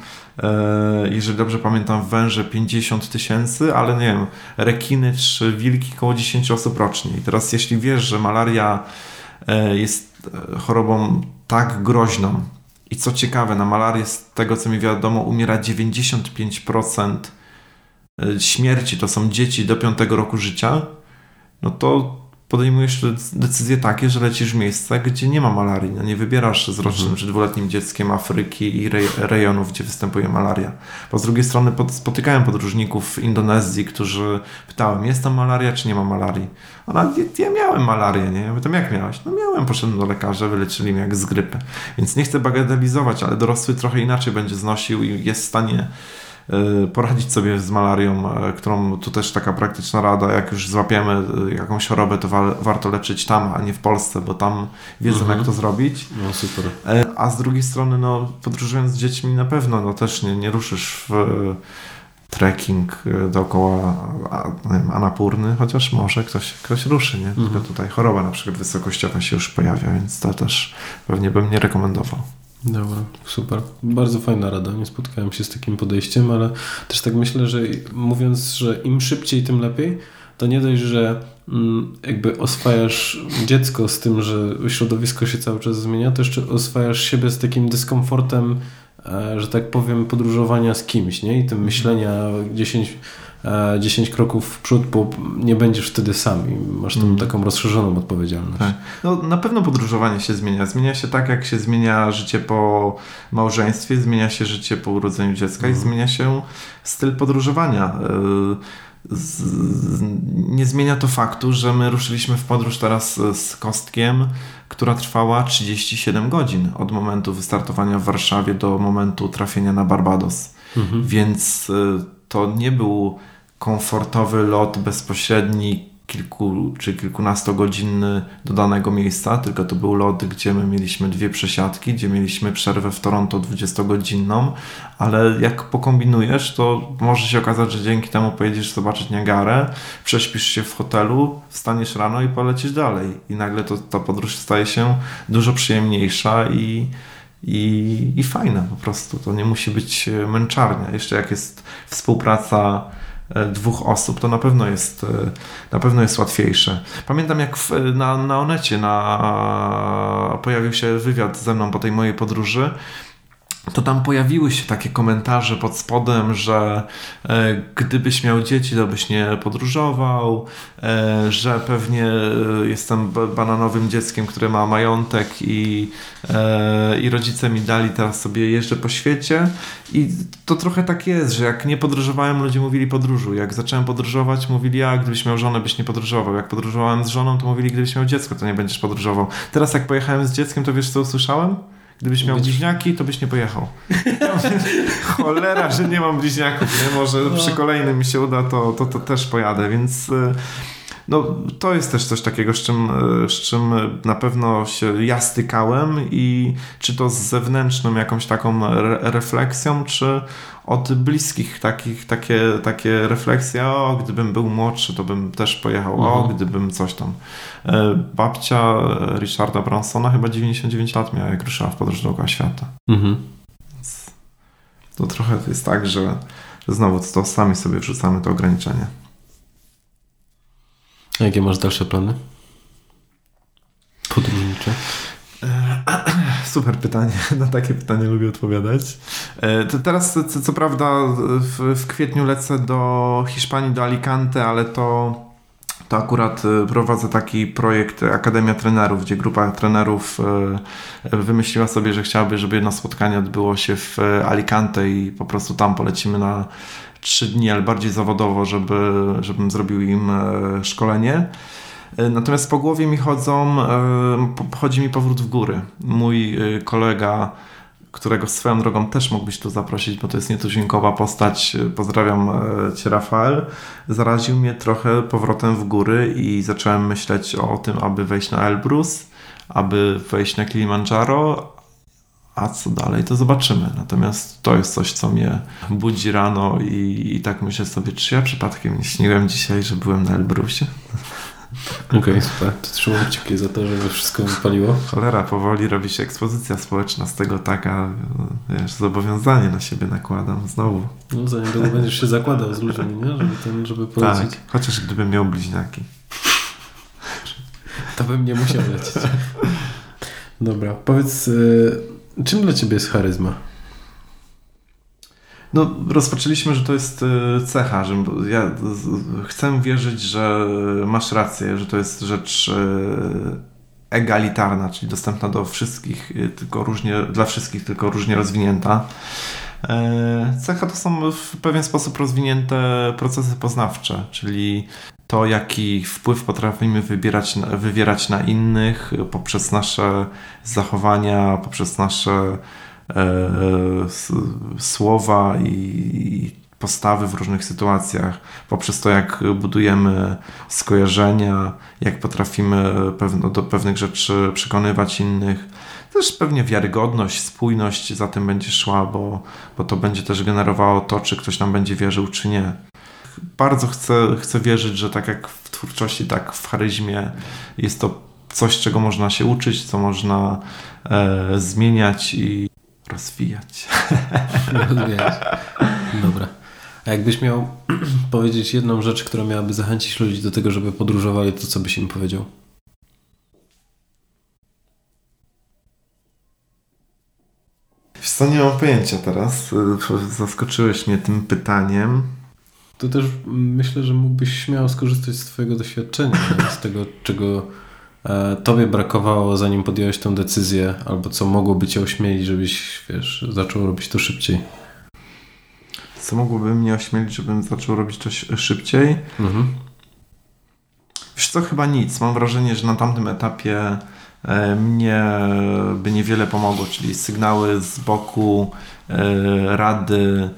E, jeżeli dobrze pamiętam, węże 50 tysięcy, ale nie wiem, rekiny czy wilki około 10 osób rocznie. I teraz jeśli wiesz, że malaria e, jest e, chorobą tak groźną i co ciekawe, na malarię z tego co mi wiadomo umiera 95% śmierci, to są dzieci do 5 roku życia, no to podejmujesz decyzje takie, że lecisz w miejsce, gdzie nie ma malarii. No nie wybierasz z rocznym mhm. czy dwuletnim dzieckiem Afryki i rejonów, gdzie występuje malaria. Bo z drugiej strony spotykałem podróżników w Indonezji, którzy pytałem, jest tam malaria, czy nie ma malarii? Ona, ja miałem malarię, nie? Ja pytam, jak miałeś? No miałem, poszedłem do lekarza, wyleczyli mnie jak z grypy. Więc nie chcę bagatelizować, ale dorosły trochę inaczej będzie znosił i jest w stanie poradzić sobie z malarią, e, którą tu też taka praktyczna rada, jak już złapiemy e, jakąś chorobę, to wa warto leczyć tam, a nie w Polsce, bo tam wiedzą mhm. jak to zrobić. No super. A z drugiej strony, no podróżując z dziećmi na pewno, no też nie, nie ruszysz w trekking dookoła Anapurny, chociaż może ktoś, ktoś ruszy, nie? Tylko mhm. tutaj choroba na przykład wysokościowa się już pojawia, więc to też pewnie bym nie rekomendował. Dobra, super. Bardzo fajna rada. Nie spotkałem się z takim podejściem, ale też tak myślę, że mówiąc, że im szybciej, tym lepiej, to nie dość, że mm, jakby oswajasz dziecko z tym, że środowisko się cały czas zmienia, to jeszcze oswajasz siebie z takim dyskomfortem, e, że tak powiem, podróżowania z kimś, nie? I tym myślenia 10 10 kroków w przód, bo nie będziesz wtedy sam i masz tą mm. taką rozszerzoną odpowiedzialność. Tak. No, na pewno podróżowanie się zmienia. Zmienia się tak, jak się zmienia życie po małżeństwie, zmienia się życie po urodzeniu dziecka mm. i zmienia się styl podróżowania. Y, nie zmienia to faktu, że my ruszyliśmy w podróż teraz z Kostkiem, która trwała 37 godzin od momentu wystartowania w Warszawie do momentu trafienia na Barbados. Mhm. Więc y, to nie był komfortowy lot bezpośredni kilku czy kilkunastogodzinny do danego miejsca, tylko to był lot, gdzie my mieliśmy dwie przesiadki, gdzie mieliśmy przerwę w Toronto 20-godzinną, ale jak pokombinujesz, to może się okazać, że dzięki temu pojedziesz zobaczyć Niagarę, prześpisz się w hotelu, wstaniesz rano i polecisz dalej. I nagle to, ta podróż staje się dużo przyjemniejsza i i, i fajna po prostu. To nie musi być męczarnia. Jeszcze jak jest współpraca e, dwóch osób, to na pewno jest, e, na pewno jest łatwiejsze. Pamiętam jak w, na, na Onecie na, pojawił się wywiad ze mną po tej mojej podróży to tam pojawiły się takie komentarze pod spodem, że e, gdybyś miał dzieci, to byś nie podróżował, e, że pewnie e, jestem bananowym dzieckiem, które ma majątek i, e, i rodzice mi dali, teraz sobie jeżdżę po świecie. I to trochę tak jest, że jak nie podróżowałem, ludzie mówili podróżuj. Jak zacząłem podróżować, mówili, a gdybyś miał żonę, byś nie podróżował. Jak podróżowałem z żoną, to mówili, gdybyś miał dziecko, to nie będziesz podróżował. Teraz jak pojechałem z dzieckiem, to wiesz co usłyszałem? Gdybyś miał bliźniaki, to byś nie pojechał. Cholera, że nie mam bliźniaków. Nie? Może no. przy kolejnym mi się uda, to, to, to też pojadę, więc y, no, to jest też coś takiego, z czym, z czym na pewno się ja stykałem i czy to z zewnętrzną jakąś taką re refleksją, czy od bliskich takich, takie, takie refleksje, o gdybym był młodszy, to bym też pojechał, mhm. o gdybym coś tam. E, babcia Richarda Bransona chyba 99 lat miała, jak ruszyła w podróż dookoła świata. Mhm. Więc to trochę jest tak, że, że znowu to sami sobie wrzucamy to ograniczenie. Jakie masz dalsze plany? Podróżnicze? Super pytanie. Na takie pytanie lubię odpowiadać. E, to teraz, co, co prawda, w, w, kwietniu lecę do Hiszpanii, do Alicante, ale to, to akurat e, prowadzę taki projekt Akademia Trenerów, gdzie grupa trenerów e, wymyśliła sobie, że chciałaby, żeby jedno spotkanie odbyło się w Alicante i po prostu tam polecimy na trzy dni, ale bardziej zawodowo, żeby, żebym zrobił im szkolenie. E, natomiast po głowie mi chodzą, e, chodzi mi powrót w góry. Mój e, kolega, którego swoją drogą też mógłbyś tu zaprosić, bo to jest nietuzinkowa postać, pozdrawiam Cię Rafael, zaraził mnie trochę powrotem w góry i zacząłem myśleć o tym, aby wejść na Elbrus, aby wejść na Kilimandżaro, a co dalej, to zobaczymy. Natomiast to jest coś, co mnie budzi rano i, i tak myślę sobie, czy ja przypadkiem nie śniłem dzisiaj, że byłem na Elbrusie? Okej, okay, super. To trzymam kciuki za to, żeby wszystko wypaliło. Cholera, powoli robi się ekspozycja społeczna z tego taka, wiesz, zobowiązanie na siebie nakładam znowu. No za niedługo będziesz się zakładał z ludźmi, nie? Żeby, ten, żeby polecieć. Tak, chociaż gdybym miał bliźniaki. To bym nie musiał lecieć. Dobra, powiedz, y, czym dla Ciebie jest charyzma? No, rozpoczęliśmy, że to jest e, cecha, że ja chcę wierzyć, że masz rację, że to jest rzecz e, egalitarna, czyli dostępna do wszystkich, e, tylko różnie, dla wszystkich, tylko różnie rozwinięta. Cecha to są w pewien sposób rozwinięte procesy poznawcze, czyli to, jaki wpływ potrafimy wybierać, wywierać na innych poprzez nasze zachowania, poprzez nasze E, słowa i postawy w różnych sytuacjach, poprzez to, jak budujemy skojarzenia, jak potrafimy pewno, do pewnych rzeczy przekonywać innych. Też pewnie wiarygodność, spójność za tym będzie szła, bo, bo to będzie też generowało to, czy ktoś nam będzie wierzył, czy nie. Bardzo chcę, chcę wierzyć, że tak jak w twórczości, tak w charyzmie jest to coś, czego można się uczyć, co można e, zmieniać i rozwijać. rozwijać. Dobra. A jakbyś miał powiedzieć jedną rzecz, która miałaby zachęcić ludzi do tego, żeby podróżowali, to co byś im powiedział? Wiesz co, nie mam pojęcia teraz. Zaskoczyłeś mnie tym pytaniem. To też myślę, że mógłbyś śmiało skorzystać z Twojego doświadczenia, z tego, czego E, tobie brakowało, zanim podjąłeś tę decyzję, albo co mogłoby cię ośmielić, żebyś, wiesz, zaczął robić to szybciej? Co mogłoby mnie ośmielić, żebym zaczął robić to szybciej? Mhm. Wiesz co, chyba nic. Mam wrażenie, że na tamtym etapie e, mnie by niewiele pomogło, czyli sygnały z boku, e, rady,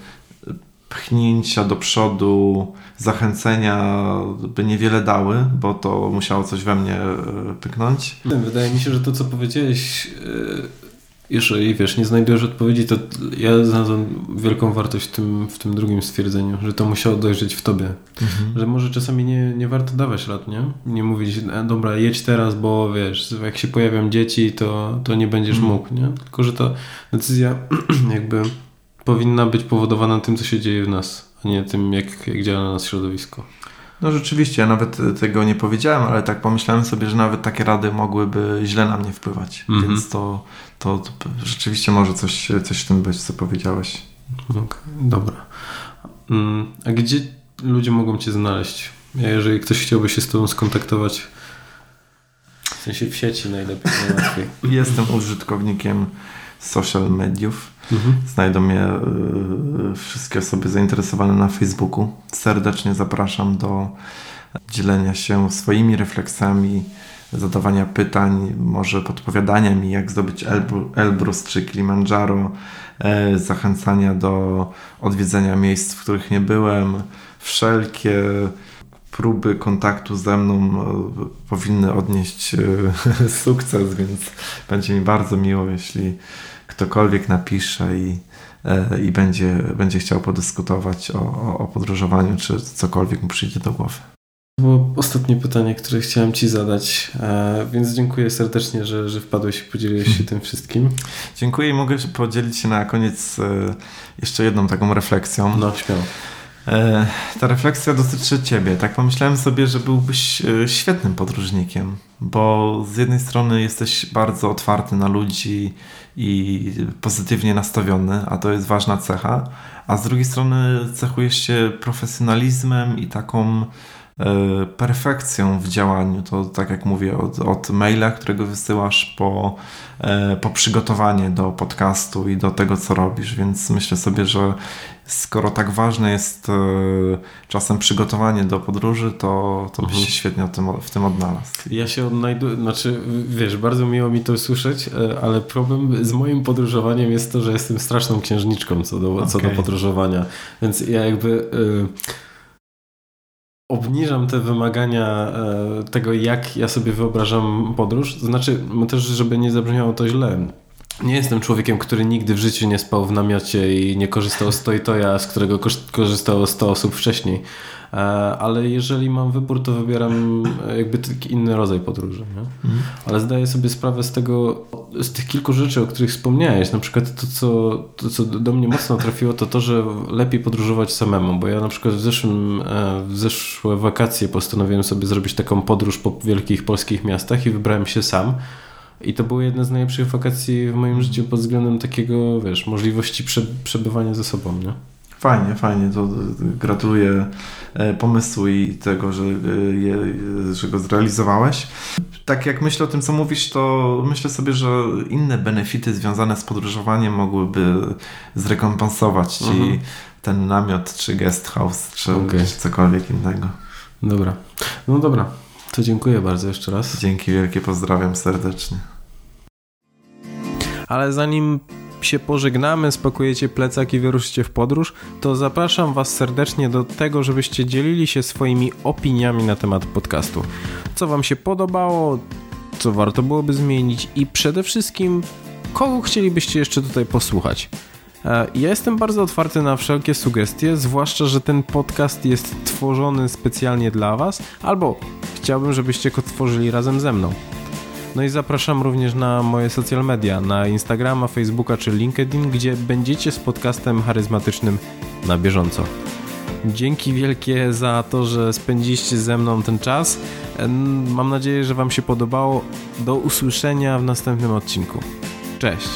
pchnięcia do przodu, zachęcenia by niewiele dały, bo to musiało coś we mnie e, pyknąć. Wydaje mi się, że to, co powiedziałeś, jeżeli wiesz, nie znajdujesz odpowiedzi, to ja znalazłem wielką wartość w tym, w tym drugim stwierdzeniu, że to musiało dojrzeć w tobie. Mhm. Że może czasami nie, nie warto dawać rad, nie? Nie mówić, e, dobra, jedź teraz, bo wiesz, jak się pojawią dzieci, to, to nie będziesz mhm. mógł, nie? Tylko, że ta decyzja jakby powinna być powodowana tym, co się dzieje w nas, a nie tym, jak, jak działa na nas środowisko. No rzeczywiście, ja nawet tego nie powiedziałem, ale tak pomyślałem sobie, że nawet takie rady mogłyby źle na mnie wpływać. Mhm. Więc to, to, to, rzeczywiście może coś, coś w tym być, co powiedziałeś. Okay, dobra. Mm, a gdzie ludzie mogą Cię znaleźć? Jeżeli ktoś chciałby się z Tobą skontaktować, w sensie w sieci najlepiej, najłatwiej. Jestem użytkownikiem social mediów. Mhm. Znajdą mnie y, wszystkie osoby zainteresowane na Facebooku. Serdecznie zapraszam do dzielenia się swoimi refleksjami, zadawania pytań, może podpowiadania mi, jak zdobyć Elbrus czy Kilimandżaro, e, zachęcania do odwiedzenia miejsc, w których nie byłem. Wszelkie próby kontaktu ze mną e, powinny odnieść e, sukces, więc będzie mi bardzo miło, jeśli ktokolwiek napisze i, i będzie, będzie chciał podyskutować o, o podróżowaniu, czy cokolwiek mu przyjdzie do głowy. Było ostatnie pytanie, które chciałem Ci zadać, e, więc dziękuję serdecznie, że, że wpadłeś i podzieliłeś się tym wszystkim. Dziękuję i mogę podzielić się na koniec e, jeszcze jedną taką refleksją. No, śmiało. E, ta refleksja dotyczy ciebie. Tak pomyślałem sobie, że byłbyś świetnym podróżnikiem, bo z jednej strony jesteś bardzo otwarty na ludzi i pozytywnie nastawiony, a to jest ważna cecha, a z drugiej strony cechujesz się profesjonalizmem i taką perfekcją w działaniu. To tak jak mówię, od, od maila, którego wysyłasz po, e, po przygotowanie do podcastu i do tego, co robisz. Więc myślę sobie, że skoro tak ważne jest e, czasem przygotowanie do podróży, to, to byś mhm. się świetnie tym, w tym odnalazł. Ja się odnajduję, znaczy wiesz, bardzo miło mi to słyszeć, ale problem z moim podróżowaniem jest to, że jestem straszną księżniczką co do, okay. co do podróżowania. Więc ja jakby... Y obniżam te wymagania e, tego, jak ja sobie wyobrażam podróż. Znaczy, też, żeby nie zabrzmiało to źle. Nie jestem człowiekiem, który nigdy w życiu nie spał w namiocie i nie korzystał z Toytoja, z którego korzystało 100 osób wcześniej. E, ale jeżeli mam wybór, to wybieram e, jakby taki inny rodzaj podróży. Nie? Mhm. Ale zdaję sobie sprawę z tego, z tych kilku rzeczy, o których wspomniałeś. Na przykład to co, to, co do mnie mocno trafiło, to to, że lepiej podróżować samemu. Bo ja na przykład w, zeszłym, e, w zeszłe wakacje postanowiłem sobie zrobić taką podróż po wielkich polskich miastach i wybrałem się sam. I to były jedne z najlepszych wakacji w moim życiu pod względem takiego, wiesz, możliwości prze, przebywania ze sobą, nie? Fajnie, fajnie. To gratuluję e, pomysłu i tego, że, e, że go zrealizowałeś. Tak jak myślę o tym, co mówisz, to myślę sobie, że inne benefity związane z podróżowaniem mogłyby zrekompensować ci mhm. ten namiot, czy guest house, czy okay. cokolwiek innego. Dobra. No dobra. To dziękuję bardzo jeszcze raz. Dzięki wielkie, pozdrawiam serdecznie. Ale zanim się pożegnamy, spakujecie plecak i wyruszycie w podróż, to zapraszam Was serdecznie do tego, żebyście dzielili się swoimi opiniami na temat podcastu. Co Wam się podobało, co warto byłoby zmienić i przede wszystkim, kogo chcielibyście jeszcze tutaj posłuchać. E, ja jestem bardzo otwarty na wszelkie sugestie, zwłaszcza, że ten podcast jest tworzony specjalnie dla Was, albo chciałbym, żebyście go tworzyli razem ze mną. No i zapraszam również na moje social media, na Instagrama, Facebooka czy LinkedIn, gdzie będziecie z podcastem charyzmatycznym na bieżąco. Dzięki wielkie za to, że spędziliście ze mną ten czas. Mam nadzieję, że Wam się podobało. Do usłyszenia w następnym odcinku. Cześć!